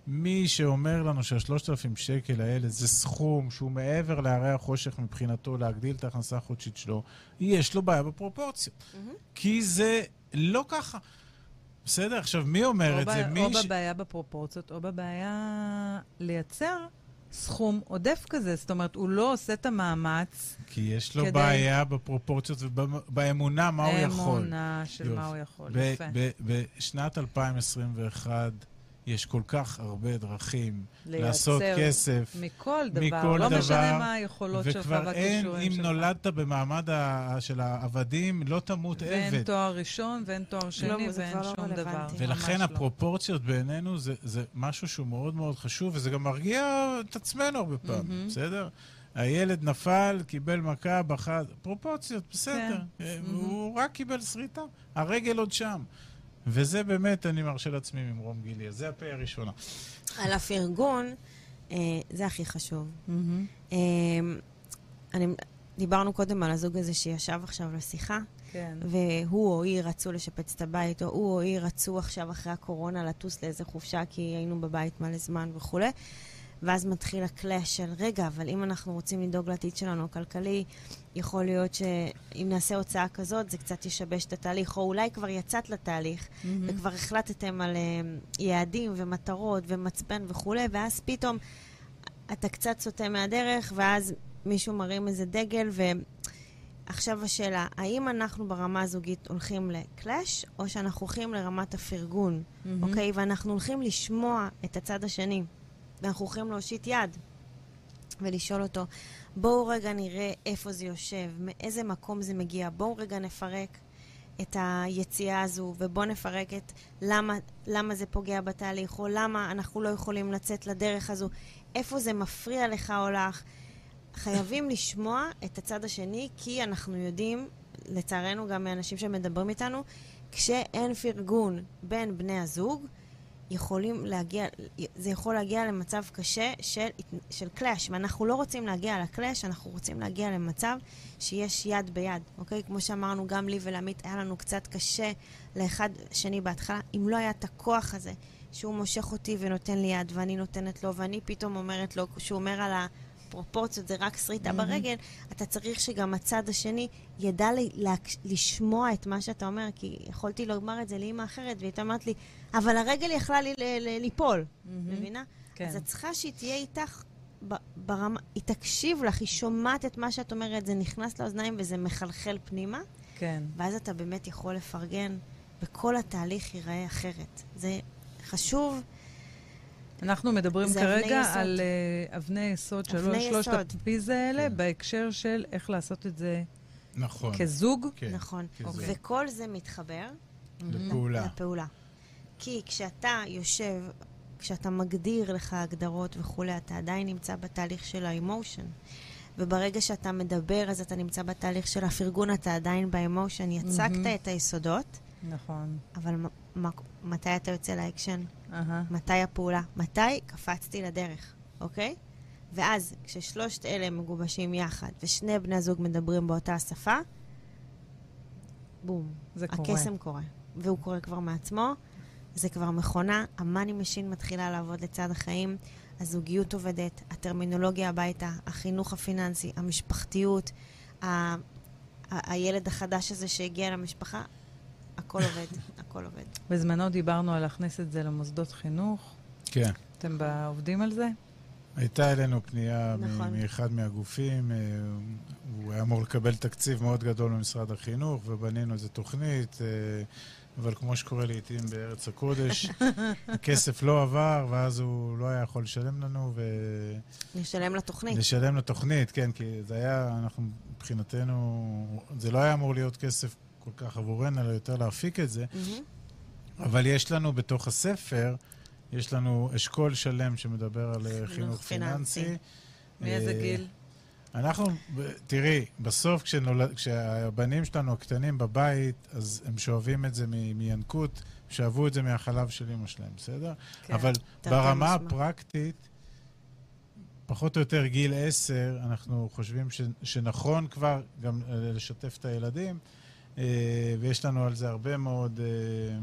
מי שאומר לנו שה-3,000 שקל האלה זה סכום שהוא מעבר להרי החושך מבחינתו להגדיל את ההכנסה החודשית שלו, יש לו בעיה בפרופורציות. מהמם. כי זה לא ככה. בסדר? עכשיו, מי אומר או את זה? ב- מי או ש... בבעיה בפרופורציות, או בבעיה לייצר סכום עודף כזה. זאת אומרת, הוא לא עושה את המאמץ. כי יש לו כדי- בעיה בפרופורציות ובאמונה מה הוא יכול. האמונה של יופי. מה הוא יכול. ב- יפה. ב- בשנת 2021 יש כל כך הרבה דרכים לעשות כסף, מכל דבר. מכל לא דבר, משנה מה היכולות שלך וכבר אין, והכישורים אם שלך. נולדת במעמד ה- של העבדים, לא תמות ואין עבד. תואר ראשון, ואין תואר שני, זה ואין לא שום דבר. רלוונטי. ולכן ממש לא. הפרופורציות בעינינו זה, זה משהו שהוא מאוד מאוד חשוב, וזה גם מרגיע את עצמנו הרבה פעמים, מהמם. בסדר? הילד נפל, קיבל מכה, בכה, פרופורציות, בסדר. כן. אה. הוא רק קיבל שריטה, הרגל עוד שם. וזה באמת, אני מרשה לעצמי ממרום גילי, אז זה הפה הראשונה. על הפרגון, אה, זה הכי חשוב. מהמם. אה, אני, דיברנו קודם על הזוג הזה שישב עכשיו לשיחה, כן. והוא או היא רצו לשפץ את הבית, או הוא או היא רצו עכשיו אחרי הקורונה לטוס לאיזה חופשה כי היינו בבית מלא זמן וכולי. ואז מתחיל הקלאש של, רגע, אבל אם אנחנו רוצים לדאוג לעתיד שלנו הכלכלי, יכול להיות שאם נעשה הוצאה כזאת, זה קצת ישבש את התהליך, או אולי כבר יצאת לתהליך, מהמם. וכבר החלטתם על אה, יעדים ומטרות ומצפן וכולי, ואז פתאום אתה קצת סוטה מהדרך, ואז מישהו מרים איזה דגל, ועכשיו השאלה, האם אנחנו ברמה הזוגית הולכים לקלאש, או שאנחנו הולכים לרמת הפרגון. אוקיי? ואנחנו הולכים לשמוע את הצד השני, ואנחנו הולכים להושיט יד ולשאול אותו, בואו רגע נראה איפה זה יושב, מאיזה מקום זה מגיע, בואו רגע נפרק את היציאה הזו, ובואו נפרק את למה, למה זה פוגע בתהליך, או למה אנחנו לא יכולים לצאת לדרך הזו, איפה זה מפריע לך או לך. חייבים לשמוע את הצד השני, כי אנחנו יודעים, לצערנו גם מאנשים שמדברים איתנו, כשאין פרגון בין בני הזוג, יכולים להגיע, זה יכול להגיע למצב קשה של, של קלאש, ואנחנו לא רוצים להגיע לקלאש, אנחנו רוצים להגיע למצב שיש יד ביד, אוקיי? כמו שאמרנו, גם לי ולעמית היה לנו קצת קשה לאחד שני בהתחלה, אם לא היה את הכוח הזה, שהוא מושך אותי ונותן לי יד, ואני נותנת לו, ואני פתאום אומרת לו, כשהוא אומר על הפרופורציות, זה רק שריטה מהמם. ברגל, אתה צריך שגם הצד השני ידע לי, להק- לשמוע את מה שאתה אומר, כי יכולתי לומר את זה לאימא אחרת, והיא אומרת לי, אבל הרגל יכלה לי, ל- ל- ליפול, מהמם. מבינה? כן. אז את צריכה שהיא תהיה איתך ב- ברמה, היא תקשיב לך, היא שומעת את מה שאת אומרת, זה נכנס לאוזניים וזה מחלחל פנימה, כן. ואז אתה באמת יכול לפרגן, וכל התהליך ייראה אחרת. זה חשוב. אנחנו מדברים אבני כרגע. על אה, אבני יסוד, אבני שלוש, שלושת יסוד. הפיז האלה, כן. בהקשר של איך לעשות את זה נכון. כזוג. כן, נכון. וכל זה מתחבר לפעולה. לפעולה. כי כשאתה יושב, כשאתה מגדיר לך הגדרות וכולי, אתה עדיין נמצא בתהליך של האמושן. וברגע שאתה מדבר, אז אתה נמצא בתהליך של הפרגון, אתה עדיין באמושן. יצקת מהמם. את היסודות, נכון. אבל מ- מ- מתי אתה יוצא לאקשן? אהה. מתי הפעולה? מתי קפצתי לדרך, אוקיי? ואז, כששלושת אלה מגובשים יחד, ושני בני הזוג מדברים באותה שפה, בום. זה קורה. הקסם קורה. והוא קורה כבר מעצמו, זה כבר מכונה, ה money machine מתחילה לעבוד לצד, החיים, הזוגיות עובדת, הטרמינולוגיה הביתה, החינוך הפיננסי, המשפחתיות, ה- ה- הילד החדש הזה שהגיע למשפחה, הכל עובד, הכל עובד. בזמנו דיברנו על להכניס את זה למוסדות חינוך. כן. אתם עובדים על זה? הייתה אלינו פנייה נכון. מאחד מהגופים, אה, הוא היה אמור לקבל תקציב מאוד גדול ממשרד החינוך, ובנינו איזו תוכנית, אה, אבל כמו שקורה לעיתים בארץ הקודש, *laughs* הכסף לא עבר, ואז הוא לא היה יכול לשלם לנו, נשלם לתוכנית. ולשלם לתוכנית, כן, כי זה היה, אנחנו מבחינתנו, זה לא היה אמור להיות כסף כל כך עבורנו, אלא יותר להפיק את זה. מהמם. אבל יש לנו בתוך הספר, יש לנו אשכול שלם שמדבר על אה, חינוך פיננסי. פיננסי. מאיזה אה, גיל? אנחנו, תראי, בסוף כשנולד, כשהבנים שלנו הקטנים בבית, אז הם שואבים את זה מ- מינקות, שאבו את זה מהחלב של אמא שלהם, בסדר? כן. אבל ברמה משמע. הפרקטית, פחות או יותר גיל עשר, אנחנו חושבים ש, שנכון כבר גם אה, לשתף את הילדים, ויש לנו על זה הרבה מאוד, אה,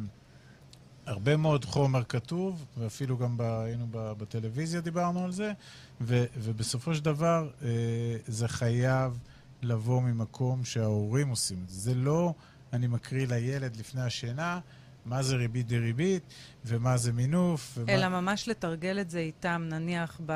הרבה מאוד חומר כתוב, ואפילו גם ב, היינו בטלוויזיה דיברנו על זה, ו, ובסופו של דבר אה, זה חייב לבוא ממקום שההורים עושים את זה. זה לא, אני מקריא לילד לפני השינה, מה זה ריבית דריבית, ומה זה מינוף, ומה... אלא ממש לתרגל את זה איתם, נניח ב...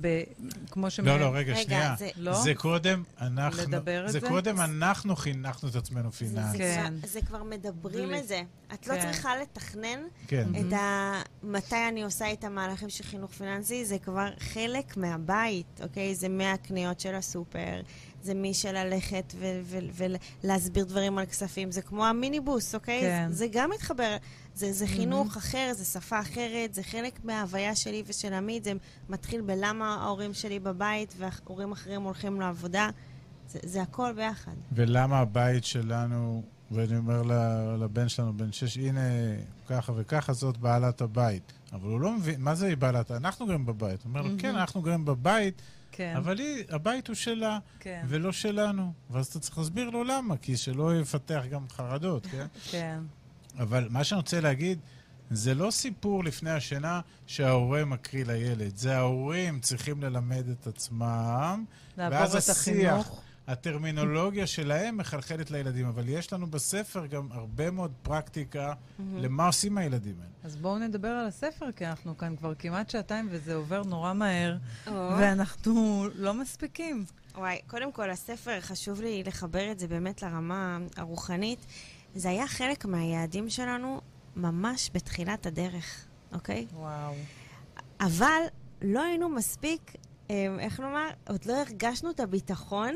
ב... כמו ש... לא, לא, רגע, רגע, שנייה. זה- לא? זה קודם אנחנו... לדבר את זה זה? קודם אנחנו חינכנו את עצמנו זה, זה, פיננסית. כן. כבר, זה כבר מדברים את זה. את לא כן. צריכה לתכנן כן. את ה... מתי אני עושה את המהלכים של חינוך פיננסי, זה כבר חלק מהבית, אוקיי? זה מהקניות של הסופר, זה מי של ללכת ולהסביר דברים על כספים, זה כמו המיניבוס, אוקיי? כן. זה, זה גם מתחבר, זה, זה חינוך אחר, זה שפה אחרת, זה חלק מההוויה שלי ושל עמית, זה מתחיל בלמה ההורים שלי בבית והורים אחרים הולכים לעבודה, זה, זה הכל ביחד. ולמה הבית שלנו ואני אומר לבן שלנו, בן שש, הנה, ככה וככה, זאת בעלת הבית. אבל הוא לא מבין, מה זה היא בעלת? אנחנו גרים בבית. הוא אומר לו, כן, אנחנו גרים בבית, כן, אבל היא, הבית הוא שלה, כן, ולא שלנו. ואז אתה צריך להסביר לו למה, כי שלא יפתח גם חרדות, כן? כן. אבל מה שאני רוצה להגיד, זה לא סיפור לפני השינה שההורה מקריא לילד. זה ההורים צריכים ללמד את עצמם, לעבור ואז את השיח, החינוך. הטרמינולוגיה שלהם מחלחלת לילדים. אבל יש לנו בספר גם הרבה מאוד פרקטיקה למה עושים הילדים האלה. אז בואו נדבר על הספר, כי אנחנו כאן כבר כמעט שעתיים וזה עובר נורא מהר, ואנחנו לא מספיקים. וואי, קודם כל, הספר, חשוב לי לחבר את זה באמת לרמה הרוחנית. זה היה חלק מהיעדים שלנו ממש בתחילת הדרך, אוקיי? וואו. אבל לא היינו מספיק, אה, איך לומר, עוד לא הרגשנו את הביטחון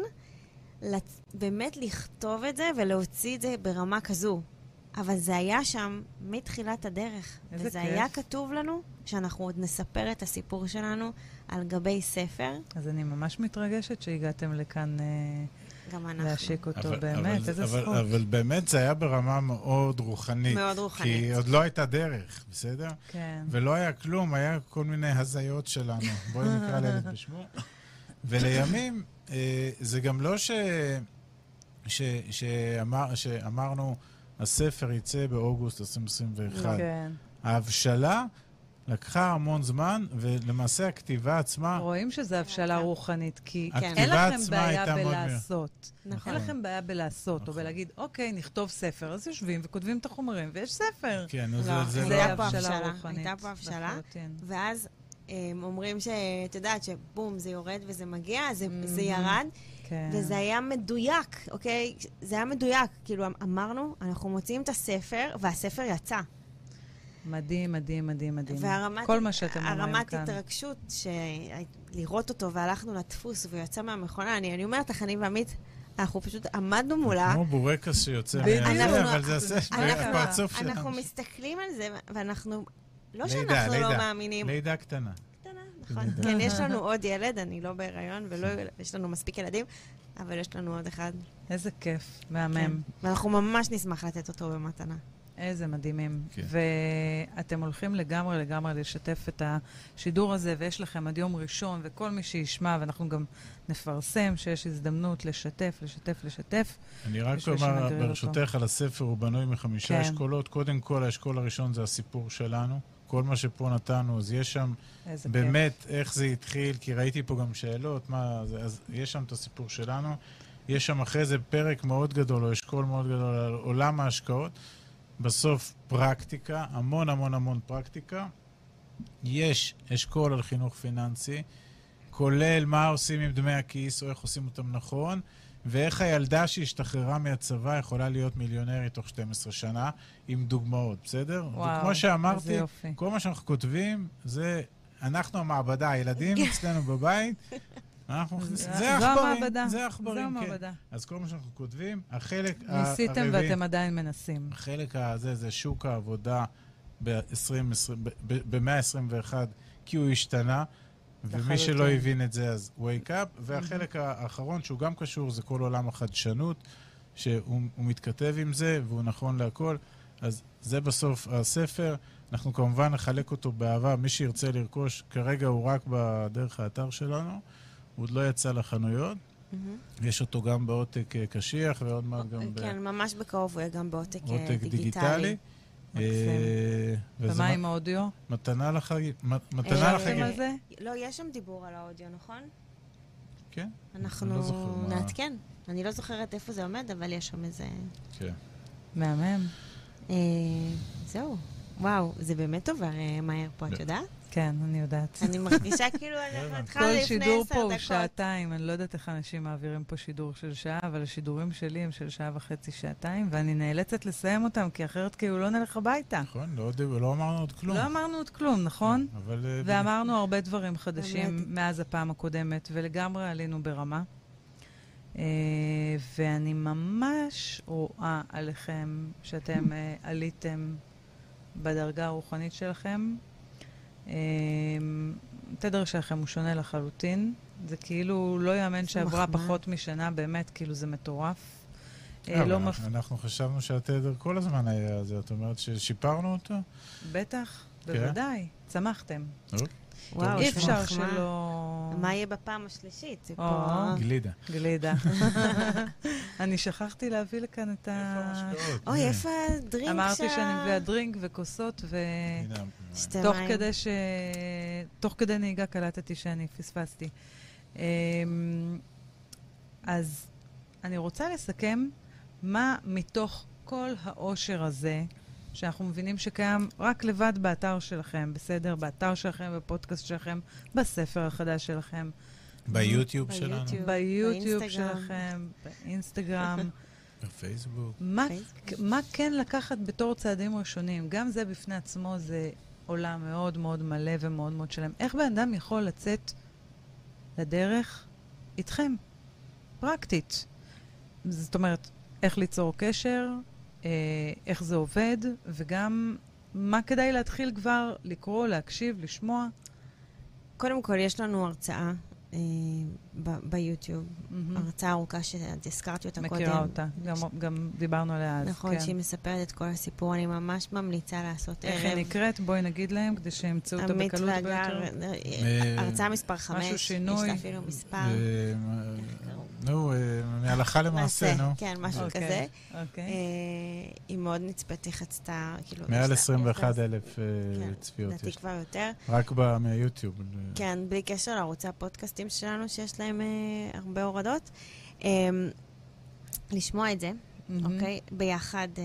לצ... באמת לכתוב את זה ולהוציא את זה ברמה כזו. אבל זה היה שם מתחילת הדרך. איזה וזה כיף. היה כתוב לנו שאנחנו עוד נספר את הסיפור שלנו על גבי ספר, אז אני ממש מתרגשת שהגעתם לכאן אה, גם אנחנו. להשיק אותו, אבל- באמת, אבל- איזה אבל- זכות. אבל באמת זה היה ברמה מאוד רוחנית. מאוד כי רוחנית. עוד לא הייתה דרך, בסדר? כן. ולא היה כלום, היה כל מיני הזיות שלנו. בואי נקרא לילד בשמו. *laughs* ולימים, אה, זה גם לא ש... ש... שאמר... שאמרנו, הספר יצא באוגוסט 2021. כן. ההבשלה לקחה המון זמן, ולמעשה הכתיבה עצמה, רואים שזו הבשלה רוחנית, כי כן. אין לכם בעיה. בלעשות. נכון. אין לכם בעיה בלעשות, או נכון. בלהגיד, אוקיי, נכתוב ספר, אז יושבים וכותבים את החומרים, ויש ספר. כן, לא, זה, זה זה לא... היה פה הבשלה רוחנית. הייתה פה הבשלה. לחלוטין. ואז הם אומרים שאת יודעת שבום, זה יורד וזה מגיע, זה, זה Mhm. ירד, כן. וזה היה מדויק, אוקיי? זה היה מדויק. כאילו, אמרנו, אנחנו מוציאים את הספר, והספר יצא. מדהים, מדהים, מדהים, מדהים. והרמת, כל מה שאתם אומרים הרמת כאן. התרגשות, לראות אותו והלכנו לדפוס והוא יצא מהמכונה, אני, אני אומרת לך, אני ועמית, אנחנו פשוט עמדנו מולה. כמו בורקס שיוצא בדיוק. אבל זה אנחנו- הפרצוף שלנו. אנחנו מסתכלים על זה, ואנחנו, לא שאנחנו לא. מאמינים. לידה קטנה. קטנה, נכון. כן, יש לנו עוד ילד, אני לא בהיריון, ולא, יש לנו מספיק ילדים, אבל יש לנו עוד אחד. איזה כיף, כן. מהמם. ואנחנו ממש נשמח לתת אותו במתנה. איזה מדהימים. כן. ואתם הולכים לגמרי לגמרי לשתף את השידור הזה, ויש לכם עד יום ראשון, וכל מי שישמע, ואנחנו גם נפרסם שיש הזדמנות לשתף, לשתף, לשתף. אני רק אומר, אותו. ברשותך, על הספר הוא בנוי מחמישה כן. אשכולות. קודם כל, האשכול הראשון זה הסיפור שלנו. כל מה שפה נתנו, אז יש שם איזה כיף. באמת איך זה התחיל, כי ראיתי פה גם שאלות, מה אז יש שם את הסיפור שלנו. יש שם אחרי זה פרק מאוד גדול, או אשכול מאוד גדול, על עולם ההשקעות. בסוף פרקטיקה, המון המון המון פרקטיקה. יש אשכול על חינוך פיננסי, כולל מה עושים עם דמי הכיס, או איך עושים אותם נכון, ואיך הילדה שהשתחררה מהצבא יכולה להיות מיליונרית תוך 12 שנה, עם דוגמאות, בסדר? וואו, וכמו שאמרתי. כל מה שאנחנו כותבים זה, אנחנו המעבדה, הילדים אצלנו בבית, אנחנו מכניסים, זה עכברים. זה עכברים, כן. המעבדה. אז כל מה שאנחנו כותבים, החלק ניסיתם הרביעי, ואתם עדיין מנסים. החלק הזה זה שוק העבודה במאה ה-21, כי הוא השתנה, ומי שלא. הבין את זה אז wake up, והחלק האחרון שהוא גם קשור זה כל עולם החדשנות, שהוא הוא מתכתב עם זה והוא נכון להכל, אז זה בסוף הספר. אנחנו כמובן נחלק אותו באהבה, מי שירצה לרכוש, כרגע הוא רק בדרך האתר שלנו, הוא עוד לא יצא לחנויות. יש אותו גם בעותק אה, קשיח ועוד מעט גם כן, ממש בקרוב הוא יהיה גם בעותק אה, בעותק דיגיטלי. דיגיטלי. מקסים. אה, ומה עם האודיו? מתנה לחגים. מתנה אה, לחגים. לא, יש שם דיבור על האודיו, נכון? כן, אנחנו לא מה- נעדכן. אני לא זוכרת איפה זה עומד, אבל יש שם איזה... כן. מהמם. אה, זהו. וואו, זה באמת עובר אה, מהר פה, את. יודעת? כן, אני יודעת. אני מרגישה כאילו אנחנו התחלנו כל לפני שידור עשר פה הוא דקות. שעתיים, אני לא יודעת איך אנשים מעבירים פה שידור של שעה, אבל השידורים שלי הם של שעה וחצי, שעתיים, ואני נאלצת לסיים אותם, כי אחרת כאילו לא נלך הביתה. נכון, לא, לא אמרנו עוד כלום. לא אמרנו עוד כלום, נכון? אבל... אה, ואמרנו הרבה דברים חדשים. מאז הפעם הקודמת, ולגמרי עלינו ברמה. אה, ואני ממש רואה עליכם שאתם אה, עליתם בדרגה הרוחנית שלכם. אה, התדר שלכם הוא שונה לחלוטין. זה כאילו לא יאמן שעברה. פחות משנה, באמת, כאילו זה מטורף. אה, אבל לא אנחנו- מפ... אנחנו חשבנו שהתדר כל הזמן היה זה, את אומרת ששיפרנו אותו? בטח, כן. בוודאי, צמחתם. וואו, אי אפשר. שלא... מה יהיה בפעם השלישית? פה... גלידה. גלידה. *laughs* *laughs* אני שכחתי להביא לכאן את ה... אוי, איפה הדרינק אמרתי שאני מביאה דרינק וכוסות, ו... תוך. כדי ש... תוך כדי נהיגה קלטתי שאני פספסתי. אמ, אז אני רוצה לסכם מה מתוך כל העושר הזה, שאנחנו מבינים שקיים רק לבד באתר שלכם, בסדר? באתר שלכם, בפודקאסט שלכם, בספר החדש שלכם, ביוטיוב שלנו, ביוטיוב. שלכם, באינסטגרם. *laughs* בפייסבוק. מה, כן לקחת בתור צעדים ראשונים? גם זה בפני עצמו זה עולם מאוד מאוד מלא ומאוד מאוד שלם. איך בן אדם יכול לצאת לדרך איתכם? פרקטית. זאת אומרת, איך ליצור קשר, איך זה עובד, וגם מה כדאי להתחיל כבר לקרוא, להקשיב, לשמוע. קודם כל, יש לנו הרצאה אה, ביוטיוב, מהמם. הרצאה ארוכה שאת הזכרתי אותה קודם. מכירה אותה, גם, גם דיברנו עליה אז, נכון, כן. שהיא מספרת את כל הסיפור, אני ממש ממליצה לעשות איך ערב. היא נקראת? בואי נגיד להם, כדי שימצאו אותה בקלות והגר, ביותר. אה, הרצאה מספר חמש, שינוי. יש לה אפילו מספר. אה, נו, אה, מהלכה למעשה, נו. כן, משהו אוקיי, כזה. אוקיי. אה, היא מאוד נצפית, היא חצתה, כאילו... מעל יש לה- 21 יש לה- אלף אה, כן, צפיות לדעתי יש. כבר יותר. רק ב- מהיוטיוב. כן, בלי קשר לערוצי הפודקאסטים שלנו, שיש להם אה, הרבה הורדות. אה, לשמוע את זה, מהמם. אוקיי? ביחד, אה,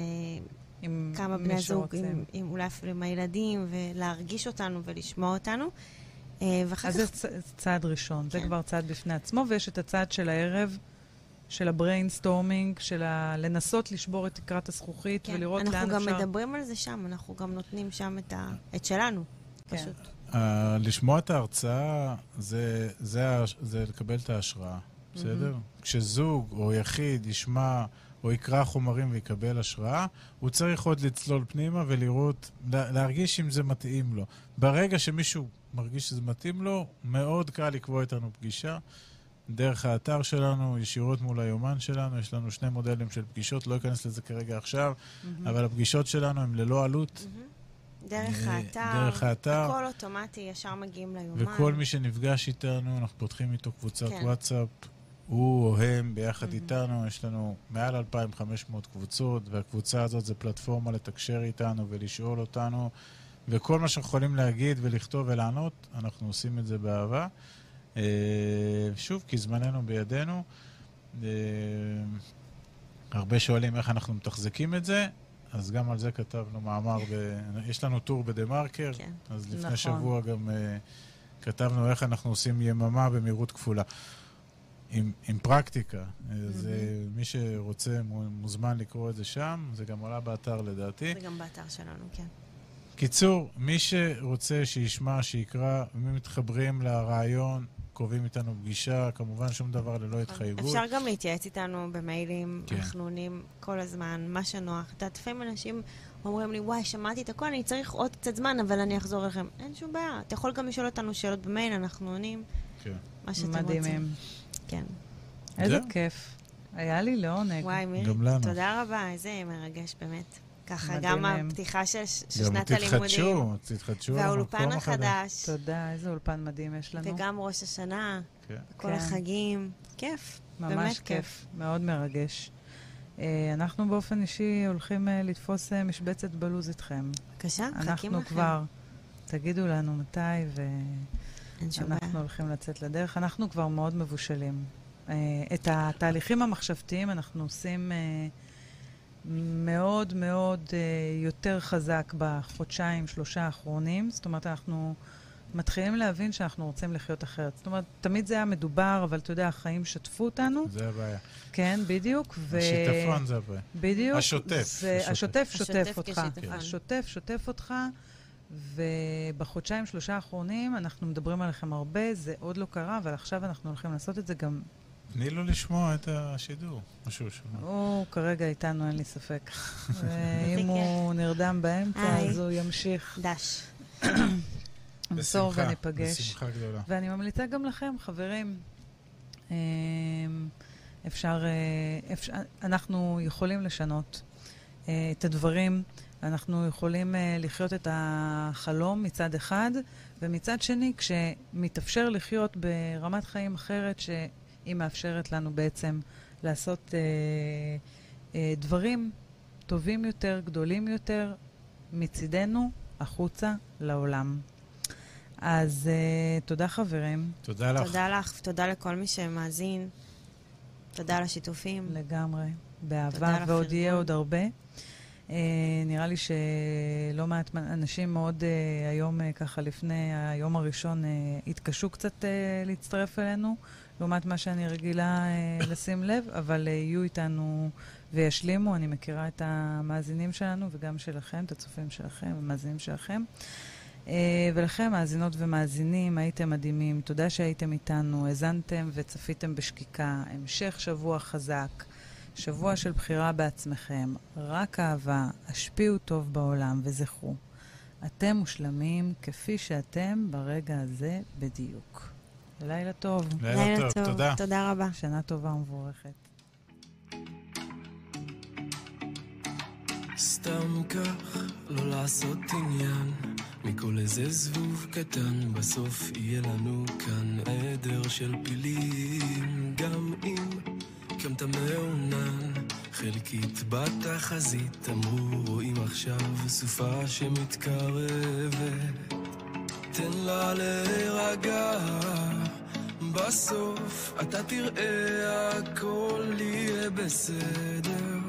עם כמה בני זוג. עם, עם, אולי אפילו עם הילדים, ולהרגיש אותנו ולשמוע אותנו. אה, ואחר אז כך... זה צ- צעד ראשון, זה כן. כבר צעד בפני עצמו, ויש את הצעד של הערב, של ה brainstorming, של ה... לנסות לשבור את תקרת הזכוכית כן, ולראות לאן אנחנו אפשר... גם מדברים על זה שם, אנחנו גם נותנים שם את, ה... את שלנו, כן. פשוט. אה, לשמוע את ההרצאה זה, זה, זה לקבל את ההשראה, בסדר? כשזוג או יחיד ישמע או יקרא חומרים ויקבל השראה, הוא צריך עוד לצלול פנימה ולראות, לה- להרגיש אם זה מתאים לו. ברגע שמישהו מרגיש שזה מתאים לו, מאוד קל לקבוע איתנו פגישה. דרך האתר שלנו, ישירות מול היומן שלנו, יש לנו שני מודלים של פגישות, לא אכנס לזה כרגע עכשיו, מהמם. אבל הפגישות שלנו הן ללא עלות. דרך אה, האתר, דרך האתר. הכל אוטומטי, ישר מגיעים ליומן. וכל מי שנפגש איתנו, אנחנו פותחים איתו קבוצת כן. וואטסאפ, הוא או הם ביחד Mhm. איתנו, יש לנו מעל 2,500 קבוצות, והקבוצה הזאת זה פלטפורמה לתקשר איתנו ולשאול אותנו, וכל מה שאנחנו יכולים להגיד ולכתוב ולענות, אנחנו עושים את זה באהבה. אה, שוב, כי זמננו בידינו. אה, הרבה שואלים איך אנחנו מתחזקים את זה, אז גם על זה כתבנו מאמר, ב... יש לנו טור בדה-מרקר, כן. אז לפני נכון. שבוע גם uh, כתבנו איך אנחנו עושים יממה במהירות כפולה. עם, עם פרקטיקה. אז uh, מי שרוצה מו- מוזמן לקרוא את זה שם, זה גם עלה באתר לדעתי. זה גם באתר שלנו, כן. קיצור, מי שרוצה שישמע, שיקרא, ומי מתחברים לרעיון, קובעים איתנו פגישה, כמובן שום דבר ללא התחייבות. אפשר גם להתייעץ איתנו במיילים, כן. אנחנו עונים כל הזמן, מה שנוח. את יודעת, לפעמים אנשים אומרים לי, וואי, שמעתי את הכל, אני צריך עוד קצת זמן, אבל אני אחזור אליכם. אין שום בעיה, אתה יכול גם לשאול אותנו שאלות במייל, אנחנו עונים, כן. מה שאתם רוצים. מדהימים. כן. איזה. כיף. היה לי לעונג. וואי, מירי, גם לנו. תודה רבה, איזה מרגש באמת. ככה, מדהים גם. הפתיחה של גם שנת הלימודים. תתחדשו, תתחדשו על והאולפן החדש. תודה, איזה אולפן מדהים יש לנו. וגם ראש השנה, כן. כל כן. החגים. כיף. ממש באמת כיף, כיף. מאוד מרגש. אה, אנחנו באופן אישי הולכים אה, לתפוס אה, משבצת בלוז איתכם. בבקשה, מחכים אנחנו לכם. כבר, תגידו לנו מתי, ואנחנו. הולכים לצאת לדרך. אנחנו כבר מאוד מבושלים. את התהליכים המחשבתיים אנחנו עושים מאוד מאוד אה, יותר חזק בחודשיים, שלושה האחרונים. זאת אומרת, אנחנו מתחילים להבין שאנחנו רוצים לחיות אחרת. זאת אומרת, תמיד זה היה מדובר, אבל אתה יודע, החיים שטפו אותנו. זה הבעיה. כן, בדיוק. ו... השיטפון זה הבעיה. בדיוק. השוטף, זה, השוטף. השוטף שוטף השוטף אותך. כשיטפון. השוטף שוטף אותך, ובחודשיים, שלושה האחרונים אנחנו מדברים עליכם הרבה, זה עוד לא קרה, אבל עכשיו אנחנו הולכים לעשות את זה גם... תני לו לשמוע את השידור, משהו שהוא שומע. הוא כרגע איתנו, אין לי ספק. *laughs* ואם כיף. הוא נרדם באמצע. אז הוא ימשיך. דש. *clears throat* נמסור בשמחה, וניפגש. בשמחה גדולה. ואני ממליצה גם לכם, חברים, אמ, אפשר, אה, אפשר, אנחנו יכולים לשנות אה, את הדברים, אנחנו יכולים אה, לחיות את החלום מצד אחד, ומצד שני, כשמתאפשר לחיות ברמת חיים אחרת, שהיא מאפשרת לנו בעצם לעשות אה, אה, דברים טובים יותר, גדולים יותר, מצידנו, החוצה, לעולם. אז uh, תודה חברים, תודה לך. תודה לך, ותודה לכל מי שמאזין. תודה על השיתופים. לגמרי, תודה באהבה, ועוד יהיה הפרגון. עוד הרבה. Uh, נראה לי שלא מעט אנשים מאוד uh, היום, uh, ככה לפני היום הראשון, uh, התקשו קצת uh, להצטרף אלינו, לעומת מה שאני רגילה uh, לשים לב, אבל uh, יהיו איתנו וישלימו. אני מכירה את המאזינים שלנו וגם שלכם, את הצופים שלכם, המאזינים שלכם. Uh, ולכם, מאזינות ומאזינים, הייתם מדהימים. תודה שהייתם איתנו, האזנתם וצפיתם בשקיקה. המשך שבוע חזק, שבוע של בחירה בעצמכם. רק אהבה, השפיעו טוב בעולם וזכרו. אתם מושלמים כפי שאתם ברגע הזה בדיוק. לילה טוב, לילה טוב, תודה. תודה רבה. שנה טובה ומבורכת. סתם כך, לא לעשות עניין מכל איזה זבוב קטן, בסוף יהיה לנו כאן עדר של פילים. גם אם קמת מעונן, חלקית בתחזית, אמרו רואים עכשיו סופה שמתקרבת. תן לה להירגע, בסוף אתה תראה הכל יהיה בסדר.